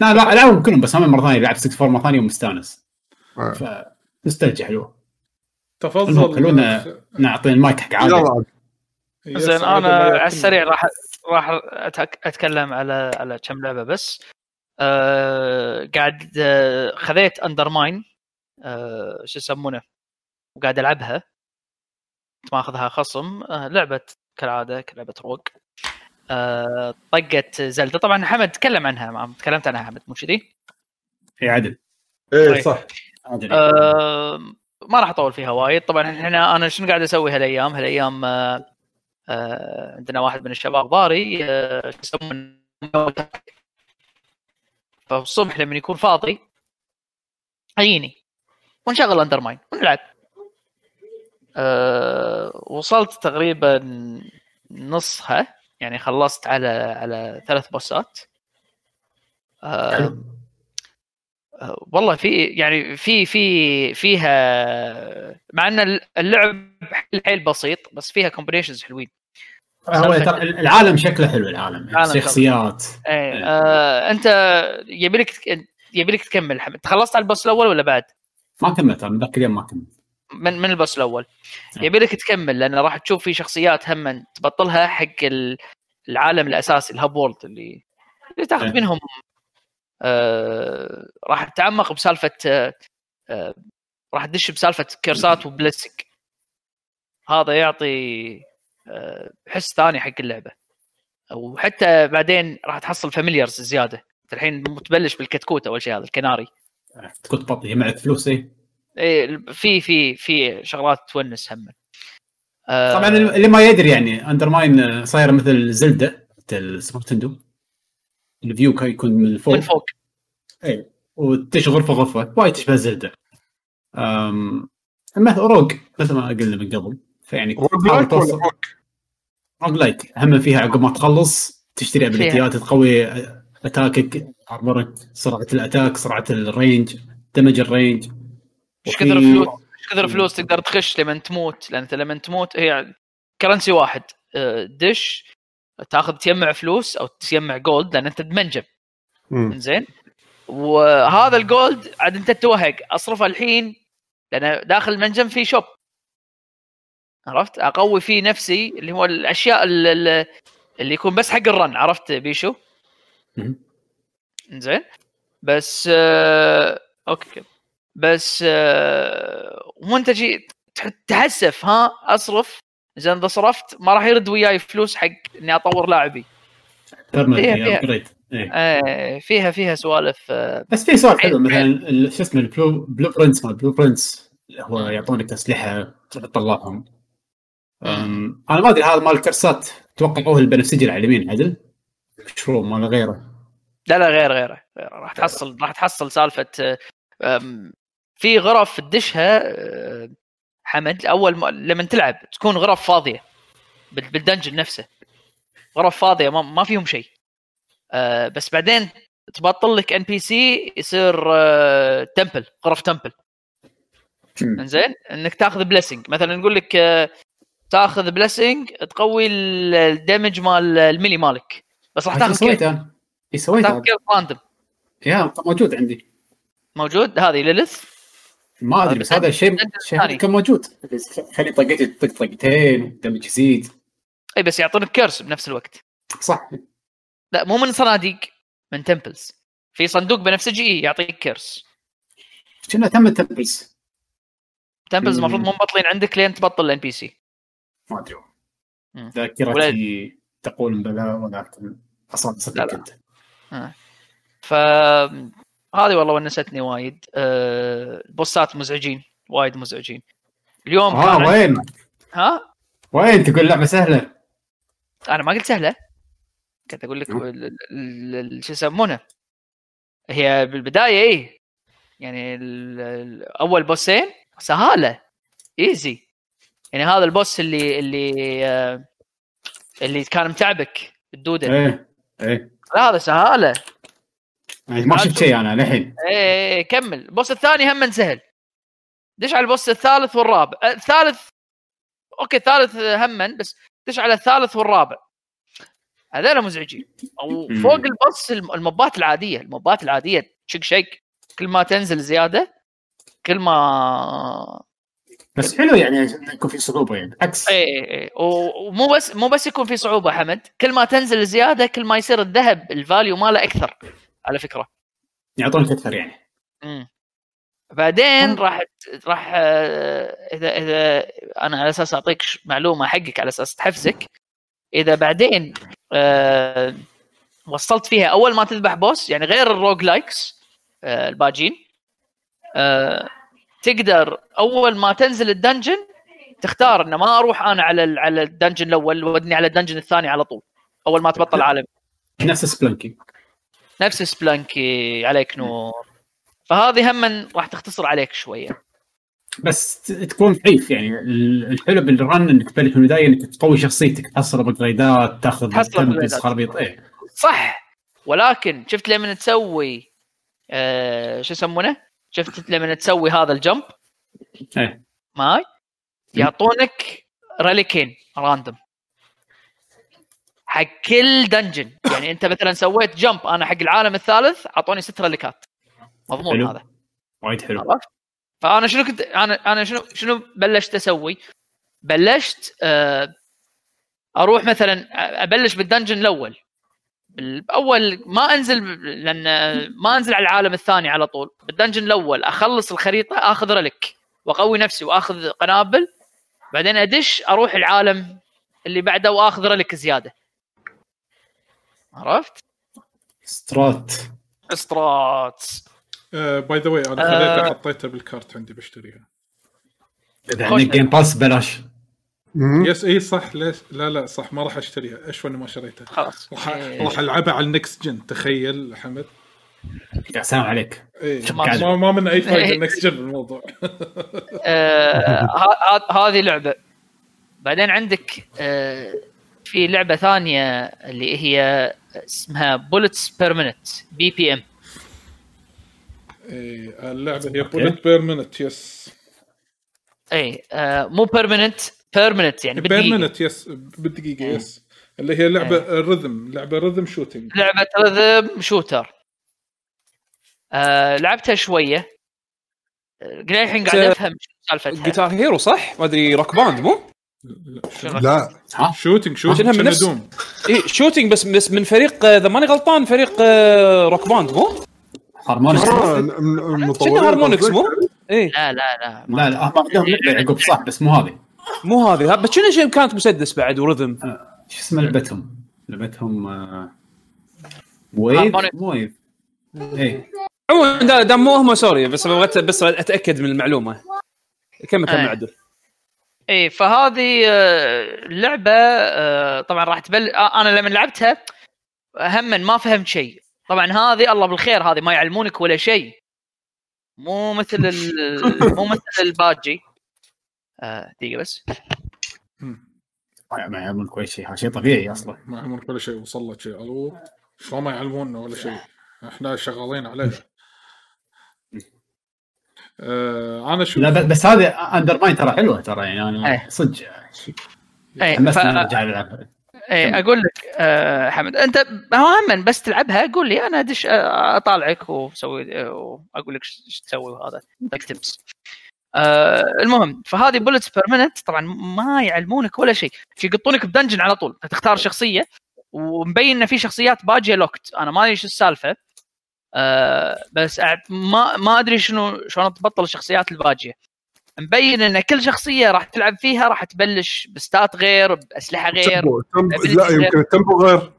لا لا العبهم كلهم بس هم مرة ثانية لعب 64 مرة ثانية ومستانس. آه. فنستلجي حلوة المهم تفضل. خلونا نعطي المايك حق عادل. زين أنا على. السريع راح راح أتك- أتكلم على على كم لعبة بس. أه قاعد آه، خذيت اندرماين أه شو يسمونه؟ وقاعد ألعبها. ماخذها خصم. أه لعبة كالعادة لعبه روك أه طقت زلدة. طبعا حمد تكلم عنها ما تكلمت عنها حمد مو كذي؟ في عدل. إيه صح. عادل آه، ما راح أطول فيها وايد. طبعا إحنا أنا شنو قاعد أسوي هالأيام؟ هالأيام آه، آه، عندنا واحد من الشباب ضاري آه، شو يسمونه؟ فالصبح لما يكون فاضي يجيني ونشغل اندرماين ونلعب. أه وصلت تقريبا نصها. يعني خلصت على على ثلاث بوسات. حلو. آه، والله في يعني في في فيها مع إن اللعب حيل بسيط بس فيها combinations حلوين. هو ترى العالم شكله حلو العالم. شخصيات إيه آه أنت يبي لك يبي لك تكمل حمد. خلصت على ال boss الأول ولا بعد؟ ما كملت أنا متذكر يوم ما كملت. من من ال boss الأول. نعم. يبي لك تكمل لأن راح تشوف في شخصيات هم تبطلها حق ال- العالم الأساسي ال hub world اللي اللي تاخذ إيه. منهم آه راح تتعمق بسالفة آه آه راح تدش بسالفة curse ات و blessing هذا يعطي آه حس ثاني حق اللعبة. وحتى بعدين راح تحصل familiars زيادة. الحين متبلش بالكتكوت أول شيء هذا الكناري. كنت بطي معك فلوس اي إيه في في في شغلات تونس هم. آه، طبعا اللي ما يدري يعني اندرماين صايره مثل زلدة السوبر نتندو ال view كان يكون من فوق. من فوق. اي وتش غرفة غرفة وايد تشبه زلدة. أم... مثل rogue مثل ما قلنا من قبل. فيعني roguelike rogue؟ roguelike هم فيها عقب ما تخلص تشتري ability ات تقوي attack ك armor ك سرعة ال attack سرعة ال range damage ال range. إيش كثر فلوس إيش كثر فلوس تقدر تخش لما تموت لأن انت لما تموت هي currency واحد. آه، دش تأخذ تجمع فلوس أو تجمع gold لأن أنت بمنجم مم. زين وهذا ال gold عاد أنت توهق. أصرفه الحين لأن داخل المنجم في shop عرفت؟ أقوي فيه نفسي اللي هو الأشياء اللي, اللي يكون بس حق ال run. عرفت بيشو. زين بس آه أوكي. بس آه وانت تجي تح- تحسف ها؟ اصرف. زين إذا صرفت ما راح يرد وياي فلوس حق إني أطور لاعبي. فيها- فيها. إيه. آه فيها فيها سوالف آه بس في سؤال حلو حلو. مثلا شو اسمه ال blue blueprints مال blueprints اللي هو يعطونك اسلحه تطلعهم. أم، أنا ما أدري هذا مال ال curse ات أتوقع هو البنفسجي على اليمين عدل؟ مشروع مال غيره. لا لا غير غيره غيره. راح تحصل راح تحصل سالفة في غرف تدشها آه، حمد اول ما لما تلعب تكون غرف فاضية بال- بال dungeon نفسه. غرف فاضية ما, ما فيهم شيء. آه، بس بعدين تبطل لك NPC يصير آه، temple غرف temple. إنزين؟ إنك تاخذ blessing مثلا نقول لك آه، تاخذ blessing تقوي ال- ال damage مال ال melee مالك. بس راح تاخذ سويت كيف أنا. اي سويت تاخذ راندوم يا موجود عندي. موجود؟ هذه ليلث. ما أدري بس هذا هذا ثاني. كان موجود. خلي طقتي طق طقتين ودمج يزيد. إي بس يعطونك كيرس بنفس الوقت. صح. لا مو من صناديق من تمبلز في صندوق بنفسجي يعطيك كيرس. كنا تم التمبلز تمبلز. المفروض مو مبطلين. عندك لين تبطل الان بي سي ما أدري. ذاكرتي تقول بلا ولكن أصلا صدق. كنت ف هذه والله ونستني وايد. أه... البوسات مزعجين وايد مزعجين. اليوم آه كان عندي- وين؟ ها؟ وين؟ تقول لعبة سهلة. أنا ما قلت سهلة. كنت أقول لك شو يسمونه؟ هي بالبداية إيه. يعني أول بوسين سهالة. easy. يعني هذا ال boss اللي اللي آه، اللي كان متعبك الدودة. إيه إيه. لا هذا سهالة. ما شفت شيء أنا للحين. إيه إيه، إيه، كمل. ال boss الثاني هم سهل دش على ال boss الثالث والرابع. آه، الثالث okay الثالث هم بس دش على الثالث والرابع. هذول مزعجين. أو. فوق ال boss الم- الموبات العادية. الموبات العادية تشك شيك كل ما تنزل زيادة كل ما بس حلو يعني يكون في صعوبة يعني إيه إيه، إيه. و- ومو بس مو بس يكون في صعوبة حمد. كل ما تنزل زيادة كل ما يصير الذهب الفاليو ماله أكثر. على فكرة. يعطونك أكثر يعني. مم. بعدين راح راح آه، إذا إذا أنا على أساس أعطيك معلومة حقك على أساس تحفزك إذا بعدين آه، وصلت فيها أول ما تذبح boss يعني غير ال roguelikes آه، الباجين آه، تقدر أول ما تنزل ال dungeon تختار إنه ما أروح أنا على ال- على ال dungeon الأول ودني على ال dungeon الثاني على طول أول ما تبطل العالم نفس سبلانكي نفس Spelunky عليك نور. فهذه هم راح تختصر عليك شوية. بس تكون ضعيف يعني. ال- الحلو بال run إنك تبلش من البداية إنك تقوي شخصيتك تحصل ابجريدات تاخذ. خرابيط. إيه. صح. ولكن شفت لما تسوي آه شو يسمونه؟ شفت لما تسوي هذا ال jump؟ إيه. ماي يعطونك ريليكين random حق كل dungeon يعني انت مثلا سويت jump أنا حق العالم الثالث أعطوني ست ريليكات مضمون حلو. هذا. وايد حلو. عرفت؟ فأنا شنو كنت أنا أنا شنو شنو بلشت أسوي؟ بلشت آه، أروح مثلا أبلش بال dungeon الأول. اول ما أنزل لأن ما أنزل على العالم الثاني على طول. بال dungeon الأول أخلص الخريطة أخذ relic وأقوي نفسي وأخذ قنابل. بعدين أدش أروح العالم اللي بعده وأخذ relic زيادة. عرفت؟ straight straight. by the way أنا آه. خليتها حطيتها بال cart عندي بشتريها. إذا عندك Game Pass بلاش. yes إي صح. ليش؟ لا لا صح. ما راح أشتريها. اشوى اني ما شريتها خلاص. راح إيه. راح ألعبها على ال next gen تخيل حمد يا سلام عليك. شوف ما. ما, من أي فايدة إيه. ال next gen آه، ه- هذه لعبة. بعدين عندك آه، في لعبة ثانية اللي هي اسمها Bullets Per Minute BPM إيه اللعبة هي Bullet Per Minute yes اي آه، مو permanent permanent يعني per بالدقيقة. مينت يس بالدقيقة yes اللي هي لعبة rhythm لعبة rhythm shooting لعبة rhythm shooter آه، لعبتها شوية. آه، الحين قاعد أفهم شو سالفتها. Guitar Hero صح؟ ما أدري Rock Band مو؟ لا shooting shooting من نفس- Doom؟ اي shooting بس بس من فريق آه، إذا ماني غلطان فريق آه، Rock Band مو؟ Harmonix. آه، مطورين شنو Harmonix؟ مو؟ اي لا لا لا. لا لا هم عندهم يعقوب صح بس مو هذه. مو هذه. ها، بس شنو شيء كانت مسدس بعد و rhythm شو اسمها لعبتهم؟ لعبتهم ويف. مو ويف. إيه. عموما دا- دام مو هم sorry بس بغيت بس أتأكد من المعلومة. كمل كمل آه. عدل اي إيه، فهذه آه، اللعبه آه، طبعا راح تبل آه، أنا لما لعبتها هم ما فهمت شيء. طبعا هذه الله بالخير هذه ما يعلمونك ولا شيء. مو مثل ال- مو مثل الباجي. آه، دقيقة بس. ما يعلمونك ولا شيء هذا شيء طبيعي أصلا. ما يعلمونك ولا شيء وصل لك شيء. ألو شلون ما يعلمونا ولا شيء؟ إحنا شغالين عليها. آه أنا شو لا بس هذه UnderMine ترى حلوة ترى يعني أنا إيه. صدق. إيه ف- أرجع العبها إيه أقول لك آه حمد أنت هم بس تلعبها قول لي أنا ادش آه، أطالعك وسوي وأقول لك إيش تسوي وهذا لك tips آه المهم فهذه Bullets Per Minute طبعا ما يعلمونك ولا شيء. يقطونك ب dungeon على طول تختار شخصية ومبين إن في شخصيات باجية locked أنا ما ادري إيش السالفة. آه بس ما ما أدري شنو شلون تبطل الشخصيات الباجية. مبين إن كل شخصية راح تلعب فيها راح تبلش بستات غير بأسلحة غير ability لا. يمكن ال tempo غير.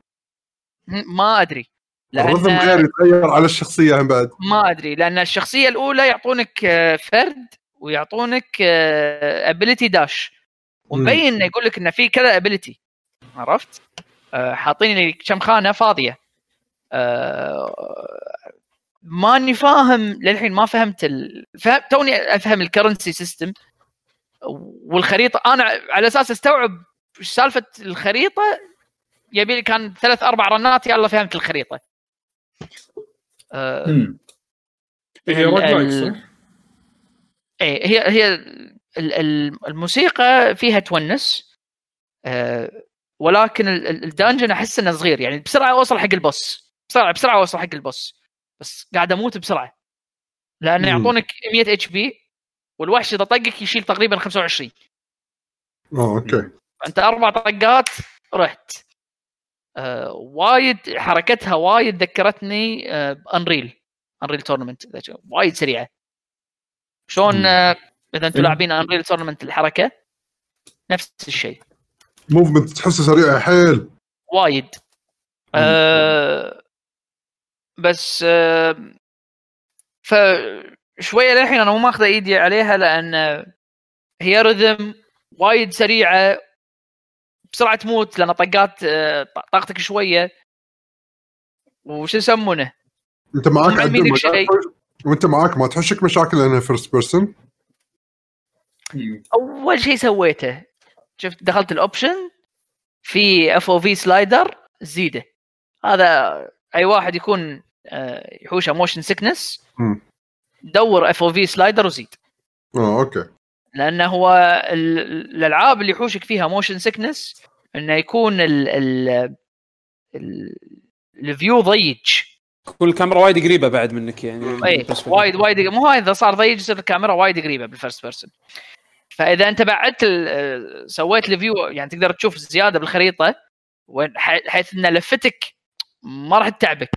ما أدري. ال rhythm لأن غير يتغير على الشخصية هم بعد. ما أدري. لأن الشخصية الأولى يعطونك آه، فرد ويعطونك ability dash ومبين إنه يقول لك إنه في كذا ability عرفت؟ آه، حاطين لي كم خانة فاضية. آه، ماني فاهم للحين ما فهمت ال... فهم... توني أفهم ال currency system والخريطة أنا على أساس أستوعب سالفة الخريطة يبي لي كان ثلاث أربع رنات يلا فهمت الخريطة آه، مم. هي ال- صح؟ إيه هي هي ال- ال- الموسيقى فيها تونس آه، ولكن ال- ال- ال dungeon أحس إنه صغير يعني بسرعة أوصل حق ال boss بسرعة بسرعة اوصل حق ال boss. بس قاعد أموت بسرعة. لأنه مم. يعطونك 100 HP والوحش إذا طقك يشيل تقريبا 25 آه okay. أنت أربع طقات رحت. آه وايد حركتها وايد ذكرتني ب Unreal Unreal Tournament وايد سريعة. شلون. آه إذا أنتم إيه. لاعبين Unreal Tournament الحركة نفس الشيء. movement تحسه سريع حيل. وايد. آه بس فشوية للحين أنا مو ماخذ إيدي عليها لأن هي رذم وايد سريعة بسرعة تموت لأن طقات آه، طاقتك شوية. وش يسمونه؟ أنت معاك عدل وأنت معاك ما تحشك مشاكل لانها first person أول شيء سويته شفت دخلت ال option في FOV slider زيده. هذا أي واحد يكون آه، يحوشه motion sickness. دور FOV slider وزيد. آه okay. لأنه هو ال- الألعاب اللي يحوشك فيها motion sickness إنه يكون ال ال ال ال view ضيج. كل الكاميرا وايد قريبة بعد منك يعني. اي وايد وايد مو هاي إذا صار ضيج يصير الكاميرا وايد قريبة بال first person فإذا أنت بعدت ال- سويت ال view يعني تقدر تشوف زيادة بالخريطة حيث إن لفتك ما راح تتعبك.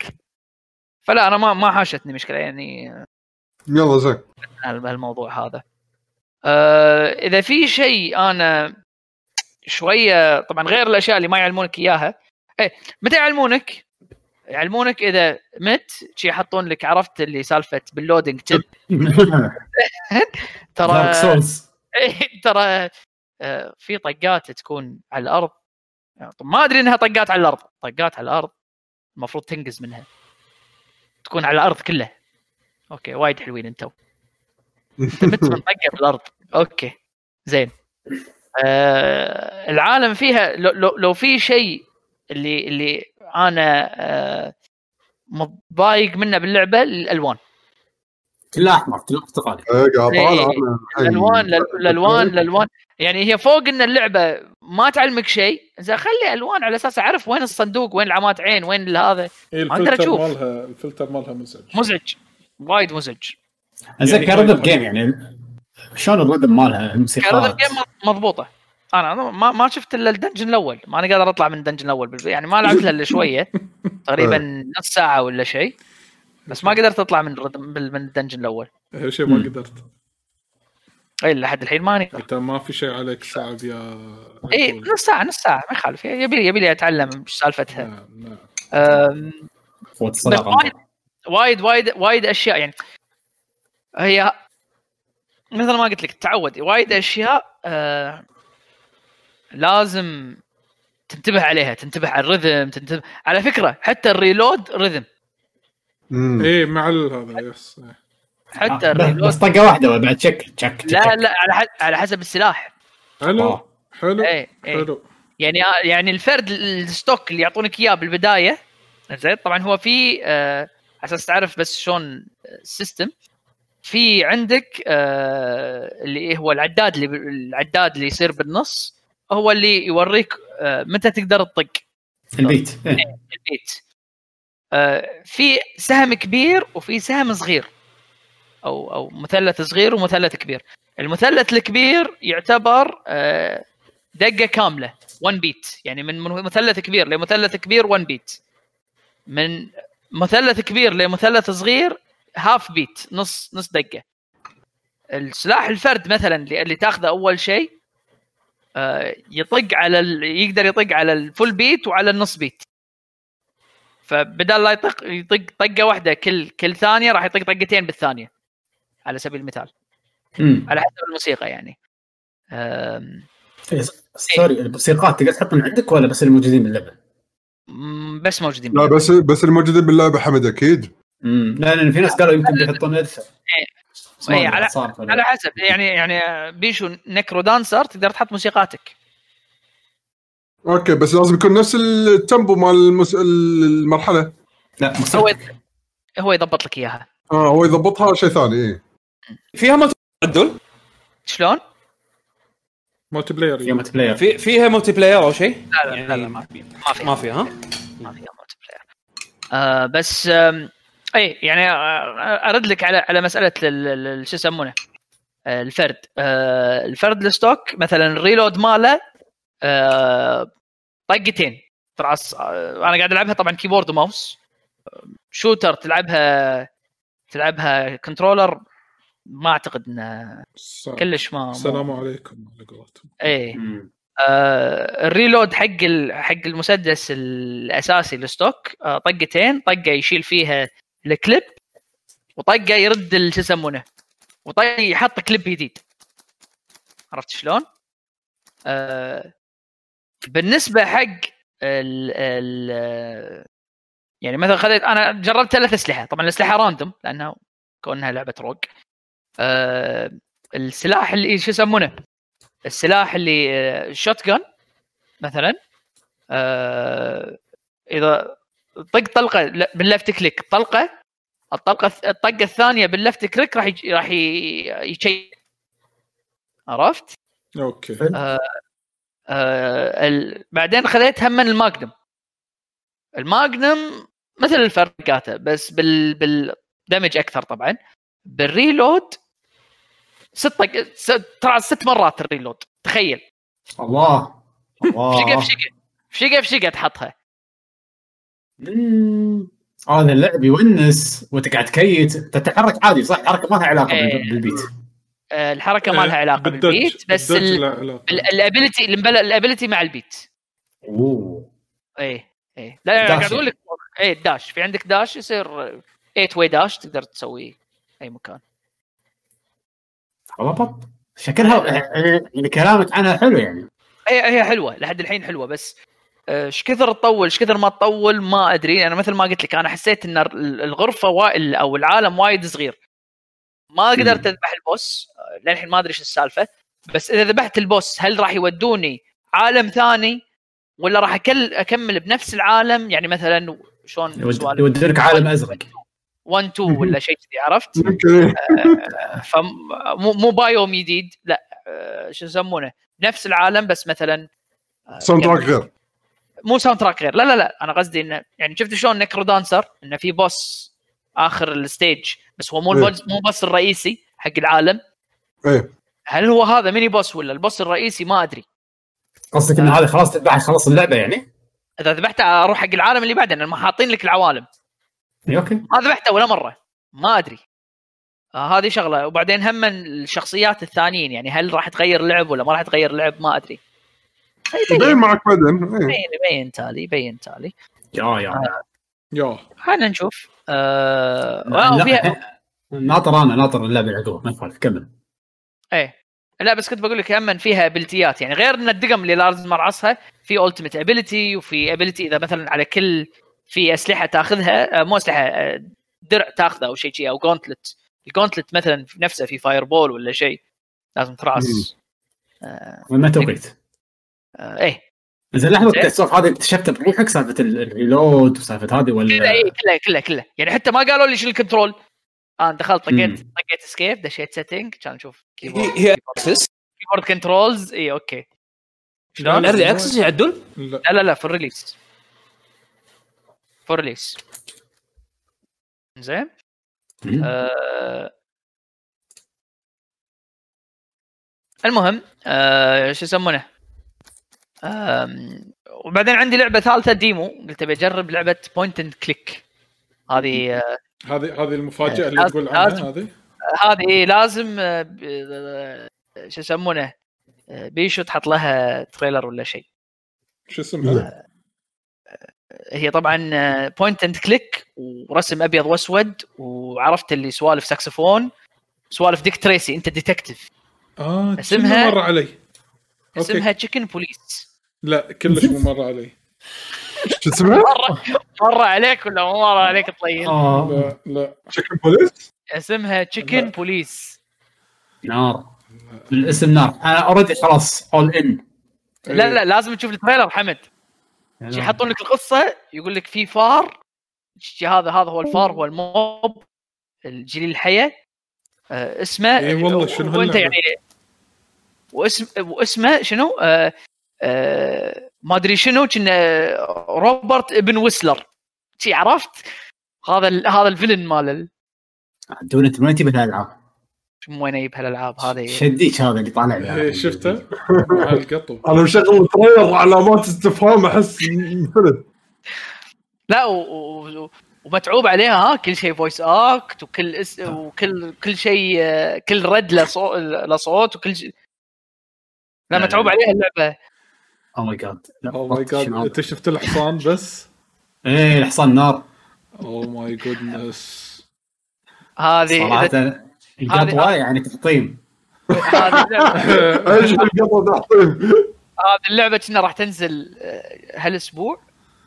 فلا أنا ما ما حاشتني مشكلة يعني يلا زين. هال- هالموضوع هذا. آه إذا في شيء أنا شوية طبعا غير الأشياء اللي ما يعلمونك إياها. إيه متى يعلمونك؟ يعلمونك إذا مت شي يحطون لك عرفت اللي سالفة بال loading tip ترى إيه، ترى آه، في طقات تكون على الأرض. طب ما أدري إنها طقات على الأرض. طقات على الأرض المفروض تنقز منها. تكون على الأرض كلها. okay وايد حلوين أنتم أنت مت من طقه بالارض okay زين. آه العالم فيها لو, لو, لو في شيء اللي اللي أنا آه متضايق منه باللعبة الألوان. كلها أحمر كلها برتقالي. إيه، إيه، الحين. الألوان الألوان الألوان. يعني هي فوق إن اللعبة ما تعلمك شيء. زين خلي ألوان على أساس أعرف وين الصندوق وين العمات عين وين هذا. إيه، الفلتر أشوف. مالها الفلتر مالها مزعج. مزعج. وايد مزعج. زين يعني. جيم يعني شلون الرذم مالها؟ الموسيقى الجيم مضبوطة. أنا أنا ما ما شفت إلا الدنجن الأول. ما أنا قادر أطلع من الدنجن الأول يعني ما لعبت إلا شوية. تقريبا نص ساعة ولا شيء. بس ما قدرت أطلع من من ال dungeon الأول. هي شيء ما قدرت. اي لحد الحين ماني. أنت ما في شيء عليك صعب يا اي. نص ساعة نص ساعة ما يخالف. يبي لي يبي لي أتعلم إيش سالفتها. نعم نعم. وايد وايد وايد وايد أشياء يعني. هي مثل ما قلت لك تعود. وايد أشياء آه لازم تنتبه عليها. تنتبه على ال rhythm تنتبه على فكرة حتى ال reload rhythm. إيه مع ال- هذا yes. إيه. حتى آه، بس- ال reload بس طقة واحدة بعد تشك تشك تشك لا لا على ح- على حسب السلاح. حلو آه. حلو اي اي حلو. يعني يعني الفرد ال stock اللي يعطونك إياه بالبداية زين طبعا هو في آه أساس تعرف بس شلون ال system في عندك آه اللي هو العداد اللي العداد اللي يصير بالنص هو اللي يوريك آه متى تقدر تطق. البيت. إيه. البيت. آه في سهم كبير وفي سهم صغير أو أو مثلث صغير ومثلث كبير. المثلث الكبير يعتبر آه دقة كاملة 1 بيت يعني من مثلث كبير لمثلث كبير 1 بيت من مثلث كبير لمثلث صغير هاف بيت نص نص دقة. السلاح الفرد مثلا اللي, اللي تاخذه أول شيء آه، يطق على ال... يقدر يطق على الفول بيت وعلى النص بيت فبدل لا يطق يطق طقة واحدة كل كل ثانية راح يطق طقتين بالثانية على سبيل المثال. مم. على حسب الموسيقى يعني. أم... إيه، سوري الموسيقات تقدر تحط من عندك ولا بس الموجودين باللعبة؟ بس موجودين لا بس بس الموجودين باللعبة حمد أكيد. امم لا لأن في ناس قالوا يمكن بيحطون ارث إيه، على على حسب يعني يعني بيشو نكرو دانسر تقدر تحط موسيقاتك. أوكي بس لازم يكون نفس التمبو مال المس... المرحلة. لا هو هو يضبط لك إياها. آه هو يضبطها شيء ثاني إيه. فيها ملتي عدل شلون؟ مالتي بلاير في ملتي بلاير. في فيها ملتي بلاير أو شيء؟ لا لا لا, لا ما في. ما في. ما فيها ها؟ ما فيها multiplayer. آه بس آم، أي يعني آه، أرد لك على على مسألة ال- ال- ال- شو يسمونه؟ آه، الفرد. آه، الفرد ال stock مثلا ال reload ماله آه، طقتين ترى أص- آه، أنا قاعد ألعبها طبعا keyboard و mouse. آه، shooter تلعبها تلعبها controller. ما أعتقد انه كلش ما السلام عليكم على قولتهم. إيه. آه ال reload حق ال... حق المسدس الأساسي ال stock آه طقتين. طقة يشيل فيها الكليب وطقة يرد شو يسمونه وطقة يحط كليب جديد. عرفت شلون؟ آه بالنسبة حق ال... ال... يعني مثلا خذيت أنا جربت ثلاث أسلحة. طبعا الاسلحه random لأنها كونها لعبة rogue. آه السلاح اللي شو يسمونه؟ السلاح اللي shotgun مثلا. آه إذا طق طلقة بال left click طلقة الطلقة الطقة الثانية بال left click راح يج- راح يشيك عرفت؟ okay. آه ال... بعدين خذيت هم من ال magnum. ال magnum مثل الفرقاته بس بال بال damage أكثر طبعا. بالريلود ست. ترى ست مرات الريلود تخيل. الله الله. شقة في شقة في شقة في شقة تحطها. هذا اللعب يونس وانت قاعد تكيت. تتحرك عادي صح؟ حركة ما لها علاقة إيه. بالبيت. آه، الحركة ما لها علاقة بالدج- بالبيت بس الأبيلتي الأبيلتي مع البيت. أوه. إيه إيه. لا قاعد أقول لك إيه ال dash في عندك dash يصير 8 way dash تقدر تسوي أي مكان. والله شكلها يعني كلامك عنها حلو يعني. هي هي حلوة لحد الحين حلوة بس آه، إيش كثر تطول إيش كثر ما تطول ما أدري. أنا مثل ما قلت لك أنا حسيت إن ال- الغرفة وا... أو العالم وايد صغير. ما قدرت. أذبح ال boss آه، للحين ما أدري إيش السالفة بس إذا ذبحت ال boss هل راح يودوني عالم ثاني؟ ولا راح أكل أكمل بنفس العالم؟ يعني مثلا شلون يودونك عالم أزرق. 1 2 ولا شيء كذي عرفت؟ يمكن فمو مو biome جديد لا آه، شو يسمونه؟ نفس العالم بس مثلا آه، soundtrack غير. مو soundtrack غير. لا لا لا أنا قصدي إنه يعني شفت شلون NecroDancer إنه في boss آخر ال stage. بس هو مو إيه. ال boss مو boss الرئيسي حق العالم. إيه. هل هو هذا mini boss ولا ال boss الرئيسي؟ ما أدري. قصدك إن هذا خلاص تذبح خلاص اللعبة يعني؟ إذا ذبحته أروح حق العالم اللي بعده لأن ما حاطين لك العوالم. إي، أوكي. ما ذبحته ولا مرة. ما أدري. آه هذه شغلة. وبعدين هم الشخصيات الثانيين. يعني هل راح تغير لعب ولا ما راح تغير لعب؟ ما أدري. يبين معك بعدين. إيه. يبين يبين تالي يبين تالي. yeah yeah. خلينا نشوف. آه لا، ناطر أنا ناطر اللعبة العقوبه ما يخالف كمل. إيه. لا بس كنت بقول لك هم فيها ابيلتيات يعني غير إن الدقم اللي لازم ارعصها في التيمت ابيلتي وفي ابيلتي إذا مثلا على كل في أسلحة تأخذها آه، مو أسلحة آه، درع تاخذه أو شيء شيء أو جونتلت الجونتلت مثلا في نفسه في فاير بول ولا شيء لازم ترعص. ما توقيت. آه إيه. زين لحظة زين. السالفه هذه اكتشفتها بروحك سالفة ال- الريلود وسالفة هذه كلها ولا اي كلها كلها كلها يعني حتى ما قالوا لي شو ال control. أنا دخلت طقيت. طقيت escape دشيت setting كان أشوف هي keyboard هي access keyboard controls اي okay. شلون؟ early access يا عدول لا. لا لا في ال release في ال release زين. آه المهم آه شو يسمونه؟ وبعدين عندي لعبة ثالثة demo قلت أبي أجرب لعبة بوينت اند كليك هذه آه، هذه هذه المفاجأة اللي لازم- تقول عنها لازم. هذه؟ هذه لازم آه، آه، شو يسمونه آه، بيشو تحط لها trailer ولا شيء. شو اسمها؟ هي طبعا point and click ورسم أبيض وأسود وعرفت اللي سوالف ساكسفون سوالف ديك تريسي أنت detective آه اسمها- مر علي. اسمها Chicken Police لا كلش مو مر علي. شو اسمها؟ مره مرة عليك ولا مو مرة عليك طيب آه. لا لا. Chicken Police؟ اسمها Chicken Police نار. الاسم نار. أنا already خلاص اول ان لا لا لازم تشوف ال trailer حمد. يحطون لك القصة يقول لك في فار هذا هذا هو الفار هو ال mob الجليل الحية. آه اسمه إي والله شنو وانت؟ يعني واسم واسمه شنو؟ آه ما أدري شنو كنا روبرت ابن ويسلر. شي عرفت؟ هذا ال- هذا الفيلن مال ال- دون انت من وين تجيب الالعاب؟ من وين أجيب هالألعاب هذه؟ شديك هذا اللي طالع. لي إيه، شفته؟ مع القطو. أنا مشغل التريلر علامات استفهام أحس لا و... و... ومتعوب عليها ها؟ كل شيء voice act وكل اس... وكل كل شيء آه، كل رد لصوت لصوت وكل شيء لا لا، متعوب. عليها اللعبة. oh my god oh my god انت شفت الحصان بس؟ إيه الحصان نار. oh my goodness هذه صراحة القطوة يعني تحطيم. هذه اللعبه أيش القطه تحطيم هذه اللعبة كنا راح تنزل آه، هالأسبوع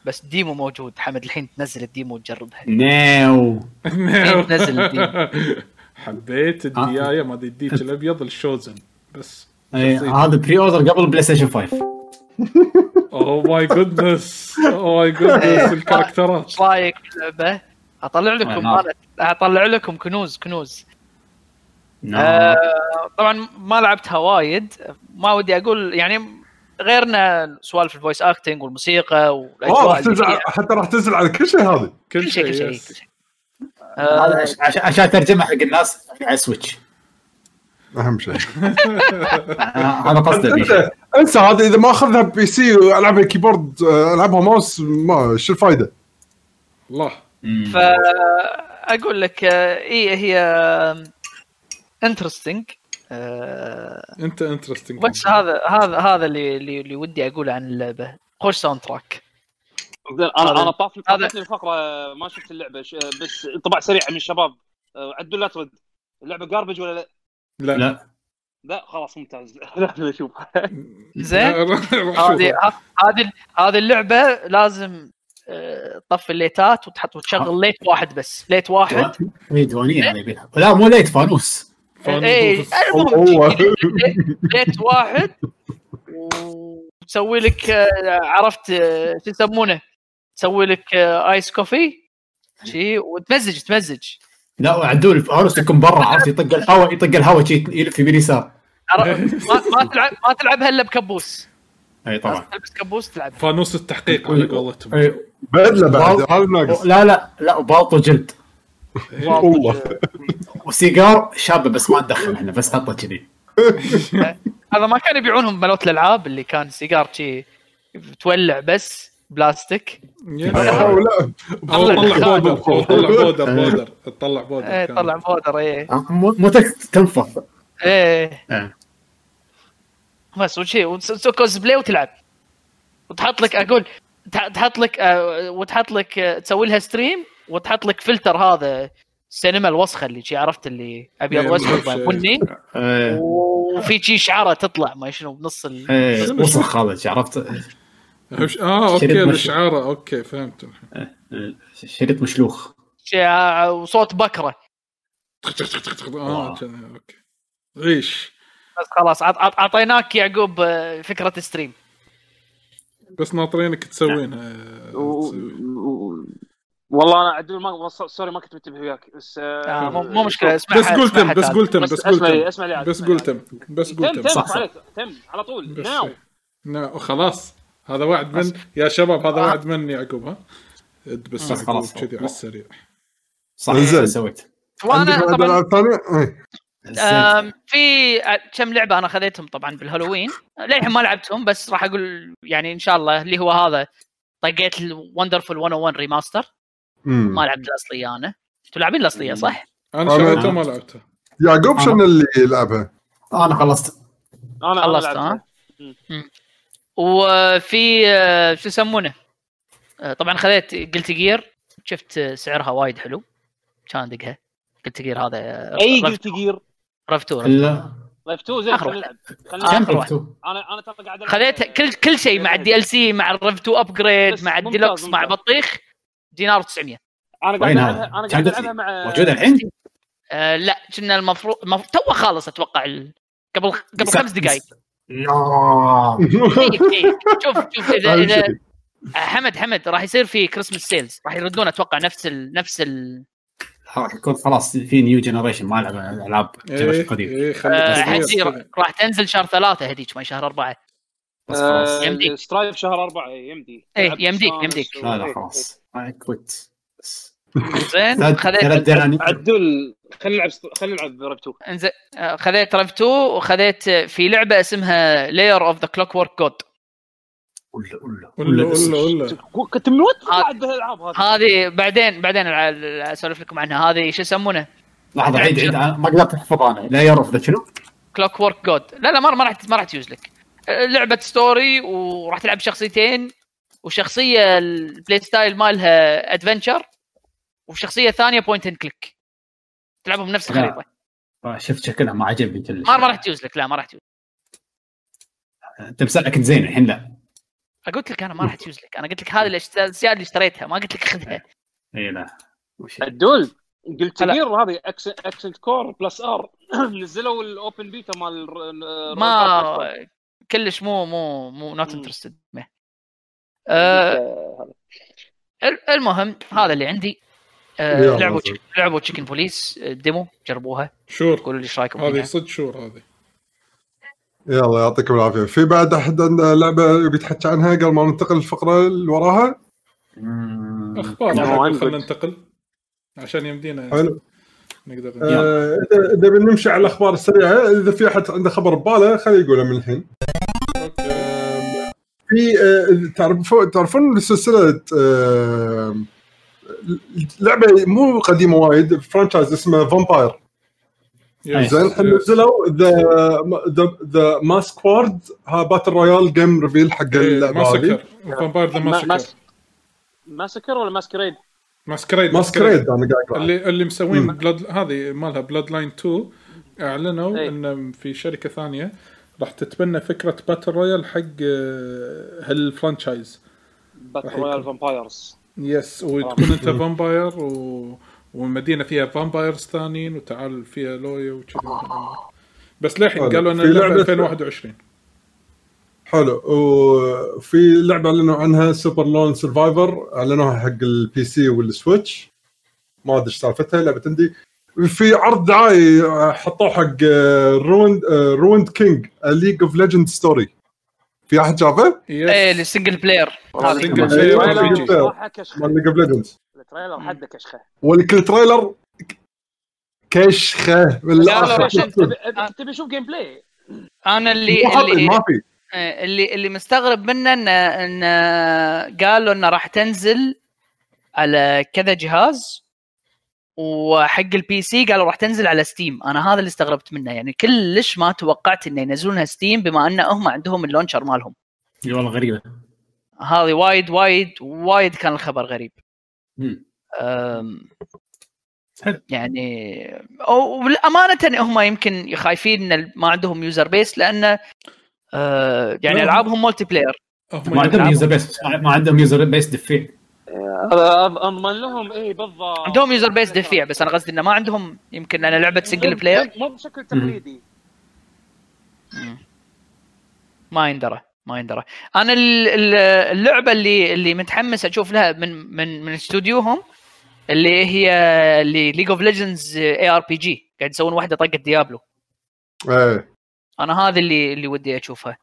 بس demo موجود. حمد الحين تنزل ال demo وتجربها. now الحين تنزل ال demo. حبيت الدياية ما الديك الأبيض ال chosen. بس إيه، هذا pre-order قبل بلاي ستيشن 5 oh my goodness oh my goodness ال character ات. إيش رايك باللعبه؟ أطلع لكم. أنا أطلع لكم كنوز كنوز. نار آه، طبعا ما لعبتها وايد. ما ودي أقول يعني غيرنا سوالف ال voice acting والموسيقى والأجواء حتى راح تنزل على كل شيء هذه. كل شيء كل شيء. هذا عشان ترجمة حق الناس على Switch أهم شيء بيشو. انت انسى هذا إذا ما أخذها PC والعبها keyboard آه، ألعبها ماوس ما شو الفائده؟ الله. فأقول لك آه، اي هي interesting أنت interesting بس هذا هذا هذا اللي اللي, اللي ودي أقوله عن اللعبة خوش soundtrack زين أنا أنا طاف هذا- طافتني الفقرة ما شفت اللعبة ش- بس انطباع سريع من الشباب عدول لا ترد اللعبة garbage ولا لا؟ لا. لا. لا خلاص ممتاز. لازم أشوف زين. هذه هذه هذه اللعبة لازم آه، تطفي الليتات وتحط وتشغل light واحد بس. light واحد. اي ديوانيه يبيلها. لا مو light فانوس. اي شي- light- واحد. وتسوي لك آه، عرفت آه، شو يسمونه؟ تسوي لك آه، iced coffee. شي وتمزج تمزج. لا عدول فانوس يكون برا عرفت؟ يطق الهواء يطق الهواء شي يلف يمين يسار؟ ما, ما تلعب ما تلعبها إلا بكبوس أي طبعا. تلبس كبوس تلعب. فانوس التحقيق على قولتهم. بدلة بعد هذا ناقص لا لا لا وباط وجلد والله. وسيجار شابة بس ما تدخل إحنا بس حطه كذي. هذا ما كانوا يبيعونهم مالوت الألعاب اللي كان سيجار شي تولع بس. بلاستيك. لا أو طلع طلع powder طلع powder powder تطلع powder إيه. طلع powder إيه. مو مو تنفخ إيه. إيه. بس وشي وتسوي كوزبلاي وتلعب. وتحط لك أقول تح- تحط لك آه، وتحط لك آه، تسوي لها stream وتحط لك فلتر هذا السينما الوسخة اللي شي عرفت اللي أبيض إيه، وأسود بني إيه. وفي شي شعرة تطلع ما شنو بنص ال... إيه، وسخ هذا عرفت؟ آه okay مش- الشعرة. okay فهمت الحين. إيه، شريط مشلوخ. وصوت بكرة. آه okay عيش بس خلاص عط- عط- أعطيناك يعقوب آه، فكرة stream. بس ناطرينك تسوينها و... تسوي. و... والله أنا عدول ما sorry ما كنت منتبه وياك بس آه، مو مو مشكلة اسمع بس قلت تم بس قلت تم بس لي تم بس عاد. تم بس تم قلت تم تم صح، تم على طول now. نا خلاص. هذا وعد من يا شباب هذا آه. وعد مني يعقوب ها بس خلاص. كذي على السريع صح سويت وأنا طبعا؟ إيه. في كم لعبة أنا خذيتهم طبعا بالهالوين للحين ما لعبتهم بس راح أقول يعني إن شاء الله اللي هو هذا طقيت ال Wonderful 101 remaster. ما لعبت الأصلية أنا أنتوا لاعبين الأصلية صح؟ أنا أنا- شريته ما لعبته يعقوب شنو اللي يلعبها؟ أنا خلصت أنا أنا خلصت. ها؟ وفي آه، شو يسمونه؟ آه، طبعا خذيت Guilty Gear شفت سعرها وايد حلو. كان ادقها Guilty Gear هذا آه، أي Guilty Gear Rev 2 Rev 2 زين خلينا واحد. نلعب. خلينا. أنا أنا ترى قاعد خذيت كل كل شيء مع ال DLC مع ال Rev 2 upgrade مع الديلوكس مع. بطيخ دينار 900 أنا قاعد ألعبها؟ أنا قاعد. ألعبها مع موجود الحين؟ آه لا كنا المفروض مف... تو خالص أتوقع ال... قبل قبل خمس دقائق يا شوف شوف اذا اذا. حمد حمد راح يصير في Christmas sales راح يردون أتوقع نفس ال... نفس ال... راح يكون خلاص في new generation ما العب ألعاب generation إيه قديم خلي آه راح تنزل شهر ثلاثة هذيك ما شهر أربعة بس خلاص يمديك. آه، Strive شهر أربعة إيه، يمدي إيه، يمديك، ستانس يمديك. لا إيه، لا إيه. خلاص quit بس زين خذيت عدول خلينا نلعب خلينا نلعب Rev 2 إنزين آه، خذيت Rev 2 وخذيت في لعبة اسمها Lair of the Clockwork God ولا ولا ولا ولا ولا كنت من وين هذا- تلعب بهالالعاب هذه؟ هذه بعدين بعدين أسولف لكم عنها. هذه شو يسمونه؟ لحظة عيد عيد. ما قدرت أحفظ أنا. لا يعرف ذا شنو؟ Clockwork God لا لا ما راح ما راح تيوز لك. آه، لعبة story وراح تلعب شخصيتين وشخصية ال play style مالها adventure وشخصية ثانية point and click تلعبهم بنفس لا. الخريطة. آه، شفت شكلها ما عجبني كلش ما ما راح تيوز لك لا ما راح تيوز انت مسألة كنت زين الحين لا. قلت لك أنا ما راح تيوز لك. أنا قلت لك هذه الأشياء اللي اشتريتها ما قلت لك خذها. اي لا. وش- عدول Guilty. Gear هذه Accent Core Plus R نزلوا ال open beta مال ال- ال- ما كلش مو مو مو not. interested آه، المهم هذا اللي عندي. آه، لعبوا. لعبوا Chicken Police demo جربوها. sure. قولوا لي إيش رأيكم هذه صدق sure هذه. يلا يعطيكم العافية. في بعد أحد عنده لعبة يبي يتحكى عنها قبل ما ننتقل للفقره اللي وراها. أخبار نعم،. خلينا ننتقل. عشان يمدينا حلو. نقدر آه، اذا إذا بنمشي على الأخبار السريعة إذا في أحد عنده خبر بباله خليه يقوله من الحين. في آه، تعرفون تعرفون سلسلة آم، لعبه مو قديمة وايد franchise اسمه Vampire زين. نزلوا The The Masquerade ها battle royale game reveal حق إيه، اللعبة هذه Vampire The Ma- Masquer Mas- Masquer ولا Masquerade؟ Masquerade Masquerade أنا قاعد. اللي اللي مسوين. Blood هذه مالها Bloodlines 2 أعلنوا إيه. ان في شركة ثانية راح تتبنى فكرة battle royale حق آه، هال franchise battle royale. vampires yes وتكون أنت vampire و... والمدينة فيها vampires ثانيين وتعال فيها لويا وكذي. بس للحين. قالوا ان في اللعبه لعبة- 2021 حلو. وفي لعبة أعلنوا عنها Super Lone Survivor أعلنوها حق ال PC وال Switch ما أدري إيش سالفتها لعبة عندي في عرض دعائي حطوه حق Ruined Ruined King League of Legends story في احد شافه؟ إيه ال single player. صراحة كشخه مال League of Legends ال trailer حده كشخه والكل trailer كشخة. لا، بالاخر تبي أشوف gameplay أنا اللي اللي ما في. آه، اللي اللي مستغرب منه ان إن قالوا إنه راح تنزل على كذا جهاز. وحق ال PC قالوا راح تنزل على Steam أنا هذا اللي استغربت منه يعني كلش ما توقعت إنه ينزلونها Steam بما أن هم عندهم ال launcher مالهم إي والله غريبة هذه وايد وايد وايد كان الخبر غريب مم. أم، حلو. يعني وبالامانه هم يمكن خايفين إن ما عندهم user base لأن آه، يعني. ألعابهم multiplayer ما عندهم. يوزر بيس ما عندهم user base دفيع أضمن لهم إيه بالضبط. عندهم يوزر بيس دفيع بس أنا قصدي إنه ما عندهم يمكن أنا لعبة single player مو بشكل تقليدي. ما يندرى ما يندرى. أنا ال- ال- اللعبة اللي اللي متحمس أشوف لها من من من استوديوهم اللي هي اللي League of Legends ARPG قاعد يسوون واحدة طقة Diablo. إيه. أنا هذا اللي اللي ودي أشوفها.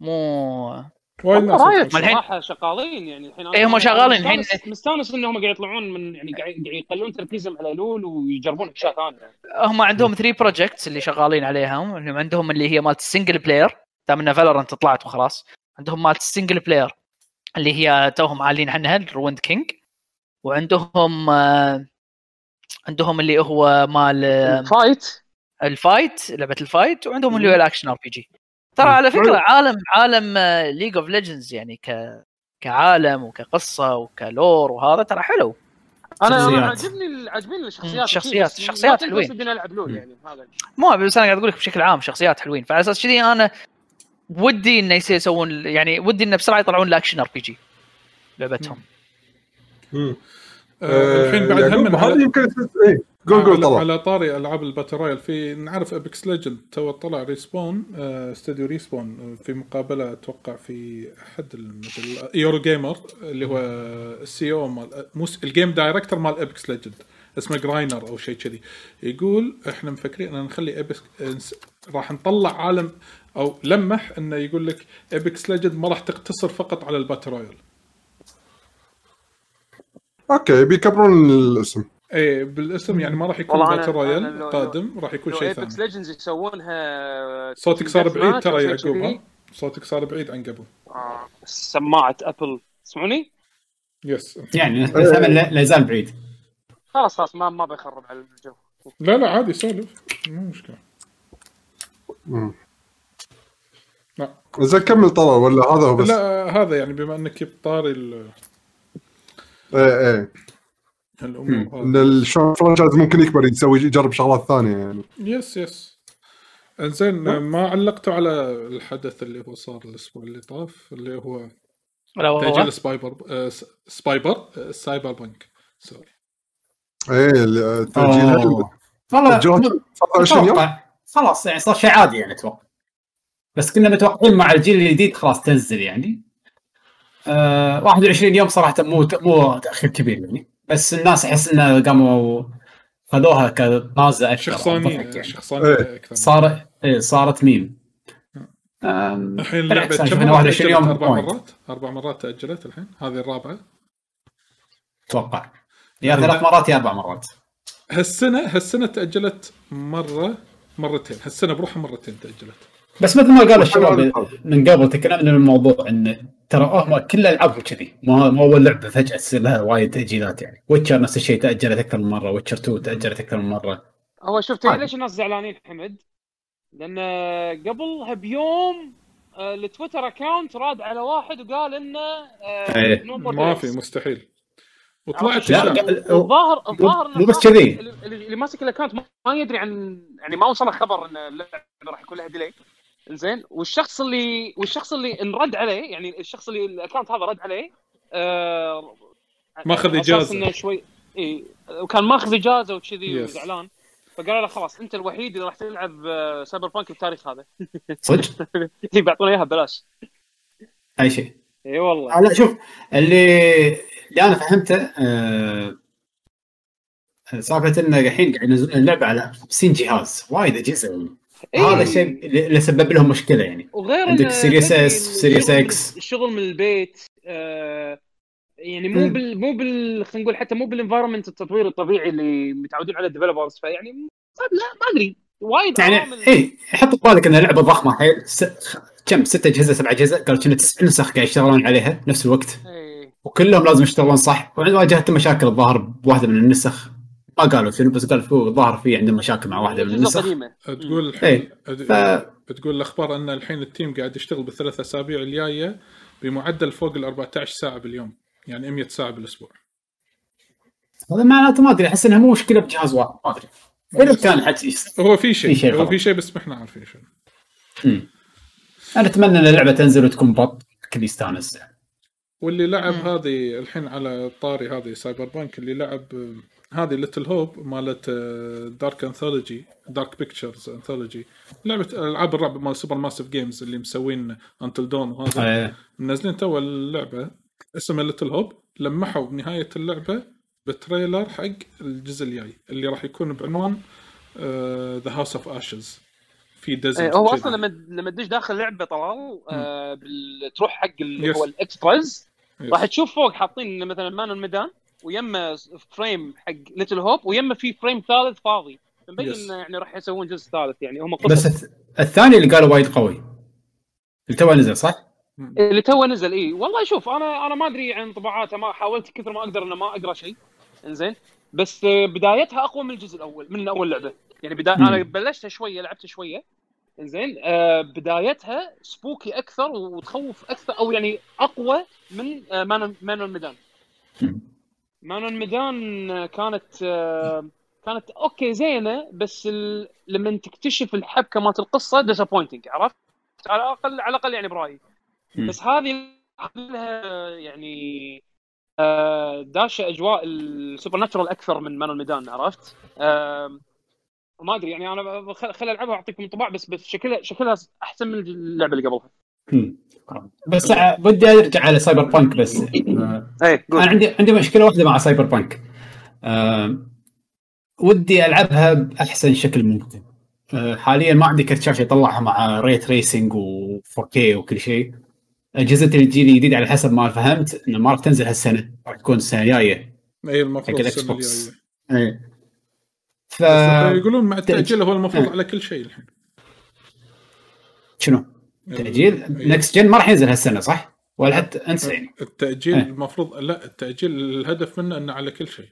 مو وايد ناس رايك ما الحين- شغالين يعني الحين إيه، هم شغالين الحين. مستانس- إنهم قاعد يطلعون من يعني قاعد قاعد يقللون تركيزهم على LoL ويجربون أشياء ثانية. هم عندهم 3 projects اللي شغالين عليهم. انهم عندهم اللي هي مالت ال single player دام انها Valorant طلعت وخلاص. عندهم مالت ال single player اللي هي توهم معلنين عنها ال Ruined King وعندهم آه، عندهم اللي هو مال آه، fight ال fight لعبة ال fight وعندهم اللي هو ال action RPG ترى على فكرة عالم عالم League of Legends يعني ك كعالم وكقصة وك lore وهذا ترى حلو. أنا. عاجبني عاجبني الشخصيات الشخصيات- الشخصيات حلوين. ألعب LoL يعني هذا. مو بس أنا قاعد أقول لك بشكل عام شخصيات حلوين فعلى أساس كذي أنا ودي إنه يصير يسوون يعني ودي انه بسرعة يطلعون ال action RPG لعبتهم. مم. آه، الحين بعد يعني هم هذا على- يمكن على, طلع. على طاري ألعاب ال battle royale. في نعرف Apex Legend تو طلع Respawn آه، استوديو Respawn آه، في مقابلة أتوقع في أحد مثل Eurogamer اللي هو ال CEO مال مو س- ال game director مال Apex Legend اسمه جراينر أو شيء كذي. يقول إحنا مفكرين إن نخلي Apex راح نطلع عالم أو لمح إنه يقول لك Apex Legend ما راح تقتصر فقط على ال battle royale. أوكي بيكبرون الاسم. إيه بالاسم يعني ما راح يكون battle royale قادم راح يكون شيء Apex ثاني. Legends يسوونها صوتك صار بعيد ترى يعقوب. ها؟ صوتك صار بعيد عن قبل. آه، سماعة Apple تسمعوني؟ yes يعني الثمن لا يزال بعيد. خلاص خلاص ما ما بيخرب على الجو. لا لا عادي سولف. مو مشكلة. لا. زين كمل طلع ولا هذا هو بس؟ لا هذا يعني بما إنك جبت طاري ال- إيه إيه. ال franchise ممكن يكبر يسوي يجرب شغلات ثانية يعني. yes yes إنزين ما علقتوا على الحدث اللي هو صار الأسبوع اللي طاف اللي هو تأجيل سبايبر آه، سبايبر آه، Cyberpunk سوري إيه ال- تأجيل أوه. والله تأجيلها 29 يوم؟ أتوقع خلاص يعني صار شيء عادي يعني أتوقع. بس كنا متوقعين مع الجيل الجديد خلاص تنزل يعني. آه 21 يوم صراحة مو مو تأخير كبير يعني. بس الناس احس إنه قاموا خذوها كنازله أكثر شخصانيه يعني. شخصانيه إيه. أكثر. صار إيه صارت ميم. الحين اللعبة كم أشوف إنه مرة 21 تأجلت؟ يوم أربع. مرات. أربع مرات تاجلت الحين. هذه الرابعة. أتوقع. يا ثلاث مرات يا أربع مرات. هالسنه هالسنة تأجلت مرة مرتين. هالسنة بروحها مرتين تأجلت. بس مثل ما قال الشباب. من قبل تكلمنا عن الموضوع إن ترى هم كل العابهم كذي. مو مو اول لعبه فجأة تصير لها وايد تأجيلات يعني. Witcher نفس الشيء تأجلت أكثر من مرة. Witcher 2 تأجلت أكثر من مرة. هو عادي. ليش الناس زعلانين حمد؟ لأن قبلها بيوم آه، ال Twitter account راد على واحد وقال إنه آه، no more ما. في مستحيل. وطلعت الظاهر الظاهر مو بس كذي. اللي, ماسك ال account ما- ما يدري عن يعني ما وصله خبر إن اللعبة راح يكون لها delay زين. والشخص اللي والشخص اللي انرد عليه يعني الشخص اللي ال account هذا رد عليه آه ماخذ إجازة. إنه شوي إي وكان ماخذ إجازة وكذي Yes. وزعلان. فقالوا له خلاص أنت الوحيد اللي راح تلعب آه، Cyberpunk بالتاريخ هذا. صدق؟ إي، بيعطونا إياها ببلاش. أي شيء. إي والله. آه، لا شوف اللي اللي أنا فهمته آه، سالفة إنه الحين قاعد ينزلون اللعبه على 50 جهاز وايد أجهزة. إي. هذا الشيء اللي اللي سبب لهم مشكلة يعني وغير عندك Series S، Series X. الشغل من البيت آه يعني مو. بال مو بال خلينا نقول حتى مو بال environment التطوير الطبيعي اللي متعودين على ال developers فيعني لا ما أدري وايد يعني اي حط ببالك إن اللعبة ضخمة حيل كم ست اجهزه سبع اجهزه قالوا كنا تسع نسخ قاعد يشتغلون عليها بنفس الوقت إي. وكلهم لازم يشتغلون صح واجهت مشاكل الظاهر بواحدة من النسخ ما قالوا شنو بس قال فوق الظاهر في عندهم مشاكل مع واحدة من النسخ قديمه تقول إيه. الحين ف- تقول الأخبار إن الحين ال team قاعد يشتغل بالثلاث أسابيع الجاية بمعدل فوق ال 14 ساعة باليوم يعني 100 ساعة بالأسبوع هذا معناته ما أدري أحس إنها مو مشكلة بجهاز واحد ما أدري كان حد هو في شيء في شيء هو. في شيء بس ما إحنا عارفين شنو. أنا اتمنى إن اللعبة تنزل وتكون بط كل يستانس واللي لعب. هذه الحين على الطاري هذه Cyberpunk اللي لعب هذه Little Hope مالت Dark Anthology Dark Pictures Anthology لعبة ألعاب الرعب مال Supermassive Games اللي مسوين Until Dawn وهذا. آه، منزلين تو اللعبة. اسمها Little Hope لمحوا بنهايه اللعبة ب trailer حق الجزء الجاي اللي راح يكون بعنوان The House of Ashes في desert إيه، هو. أصلا لما لما تدش داخل لعبة طلال آه تروح حق اللي. هو ال experience. راح تشوف فوق حاطين مثلا Man of Medan ويما frame حق Little Hope ويما في frame ثالث فاضي. مبين. انه يعني راح يسوون جزء ثالث يعني هم بس الثاني اللي قالوا وايد قوي. اللي تو نزل صح؟ اللي تو نزل إي. والله شوف أنا أنا ما أدري عن طباعاته ما حاولت كثر ما أقدر إنه ما أقرأ شيء. إنزين. بس آه، بدايتها أقوى من الجزء الأول من اول لعبة. يعني بدا... أنا بلشتها شوية لعبت شوية. إنزين. آه بدايتها spooky أكثر وتخوف أكثر أو يعني أقوى من آه Man Man of Medan. Man of Medan آه، كانت آه كانت okay زينة بس ال... لما تكتشف الحبكة مالت القصة disappointing عرفت؟ على الاقل على الأقل يعني برأيي. بس هذه لها يعني آه، داشه أجواء ال supernatural أكثر من Man of Medan عرفت؟ ما أدري يعني أنا خل خل ألعبها واعطيكم انطباع بس بس شكلها شكلها أحسن من اللعبة اللي قبلها. بس بدي ارجع على Cyberpunk بس. آه، اي أنا عندي عندي مشكلة واحدة مع Cyberpunk آه، ودي ألعبها بأحسن شكل ممكن. آه، حاليا ما عندي كرت شاشه يطلعها مع ray tracing و4K وكل شيء. اجهزه الجيل الجديد على حسب ما فهمت انه ما راح تنزل هالسنة راح تكون السنة الجاية. اي المفروض حق ال Xbox السنة. الجاية. إيه. ف يقولون مع التأجيل هو المفروض آه. على كل شيء الحين. شنو؟ تاجيل next gen ما راح ينزل هالسنة صح؟ ولا حتى انسى يعني التأجيل إيه. المفروض لا التأجيل الهدف منه إنه على كل شيء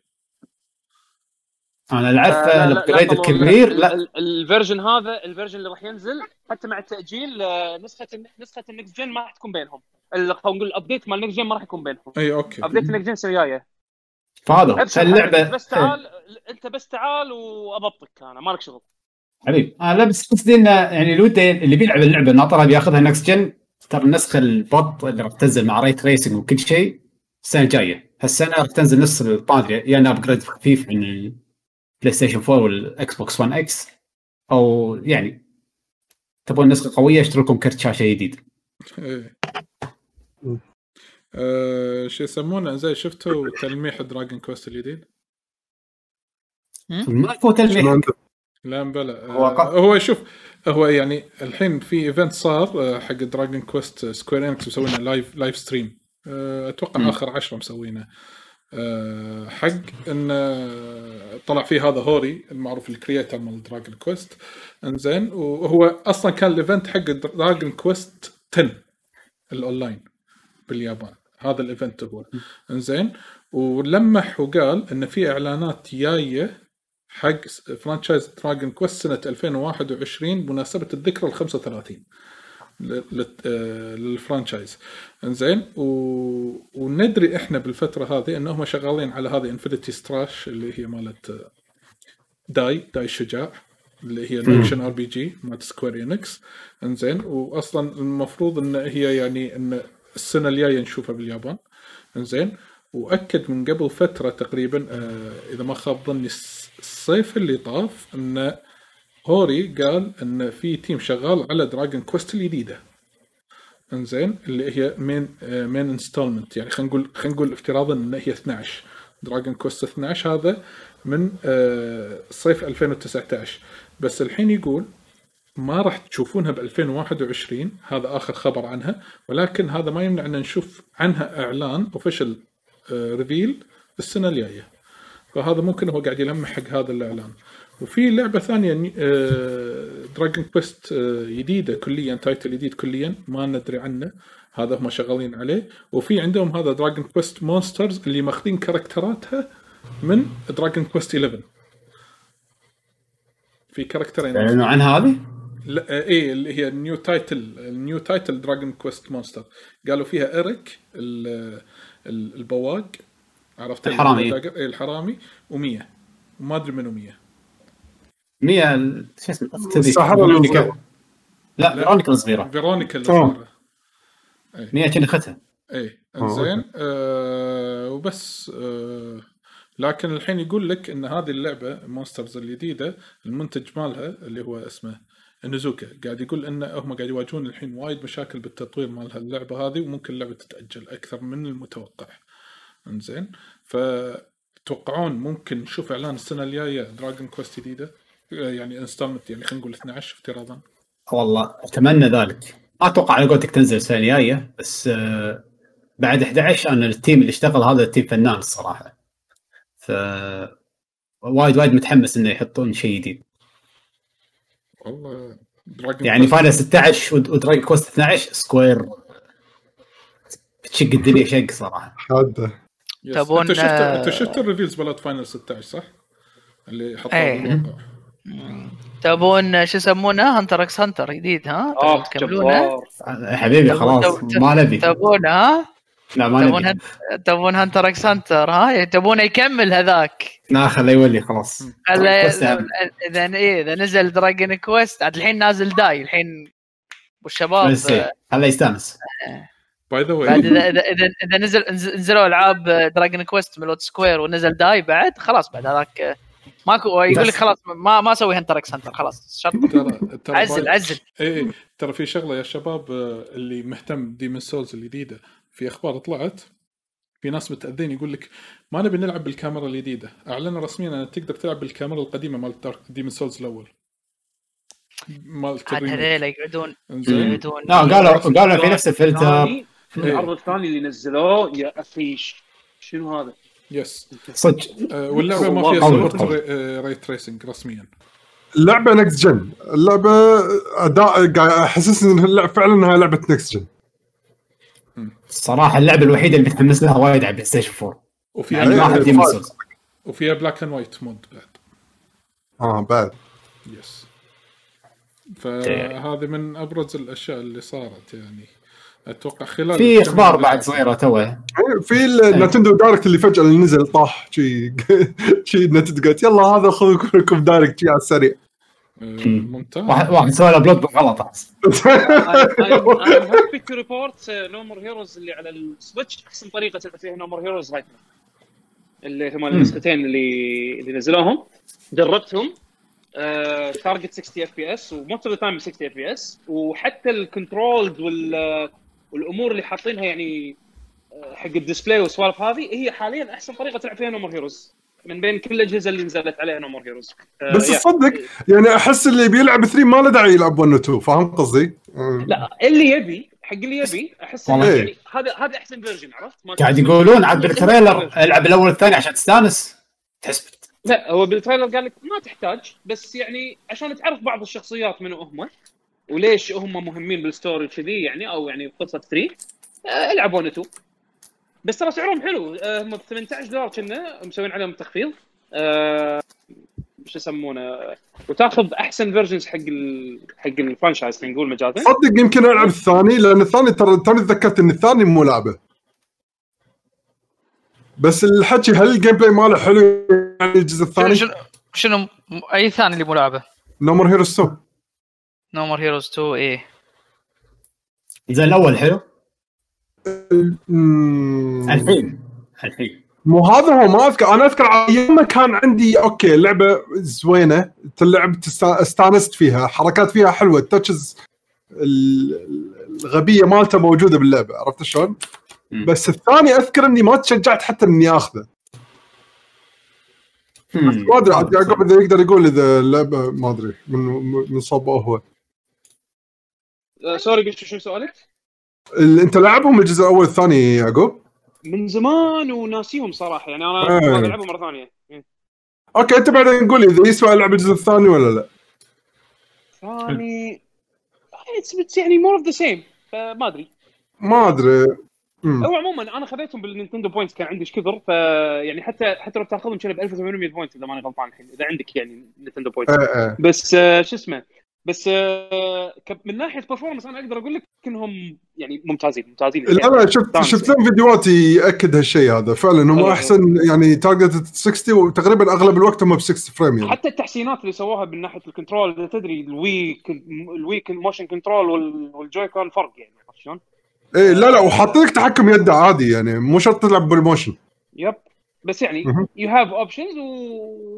أنا العب آه، لا، لا، لا، ال upgrade الكبير ال- لا ال- الفيرجن هذا ال version اللي راح ينزل حتى مع التأجيل آه، نسخة نسخة ال next gen ما راح تكون بينهم. نقول ال update مال ال next gen ما راح يكون بينهم. إي okay update ال next gen الجايه. فهذا حبيبي، بس تعال أنت بس تعال وابطك أنا مالك شغل. حبيب أنا لا بس قصدي انه يعني اللي وده اللي بيلعب اللعبة ناطرها بياخذها next gen ترى النسخه البط اللي راح تنزل مع ray tracing وكل شيء السنة الجاية. هالسنة راح تنزل نص ما ادري يا انها upgrade خفيف من ال PlayStation 4 وال Xbox One X أو يعني تبون نسخة قوية اشتروا لكم كرت شاشة جديد. إيه. آه شو يسمونه؟ زي شفتوا تلميح Dragon Quest الجديد؟ ما فوت شنو تلميح؟ لا بلا. هو هو, ق- هو شوف هو يعني الحين في event صار آه، حق Dragon Quest Square Enix مسوينه live live stream آه، أتوقع. آخر عشرة مسوينه. آه، حق إن آه، طلع فيه هذا هوري المعروف ال creator مال Dragon Quest إنزين وهو أصلا كان ال event حق Dragon Quest 10 الاونلاين باليابان. هذا ال event هو. إنزين ولمح وقال إن في إعلانات جاية حق franchise Dragon Quest سنة 2021 بمناسبه الذكرى ال 35 ل- لل- آه، لل franchise إنزين و... وندري إحنا بالفترة هذه انهم شغالين على هذه Infinity Strash اللي هي مالت آه، Dai Dai الشجاع اللي هي ال action RPG مالت Square Enix إنزين واصلا المفروض إن هي يعني إن السنة الجاية نشوفها باليابان. إنزين وأكد من قبل فترة تقريبا آه إذا ما خاب ظني الصيف اللي طاف أن هوري قال أن في team شغال على Dragon Quest الجديدة. إنزين اللي هي main آه main installment يعني خلينا نقول خلينا نقول افتراضا إن هي 12 Dragon Quest 12 هذا من آه صيف 2019 بس الحين يقول ما راح تشوفونها ب 2021 هذا آخر خبر عنها. ولكن هذا ما يمنع ان نشوف عنها إعلان official reveal السنة الجاية. فهذا ممكن هو قاعد يلمح حق هذا الإعلان. وفي لعبة ثانية Dragon Quest جديدة كليا title جديد كليا ما ندري عنه. هذا هم شغالين عليه. وفي عندهم هذا Dragon Quest Monsters اللي ماخذين كاركتراتها من Dragon Quest 11 في كاركترين. اعلنوا عن هذه؟ لا إيه اللي هي ال new title ال new title Dragon Quest Monster قالوا فيها اريك ال- ال- البواق. عرفت الحرامي. إيه الحرامي ومية ما أدري منو 100 مية ال- شو اسمه؟ فيرونيكا. الصغيرة. لا فيرونيكا الصغيرة. فيرونيكا آه. صغيرة. مية كان اختها إيه. إنزين آه وبس آه لكن الحين يقول لك إن هذه اللعبة Monsters الجديدة المنتج مالها اللي هو اسمه نزوكا قاعد يقول إن هم قاعد يواجهون الحين وايد مشاكل بالتطوير مال هاللعبة هذه وممكن اللعبة تتأجل أكثر من المتوقع. انزين. فتوقعون ممكن نشوف إعلان السنة الجاية Dragon Quest جديدة؟ آه، يعني installment يعني خلينا نقول 12 افتراضا والله أتمنى ذلك. ما أتوقع على قولتك تنزل السنة الجاية بس آه، بعد 11 أنا ال team اللي اشتغل هذا ال team فنان الصراحة. ف وايد وايد متحمس إنه يحطون شيء جديد. والله يعني Final 16 ود- و Dragon Quest 12 Square بتشق الدنيا شق صراحة. حادة. تبون- أنت شفت أنت شفت ال reviews مالت Final 16 صح؟ اللي حطوها إيه. بالواقع تبون شو يسمونه؟ Hunter x Hunter جديد ها؟ آه تبون تكملونه حبيبي تبون- خلاص تبون- ما نبي. تبون ها؟ لا ما تبون هن- تبون Hunter x Hunter ها؟ تبونه يكمل هذاك. لا خليه يولي خلاص. Quest أهم. اذا إيه إذا نزل Dragon Quest عاد الحين نازل Dai الحين والشباب خليه يستانس. by the بعد way اذا اذا اذا, إذا نزل نز- نزلوا ألعاب Dragon Quest ملوت Square ونزل Dai بعد خلاص بعد هذاك ماكو يقول لك. خلاص ما ما أسوي Hunter x Hunter خلاص شرط ترى ترى عزل عزل. اي اي ترى في شغلة يا شباب آه، اللي مهتم ب Demon's Souls الجديدة. في أخبار طلعت في ناس متأذين يقول لك ما نبي نلعب بالكاميرا الجديدة. أعلنوا رسميا انك تقدر تلعب بالكاميرا القديمة مال Demon's Souls الأول. مال عاد هذيل يقعدون يقعدون. لا قالوا قالوا في نفس الفلتر. الثاني- إيه. العرض الثاني اللي نزلوه يا أخي ش- شنو هذا؟ yes. صدق. آه، واللعبة ما فيها support. ray tracing رسميا. اللعبة next gen اللعبة أداء قاعد احسسني إن اللعبه فعلا انها لعبة next gen الصراحه اللعبة الوحيدة اللي متحمس لها وايد على PlayStation 4 وفيها يعني إيه، وفيها black and white mode بعد. آه بعد. yes. فهذه من أبرز الأشياء اللي صارت يعني. أتوقع خلال في إخبار بعد. صغيرة توه. إيه، في ال Nintendo Direct اللي فجأة اللي نزل طاح شي شي Nintendo قالت يلا هذا خذوا لكم Direct شي على السريع. ممتاز. واحد واحد سوى له upload بالغلط I'm happy to report No More Heroes اللي على ال Switch أحسن طريقة تلعب فيها No More Heroes right اللي هم النسختين اللي اللي نزلوهم جربتهم target 60 FPS و most of the time 60 FPS وحتى ال controls وال والامور اللي حاطينها يعني آه، حق ال display والسوالف هذه هي حاليا أحسن طريقة تلعب فيها No More Heroes من بين كل الأجهزة اللي نزلت عليها No More Heroes بس تصدق يعني أحس اللي بيلعب 3 ما له داعي يلعب 1 و 2 فاهم قصدي؟ آه. لا اللي يبي حق اللي يبي أحس والله. يعني هذا هذا أحسن version عرفت؟ قاعد يقولون عاد بال trailer العب الأول والثاني عشان تستانس تحس لا هو بال trailer قال لك ما تحتاج بس يعني عشان تعرف بعض الشخصيات منو هم وليش هم مهمين بال story كذي يعني أو يعني قصة 3 آه، العب 1 2 بس ترى سعرهم حلو. آه، هم ب 18 دولار كنا مسوين عليهم تخفيض. آه، شو يسمونه؟ وتاخذ أحسن versions حق ال... حق ال franchise خلينا نقول مجازا. صدق يمكن ألعب الثاني لأن الثاني ترى توني تذكرت إن الثاني مو لعبة. بس الحكي هل ال gameplay ماله حلو؟ يعني الجزء الثاني؟ شنو شنو أي ثاني اللي ملعبه No More Heroes 2 No More Heroes 2 إيه. زين الأول حلو. الحين الحين. مو هذا هو ما أذكر. أنا أذكر أيام ما كان عندي okay لعبة زوينة تلعب استانست فيها حركات فيها حلوة ال touches ال- الغبية مالته موجودة باللعبة عرفت شلون؟ بس الثاني أذكر إني ما تشجعت حتى إني آخذه. ما أدري عاد يعقوب إذا يقدر يقول إذا اللعبة ما أدري من من صوبه هو. sorry قلت شو سؤالك؟ ال- انت لعبهم الجزء الأول والثاني يعقوب؟ من زمان وناسيهم صراحة يعني أنا إيه. ما العبهم مرة ثانية إيه. okay أنت بعدين قول لي إذا يسوى العب الجزء الثاني ولا لا؟ ثاني it's يعني more of the same فما أدري ما أدري. هو عموما أنا خذيتهم بال Nintendo points كان عندي إيش كثر فيعني حتى حتى لو تاخذهم كان ب 1800 point إذا ماني غلطان الحين إذا عندك يعني Nintendo points إيه إيه بس آه، شو اسمه بس آه، من ناحية performance أنا أقدر أقول لك إنهم يعني ممتازين ممتازين لا أنا شفت شفت لهم فيديوهات يأكد هالشيء هذا فعلا هم أيوة. أحسن يعني target 60 وتقريبا أغلب الوقت هم ب 60 frame يعني. حتى التحسينات اللي سووها من ناحية ال control تدري ال Wii ال Wii motion control وال- وال Joy-Con فرق يعني عرفت شلون؟ إيه لا لا وحاطين لك تحكم يد عادي يعني مو شرط تلعب بال motion yep. بس يعني. you have options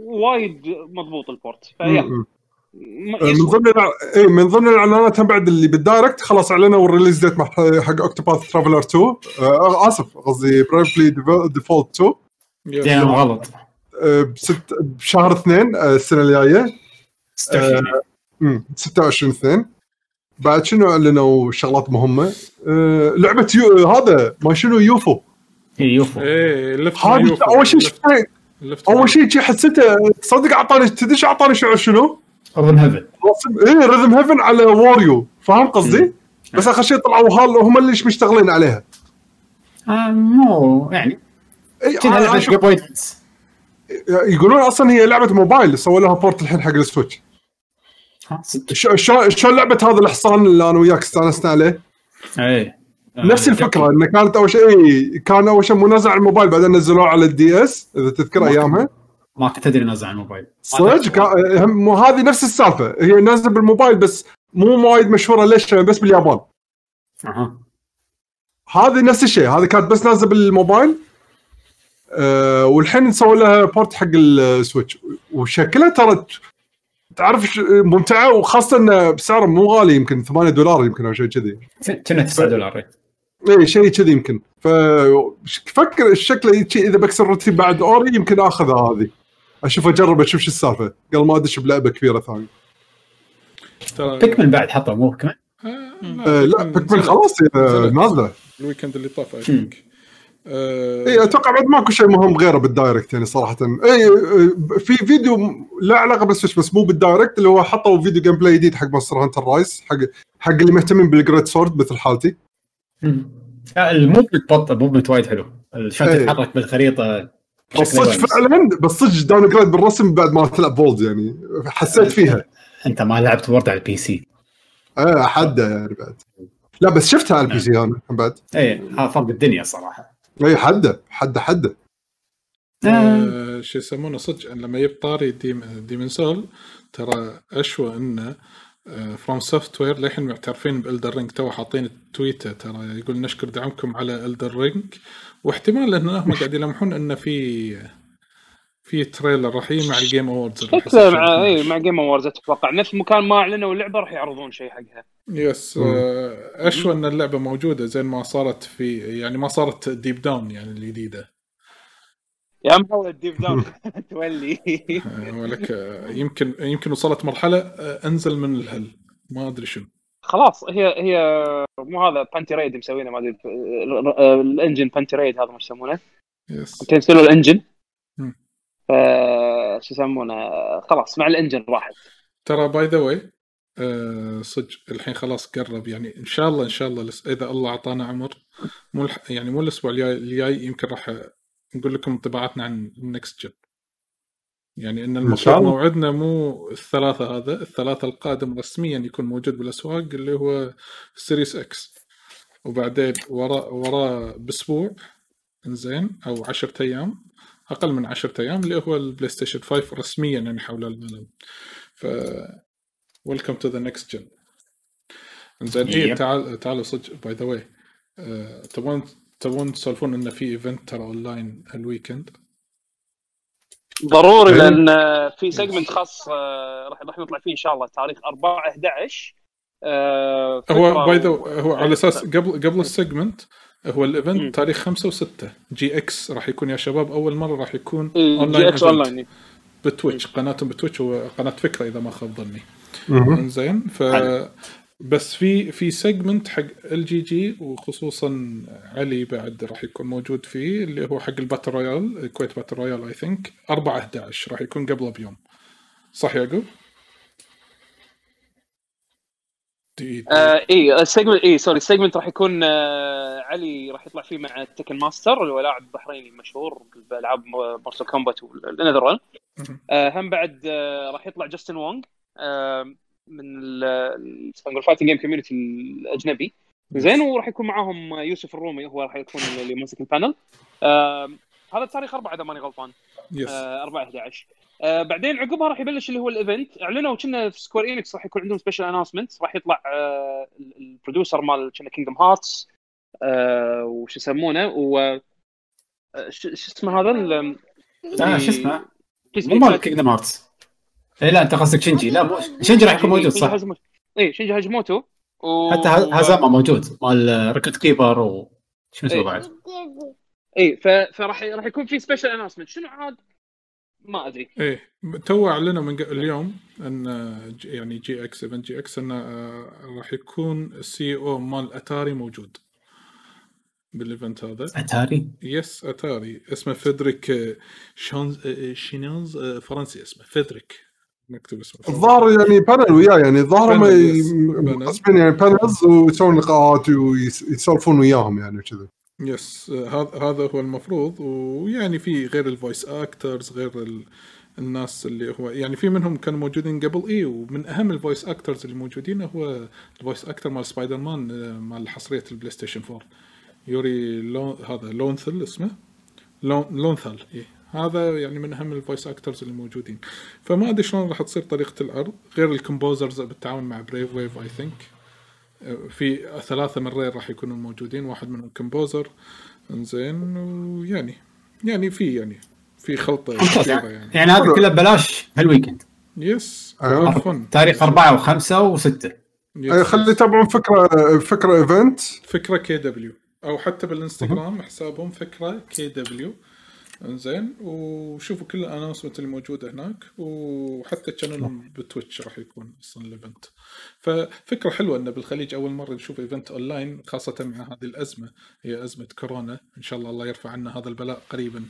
ووايد مضبوط ال port آه، من يسوى. ضمن الع... إيه من ضمن الإعلانات بعد اللي بال Direct خلاص أعلنوا ال release date مع حق Octopath Traveler 2 آه آسف قصدي Bravely Default 2 yes. يعني غلط. آه، بست بشهر اثنين آه، السنة الجاية. 26 امم 26 2 بعد شنو أعلنوا شغلات مهمة؟ آه، لعبة يو... هذا ما شنو يوفو. هي يوفو. إيه يوفو. أول شيء لفت- شفته لفت أول شيء شي حسيته تصدق اعطاني تدري شو أعطاني شعور شنو؟ Rhythm Heaven إيه Rhythm Heaven على Wario فاهم قصدي؟ بس آخر شيء طلعوا هال هم اللي مشتغلين عليها. آه مو يعني اي كذا أنا لعبة يقولون أصلا هي لعبة موبايل سووا لها port الحين حق ال Switch. شلون شلون لعبة هذا الحصان اللي أنا وياك استأنسنا عليه؟ إيه. نفس الفكرة إنه كانت أول شيء إيه، كان أول شيء منزل على الموبايل بعدين نزلوه على ال DS إذا تذكر أيامها. ما كنت أدري نزل على الموبايل. صدق؟ هم- مو هذه نفس السالفة. هي نازلة بالموبايل بس مو وايد مشهورة ليش؟ بس باليابان. أها. هذه نفس الشيء. هذه كانت بس نازلة بالموبايل. أه والحين سووا لها port حق ال Switch. وشكلها ترى تعرف ممتعة وخاصة انه بسعر مو غالي يمكن 8 دولار يمكن أو شيء كذي. كنا 9 دولار إيه. اي شيء كذي يمكن. ففكر الشكل إذا بكسر روتين بعد Ori يمكن آخذها هذه. أشوف أجرب أشوف شو السالفة. قبل ما أدش بلعبة كبيرة ثانية. ترى Pikmin بعد حطوا مو Pikmin أه لا Pikmin خلاص. نازلة. ال weekend اللي طاف I think. إي أتوقع بعد ماكو شيء مهم غيره بال Direct يعني صراحة. إي آه، في فيديو له علاقة بال Switch بس مو بال Direct اللي هو حطوا فيديو gameplay جديد حق Monster Hunter Rise حق حق اللي مهتمين بال great sword مثل حالتي. آه، ال movement بطل ال movement وايد حلو. شلون. تتحرك بالخريطة. بس صدق. فعلا بس صدق downgrade بالرسم بعد ما تلعب ب World يعني. حسيت فيها. انت ما لعبت World على ال PC إيه حده يعني بعد. لا بس شفتها على ال PC أنا بعد. اي هذا فرق الدنيا صراحة. اي حده حده حده آه، شو يسمونه؟ صدق لما يجيب طاري ديم Demon's Souls ترى أشوى إنه FromSoftware للحين معترفين ب Elden Ring. تو حاطين التويته ترى يقول نشكر دعمكم على Elden Ring. واحتمال انه هم قاعد يلمحون انه في في trailer راح يجي مع ال Game Awards شكله مع اي مع Game Awards أتوقع. نفس مكان ما أعلنوا اللعبة راح يعرضون شيء حقها. yes آه، اشوى إن اللعبة موجودة زين ما صارت في يعني ما صارت Deep Down يعني الجديدة؟ يا محمد Deep Down تولي. آه، ولك آه، يمكن يمكن وصلت مرحلة آه، أنزل من ال hell. ما أدري شنو. خلاص هي هي مو هذا Panta Rhei مسوينه ما أدري ال- ال engine Panta Rhei هذا ما يسمونه؟ yes كنسلوا ال engine. ف شو يسمونه؟ خلاص مع ال engine راحت. ترى by the way صدق الحين خلاص قرب يعني إن شاء الله إن شاء الله إذا الله أعطانا عمر مو. يعني مو الأسبوع الجاي الجاي يمكن راح نقول لكم انطباعاتنا عن ال next gen يعني إن المفروض. موعدنا مو الثلاثة هذا الثلاثة القادم رسميا يكون موجود بالأسواق اللي هو Series X وبعدين وراه وراه بأسبوع إنزين أو 10 أيام أقل من 10 أيام اللي هو ال PlayStation 5 رسميا يعني حول العالم ف welcome to the next gen إنزين اي Yep. تعال تعالوا صدق by the way تبون تبون تسولفون انه في event ترى online ال weekend ضروري إيه. لأن في segment خاص آه، راح راح نطلع فيه إن شاء الله. تاريخ 4 11 آه، هو by the w- هو على أساس قبل قبل ال segment هو. ال event تاريخ 5 و6 GX راح يكون يا شباب أول مرة راح يكون إيه، online GX online ب Twitch قناتهم ب Twitch وقناه فكرة إذا ما خاب ظني. زين ف بس في في segment حق ال GG وخصوصا علي بعد راح يكون موجود فيه اللي هو حق ال battle royale الكويت battle royale I think 4 11 راح يكون قبله بيوم. صح يعقوب؟ دي- آه إي ال segment إي sorry ال segment راح يكون آه علي راح يطلع فيه مع Tekken Master اللي هو لاعب بحريني مشهور بالألعاب Mortal Kombat مهم. آه هم بعد آه راح يطلع جاستن وونغ آه من ال- خلينا نقول fighting game community الاجنبي زين وراح يكون معاهم يوسف الرومي هو راح يكون اللي ماسك ال panel آه هذا التاريخ 4 إذا ماني غلطان. yes آه 4 11 آه بعدين عقبها راح يبلش اللي هو ال event أعلنوا كنا في Square Enix راح يكون عندهم special announcement راح يطلع آه ال- ال producer مال كنا Kingdom Hearts آه وش يسمونه؟ و آه، شو اسمه هذا؟ لا شو اسمه؟ مو مال Kingdom Hearts اي لا أنت قصدك شنجي لا مو شنجي راح يكون موجود صح. اي شينجي هاجموتو و... حتى ه- هازاما موجود مال Record Keeper و شو اسمه إيه. بعد؟ اي ف... فراح راح يكون في special announcement شنو عاد؟ ما أدري. إيه تو أعلنوا من ق- اليوم أن ج- يعني GX event GX انه آه، راح يكون ال CEO مال أتاري موجود بال event هذا. Atari؟ yes Atari. اسمه فيدريك شونز آه، شينونز آه، فرنسي اسمه. فيدريك. نكتب اسمه. الظاهر يعني panel وياه يعني الظاهر هم. قاسمين يعني panels ويسوون لقاءات ويسولفون وياهم يعني وكذا. yes هذا هذا هو المفروض ويعني في غير ال voice actors غير ال... الناس اللي هو يعني في منهم كانوا موجودين قبل اي ومن أهم ال voice actors اللي موجودين هو ال voice actor مال سبايدر مان آه، مال حصرية ال PlayStation 4 يوري لون هذا لونثل اسمه؟ لون لونثل إيه. هذا يعني من أهم ال voice actors اللي موجودين. فما أدري شلون راح تصير طريقة العرض غير ال composers بالتعاون مع Brave Wave I think في ثلاثة من Rare راح يكونوا موجودين واحد منهم composer إنزين ويعني يعني في يعني في خلطة يعني, يعني. يعني هذا كله ببلاش هال weekend yes أيوة. فن تاريخ أربعة وخمسة وستة. أي خلي يتابعون فكرة فكرة event فكرة KW. أو حتى بالإنستغرام حسابهم فكرة KW. انزين وشوفوا كل ال announcement اللي موجودة هناك وحتى channel هم بتويتش راح يكون أصلا ال event ففكرة حلوة إنه بالخليج أول مرة نشوف event online خاصة مع هذه الأزمة. هي أزمة كورونا. إن شاء الله الله يرفع عنا هذا البلاء قريبا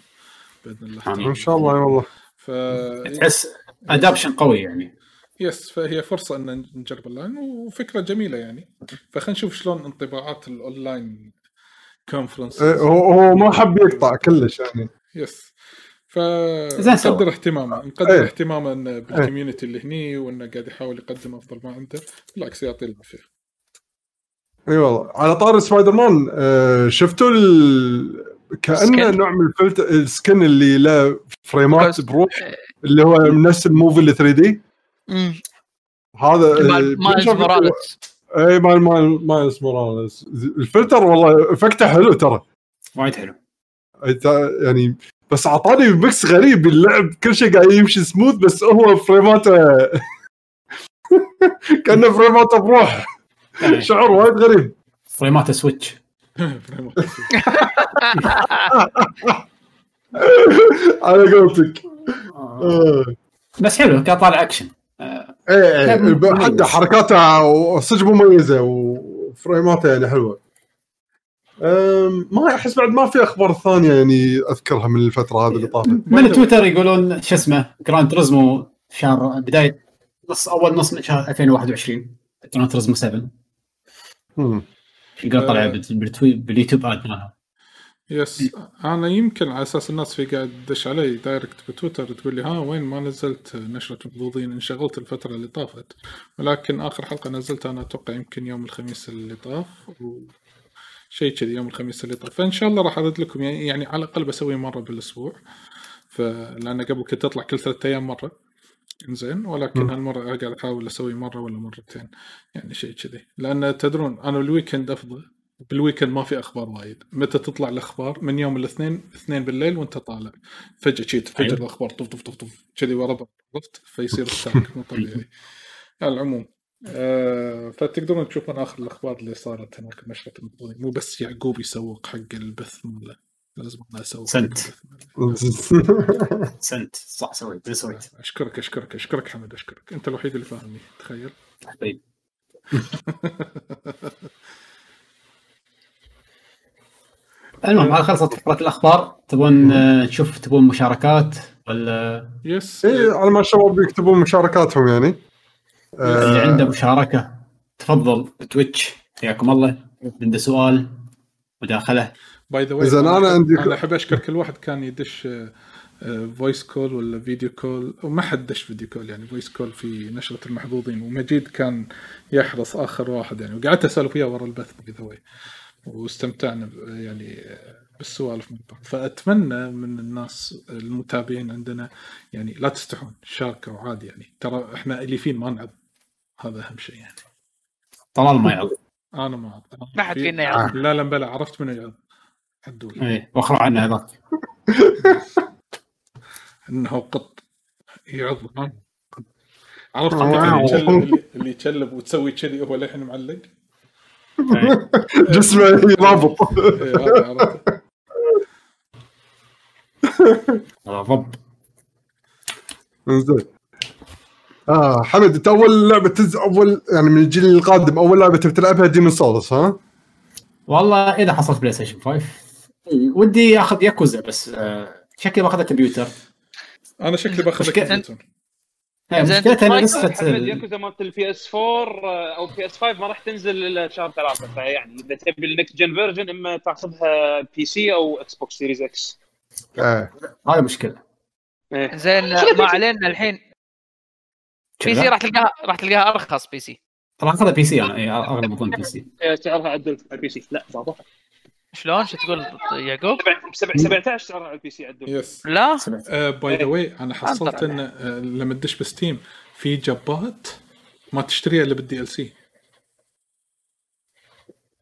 بإذن الله. إن شاء الله والله ف تحس adaption قوي يعني. yes فهي فرصة ان نجرب اونلاين وفكرة جميلة يعني. فخلينا نشوف شلون انطباعات ال online conference هو هو ما حب يقطع كلش يعني. yes. فنقدر اهتمامه نقدر إيه. اهتمامه إنه بال community اللي هني وإنه قاعد يحاول يقدم أفضل ما عنده. بالعكس يعطيه العافية. إي والله. على طار سبايدر مان آه، شفتوا ال... كأنه؟ نوع من ال filter ال skin اللي له فريمات بروح اللي هو نفس ال movie ال 3D. هذا آه، مال موراليس. إي مال مال مايلز موراليس. الفلتر والله effect ه حلو ترى. وايد حلو. يعني بس أعطاني mix غريب. اللعب كل شيء قاعد يمشي سموث بس هو فريماته كأنه فريماته بروح. يعني شعور وايد غريب. فريمات Switch على قولتك. آه. بس حلو كان طالع اكشن إيه إيه مميز. حتى حركاته صدق مميزة وفريماته يعني حلوة. ما أحس بعد ما في أخبار ثانية يعني أذكرها من الفترة هذه اللي طافت. من تويتر يقولون شو اسمه Gran Turismo شهر بداية نص أول نص من شهر 2021 Gran Turismo 7 مم. يقول طلع آه. باليوتيوب ad مالها. yes. أنا يمكن على أساس الناس في قاعد تدش علي direct بتويتر تقول لي ها وين ما نزلت نشرة محظوظين انشغلت الفترة اللي طافت. ولكن آخر حلقة نزلتها أنا أتوقع يمكن يوم الخميس اللي طاف و... شيء كذي يوم الخميس اللي طاف. فإن شاء الله راح ارد لكم يعني, يعني على الأقل بسوي مرة بالأسبوع. فلان قبل كنت أطلع كل ثلاثة أيام مرة. زين ولكن مم. هالمرة قاعد أحاول أسوي مرة ولا مرتين. يعني شيء كذي. لأن تدرون أنا ال weekend أفضل. بال weekend ما في أخبار وايد. متى تطلع الأخبار؟ من يوم الاثنين اثنين بالليل وأنت طالع. فجأة شي تفجر أيوة. الأخبار طف طف طف طف كذي ورا بعض عرفت؟ فيصير stack مو طبيعي. على العموم. آه فتقدرون تشوفون آخر الأخبار اللي صارت هناك بنشره المحظوظين مو بس يعقوب يسوق حق البث ماله. لازم أنا اسوق سنت. سنت. صح سويت. سويت. أشكرك أشكرك أشكرك حمد أشكرك. أنت الوحيد اللي فاهمني تخيل. طيب المهم هذا خلصت فقرة الأخبار. تبون آه، نشوف تبون مشاركات ولا؟ yes إيه على ما الشباب يكتبون مشاركاتهم يعني. اللي آه، عنده مشاركة تفضل. بتويتش حياكم الله. عنده سؤال مداخلة. by the way زين، أنا عندي- أنا أحب أشكر كل واحد كان يدش voice call ولا video call وما حد دش video call يعني voice call في نشرة المحظوظين. ومجيد كان يحرص آخر واحد يعني. وقعدت اسولف وياه ورا البث by the way واستمتعنا يعني بالسوالف من بعض. فأتمنى من الناس المتابعين عندنا يعني لا تستحون شاركوا عادي يعني. ترى إحنا اليفين ما نعض هذا أهم شيء يعني. طلال ما يعض أنا ما ما حد في- فينا يعرف. لا لا بلا عرفت منو يعرف. عدول. إيه واخر عنه هذاك. إنه قط. يعض ها؟ عرفت واو. اللي يتشلب وتسوي كذي هو للحين معلق؟ إيه. جسمه رابط إيه، هذا عرفت. هذا ضب زين آه حمد انت أول لعبة تز أول يعني من الجيل القادم أول لعبة تبي تلعبها Demon's Souls ها؟ والله إذا حصلت بلاي ستيشن 5 ودي أخذ ياكوزا بس آه، شكلي باخذها كمبيوتر. أنا شكلي باخذ مشكلة- كمبيوتر. زين، مشكلتها ان نسخه ياكوزا مالت ال PS4 أو PS5 ما راح تنزل إلا شهر ثلاثة فيعني إذا تبي ال next gen version إما تاخذها PC أو Xbox Series X إيه هذا مشكلة. إيه. زين ما علينا الحين PC راح تلقاها راح تلقاها أرخص PC. راح اخذها PC أنا اي اغلب اظن PC. إيه، سعرها عدل على ال PC. لا بابا شلون؟ شو تقول؟ يعقوب؟ سبع- سبع- 17 سعرها على ال PC عدل. yes. لا؟ by the way أنا حصلت إن آه، لما تدش بستيم في جوبات ما تشتريها إلا بال DLC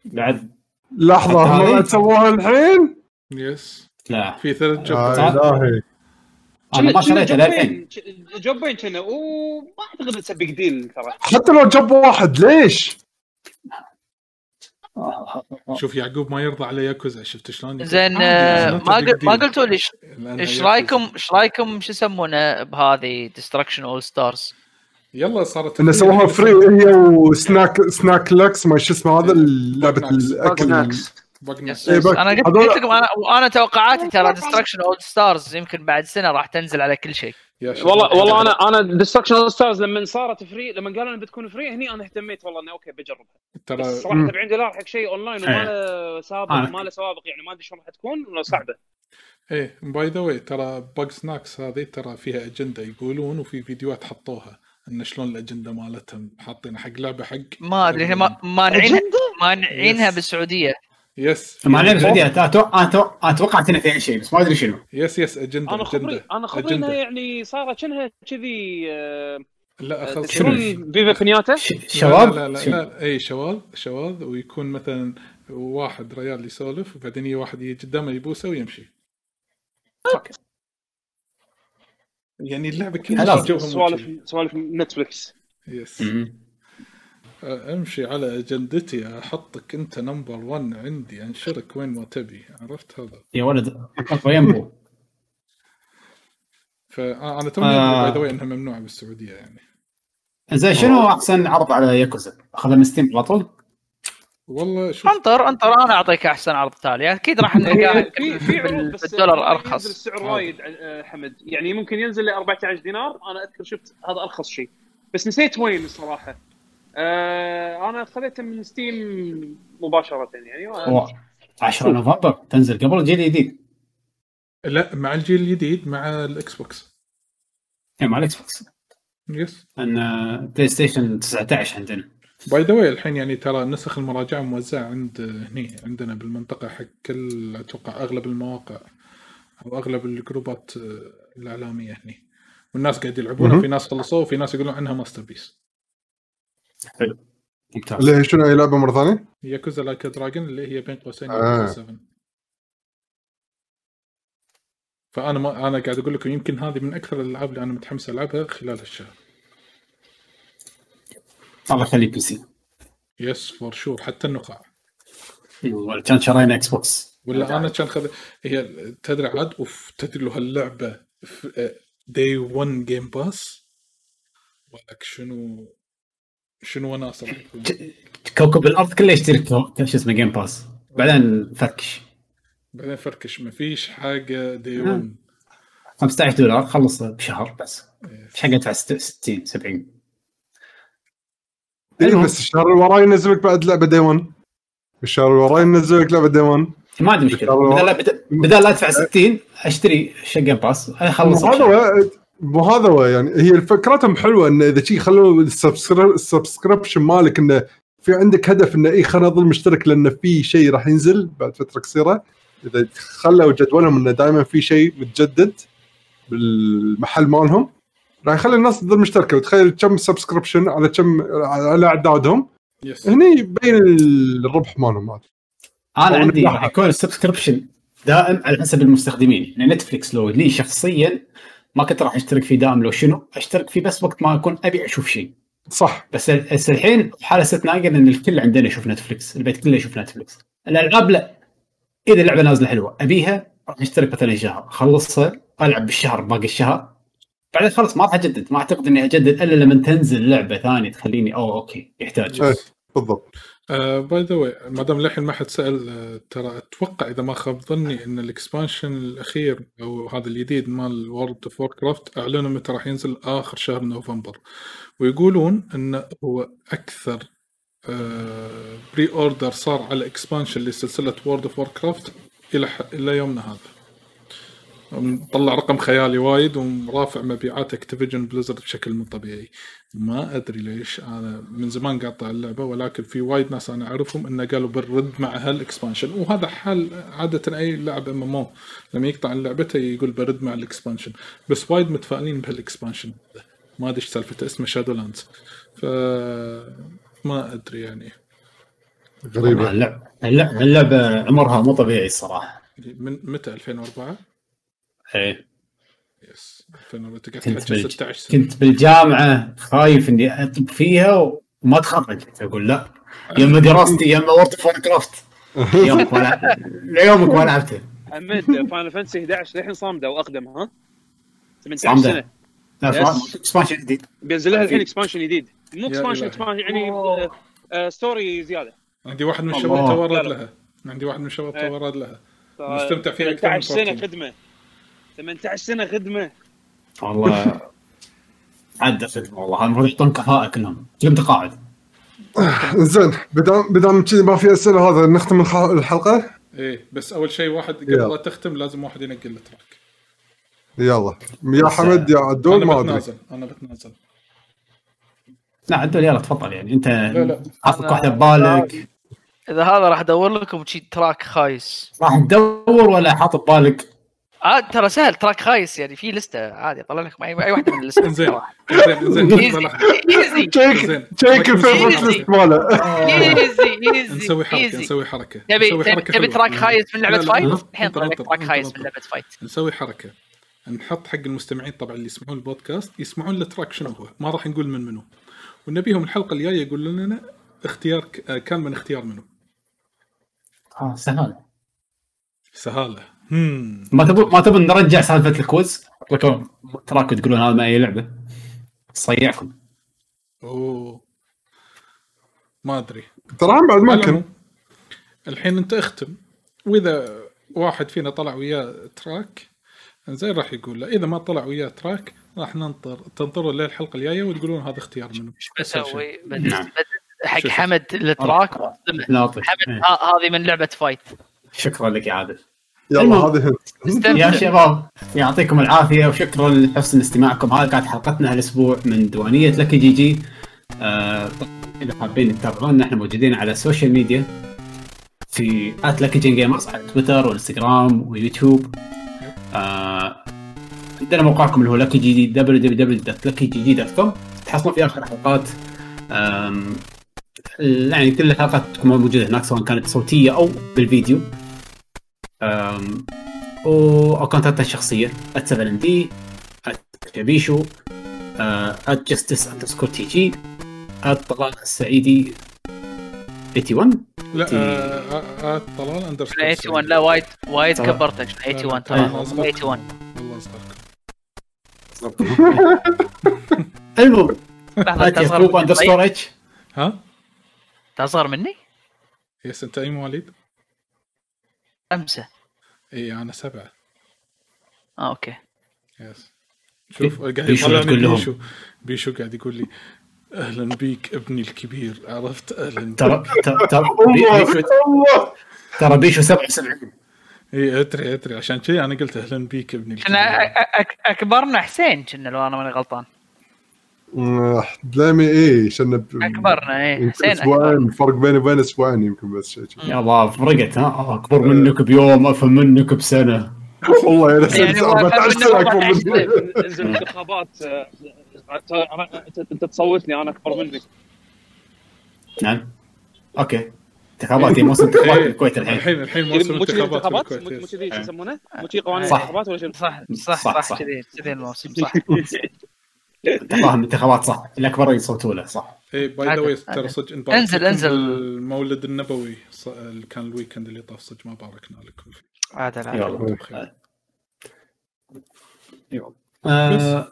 بعد لحظه سووها الحين؟ يس. لا. في ثلاث آه جبات أنا ما شريتها للحين جوبين كنا وما أعتقد اتس بيج ديل ترى حتى لو جاب واحد ليش؟ شوف يعقوب ما يرضى على ياكوزا شفت شلون زين عادي، آه، ما ما. قلتوا لي إيش. رايكم إيش رأيكم شو يسمونه بهذه ديستركشن اول ستارز يلا صارت إنه سووها فري وهي وسناك سناك لكس ما شو اسمه هذا لعبه. الأكل إيه، أنا قلت لكم أنا وأنا توقعاتي ترى ديستركشن اول ستارز يمكن بعد سنة راح تنزل على كل شيء. والله والله أنا أنا ديستركشن ستارز لما صارت فري لما قالوا إنها بتكون فري هني أنا اهتميت والله انه أوكي بجربها. بس ترى صراحة 70 دولار حق شيء اونلاين وما إيه. له سابق آه. ما له سوابق يعني ما أدري شلون راح تكون صعبة. إيه باي ذا واي ترى باج سناكس هذه ترى فيها اجنده يقولون وفي فيديوهات حطوها إن شلون الاجنده مالتهم حاطينها حق لعبة حق ما أدري هي ما- مانعينها مانعينها. بالسعودية. yes ما علينا بالسعوديه أنا أتوقع- أنا أتوقع- أنا توقعت انه فيها شيء بس ما أدري شنو. yes yes اجنده أنا خبري أنا خبري إنها. يعني صارت كأنها كذي آه، لا خلص تذكرون فيفا بنياتا ش- لا شباب لا لا, إي شواذ شواذ. ويكون مثلا واحد ريال يسولف وبعدين يجي واحد يجي قدامه يبوسه ويمشي. يعني اللعبة كلها سوالف. سوالف نتفلكس yes. امشي على اجندتي احطك انت number 1 عندي انشرك وين ما تبي. عرفت هذا؟ يا ولد ينبو فانا توني آه. by the way إنها ممنوعة بالسعودية يعني. زين شنو أحسن عرض على ياكوزا؟ اخذها من ستيم على طول؟ والله شوف. أنطر أنطر أنا أعطيك أحسن عرض تالي. أكيد راح نلقاها في في عروض بس ينزل ارخص السعر وايد آه، حمد. يعني ممكن ينزل ل 14 دينار أنا أذكر شفت هذا أرخص شيء. بس نسيت وين الصراحه آه أنا خذيته من ستيم مباشرة يعني. هو 10 نوفمبر. تنزل قبل الجيل الجديد. لا مع الجيل الجديد مع الإكس بوكس. يعني مع الإكس بوكس. yes لأن بلاي ستيشن 19 عندنا. by the way الحين يعني ترى نسخ المراجعة موزعة عند هني عندنا بالمنطقة حق كل أتوقع أغلب المواقع أو أغلب الجروبات الإعلامية هني. والناس قاعد يلعبونها. في ناس خلصوها وفي ناس يقولون عنها masterpiece. ممتاز. اللي هي شنو أي لعبة مرة ثانية؟ ياكوزا Like a Dragon اللي هي بين قوسين آه. ياكوزا 7 فأنا ما أنا قاعد أقول لكم يمكن هذه من أكثر الألعاب اللي أنا متحمس ألعبها خلال هالشهر. الله يخلي PC yes for sure حتى النخاع. كان شرينا إكس بوكس ولا أنا كان خذ هي تدري عاد؟ أوف تدري له هاللعبة day 1 Game Pass ولك شنو؟ شنو وناسه كوكب الأرض كله يشتري شو اسمه Game Pass بعدين فركش. بعدين فركش ما فيش حاجة day 1 15 دولار خلص بشهر بس. إيش حق أدفع 60 70 إي. بس الشهر اللي وراي ينزل لك بعد لعبة day 1 الشهر اللي وراي ينزل لك لعبة day 1 ما عندي مشكلة. بدل لا بدل- بدل لا أدفع 60 أشتري شق جيم باس أخلص هذا مو هذا هو يعني هي فكرتهم حلوة انه إذا شي خلوا ال subscription مالك إنه في عندك هدف إنه إي خلينا نظل مشترك لأنه في شيء راح ينزل بعد فترة قصيرة. إذا خلوا جدولهم إنه دائما في شيء متجدد بالمحل مالهم راح يخلي الناس تظل مشتركة. وتخيل كم subscription على كم على أعدادهم. yes هني يبين الربح مالهم هذا. أنا عندي. راح يكون ال subscription دائم على حسب المستخدمين. يعني نتفلكس لو لي شخصيا ما كنت راح اشترك فيه دائم لو شنو اشترك فيه بس وقت ما أكون أبي أشوف شيء. صح. بس بس الحين حاله استثنائيه لأن الكل عندنا يشوف نتفلكس البيت كله يشوف نتفلكس الألعاب لا. إذا اللعبة نازلة حلوة أبيها راح أشترك مثلا شهر أخلصها ألعب بالشهر باقي الشهر. بعدين خلاص ما راح أجدد ما أعتقد إني أجدد إلا لما تنزل لعبة ثانية تخليني أوه okay يحتاج. إيه، بالضبط. by the way ما دام للحين ما حد سأل آه، ترى أتوقع إذا ما خاب ظني إن ال expansion الأخير أو هذا الجديد مال وورد اوف كرافت أعلنوا متى راح ينزل آخر شهر نوفمبر. ويقولون إنه هو أكثر pre-order صار على expansion لسلسلة وورد اوف كرافت إلى إلى يومنا هذا. طلع رقم خيالي وايد ورافع مبيعات اكتيفيجن بليزرد بشكل مو طبيعي. ما أدري ليش. أنا من زمان قاطع اللعبة ولكن في وايد ناس أنا أعرفهم إنه قالوا بنرد مع هال expansion وهذا حال عادة أي لاعب MMO لما يقطع لعبته يقول برد مع ال expansion بس وايد متفائلين بهال expansion ما أدري إيش سالفته اسمه شادو لاندز ف ما أدري يعني. غريبة. اللعبه اللعبه اللعبة عمرها مو طبيعي الصراحه من متى؟ 2004 إيه yes 2004 تقعد كنت تحكي بال- 16 سنة كنت بالجامعة خايف إني أطب فيها وما اتخرج أقول لا يما دراستي يما وورد اوف كرافت ليومك ما لعبته حمد فاينل فانتسي 11 للحين صامدة وأقدم ها 18 صامدة. سنة لا. expansion جديد بينزل لها الحين. expansion جديد مو expansion. expansion يعني آه، آه، story زيادة عندي واحد من. الشباب تورد. لها عندي واحد من الشباب إيه. تورد لها ف- مستمتع فيها أكثر من 18 سنة 14. خدمة 18 سنة خدمة. والله عدى خدمة والله. المفروض يحطون كفاءة كلهم. كلهم تقاعد زين بدام بدام كذي ما في أسئلة هذا نختم الح- الحلقة؟ إيه بس أول شيء واحد قبل. لا تختم لازم واحد ينقل ال track يلا. يا حمد يا عدول ما أدري. بتنازل أنا بتنازل. لا عدول يلا تفضل يعني. أنت لا. حاطك واحدة ببالك إذا هذا راح أدور لكم شي track خايس. راح تدور ولا حاط ببالك عاد ترى سهل track خايس يعني في list ة عادي اطلع لكم اي أي واحدة من ال list ة. لحظة. easy تشيك زين. تشيك ال favorite. list ماله. easy easy نسوي حركة نسوي حركة. تبي تبي. track خايس من لعبة fight؟ الحين طلع لك track خايس. من لعبة fight نسوي حركة. نحط حق المستمعين طبعا اللي يسمعون البودكاست يسمعون ال track شنو هو؟ ما راح نقول من منو. ونبيهم الحلقة الجاية يقولوا لنا اختيار آه، كان من اختيار منو؟ آه سهالة. هم ما تبون ما تبون نرجع سالفة ال quiz لكم track تقولون هذا من اي لعبة. صيعكم. أوه. ما أدري. ترى بعد ممكن العموم، الحين أنت اختم. وإذا واحد فينا طلع وياه track زين راح يقول له إذا ما طلع وياه track راح ننطر تنطروا للحلقه الحلقة الجاية وتقولون هذا اختيار شيء. بسوي نعم. حق. حمد ال track. حمد هذه من لعبة فايت. شكرا لك يا عادل. يلا. هذه يا شباب يعطيكم العافية وشكرا لحسن استماعكم. هذه كانت حلقتنا هالاسبوع من ديوانيه Lucky GG آه إذا حابين تتابعونا إحنا موجودين على ال social media في at Lucky G Gamers على تويتر وإنستغرام ويوتيوب. آه عندنا موقعكم اللي هو Lucky GG www.luckygg.com تحصلون فيه آخر حلقات. يعني كل الحلقات تكون موجودة هناك سواء كانت صوتية أو بالفيديو. آم، واكونتاتنا الشخصيه @7 دي @شبيشو @جستس أندرسكور تي جي @طلال السعيدي 81 لا تي- آه، آه، آه، طلال أندرسكور 81 لا وايد وايد. كبرتك 81 ترى لا، لا، 81 والله اصغركم المهم لحظة انت اصغر يعقوب مني. أندرسكور طيب؟ اتش ها؟ انت اصغر مني؟ يس أنت أي مواليد؟ خمسه اي أنا سبعة. آه okay. yes شوف قاعد يطلعني تقول لهم. بيشو. بيشو قاعد يقول لي أهلا بيك ابني الكبير. عرفت؟ أهلا بيك. ترى ترى ترى بيشو ترى بيشو 77 اي أدري أدري. عشان كذي أنا قلت أهلا بيك ابني إحنا الكبير. أ- أكبرنا حسين كنا لو أنا ماني غلطان. بلامي اي كنا كبرنا اي حسين أسبوعين فرق بيني وبين أسبوعين يمكن بس شيء يلا فرقت ها؟ أكبر آه. منك بيوم افهم منك بسنة. والله أنا يعني سنة 14 أكبر منك آه، أنت تصوتني أنا أكبر منك. نعم. okay. انتخابات موسم انتخابات الكويت الحين. الحين الحين موسم انتخابات مو كذي آه. يسمونه؟ مو قوانين الانتخابات ولا شنو؟ صح صح صح. كذي كذي الموسم صح. تفاهم انتخابات صح. الاكبر يصوتوا له صح. اي by the way ترى صدق أنزل أنزل. المولد النبوي اللي كان ال weekend اللي طاف صدق ما باركنا لكم فيه. عاد عاد يلا. هذه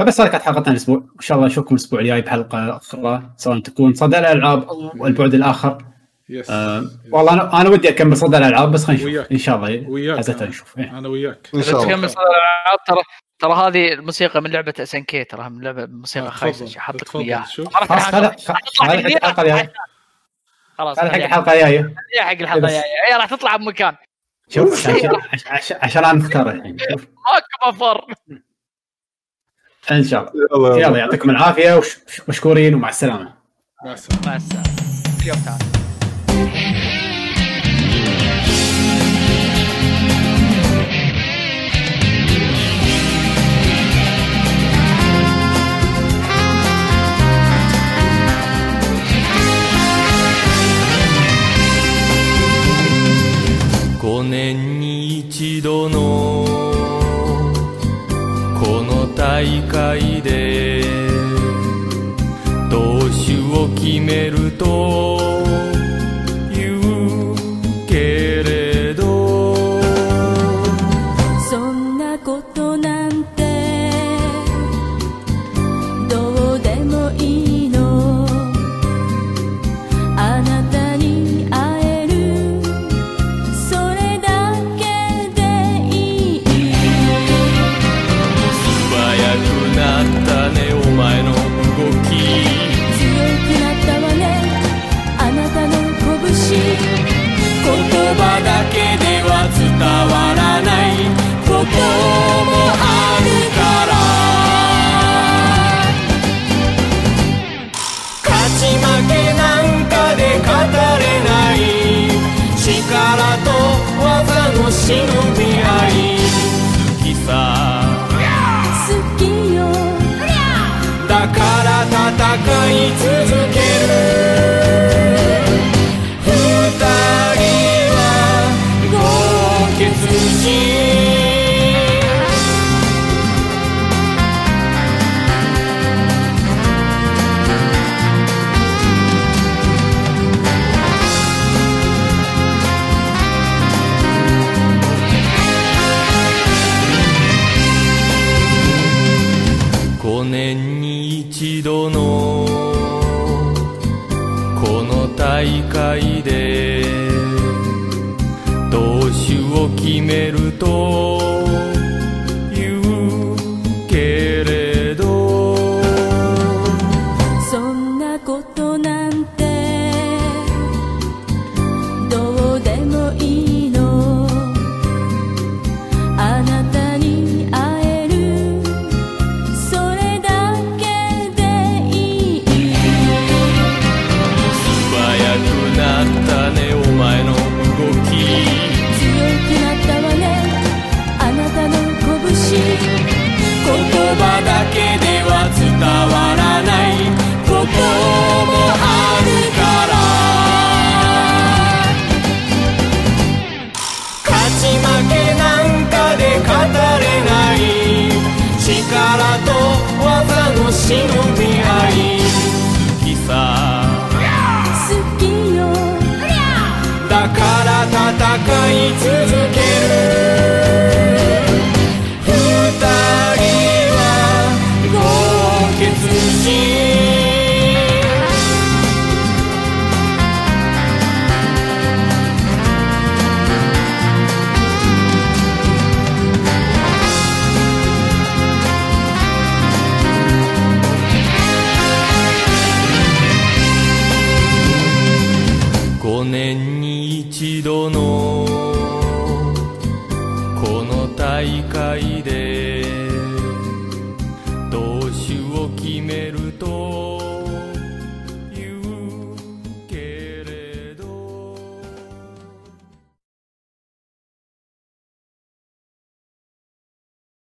آه، كانت حلقتنا الأسبوع. إن شاء الله نشوفكم الأسبوع الجاي بحلقة أخرى سواء تكون صدى الألعاب أو البعد الآخر. yes, yes. آه، والله أنا أنا ودي أكمل صدى الألعاب بس خلينا نشوف. إن شاء الله وياك. نشوف. إيه. أنا وياك. إن شاء الله. تكمل صدى الألعاب ترى ترى هذه الموسيقى من لعبة SNK ترى من لعبة موسيقى خايسة حط لكم إياها. آه، خلاص حق الحلقة الجاية. حق الحلقة الجاية. هي راح تطلع بمكان. شوف عشان أنا مختار الحين. ماكو مفر إن شاء الله. يلا يعطيكم العافية ومشكورين ومع السلامة. مع السلامة. مع السلامه 年に一度のこの大会で投手を決めると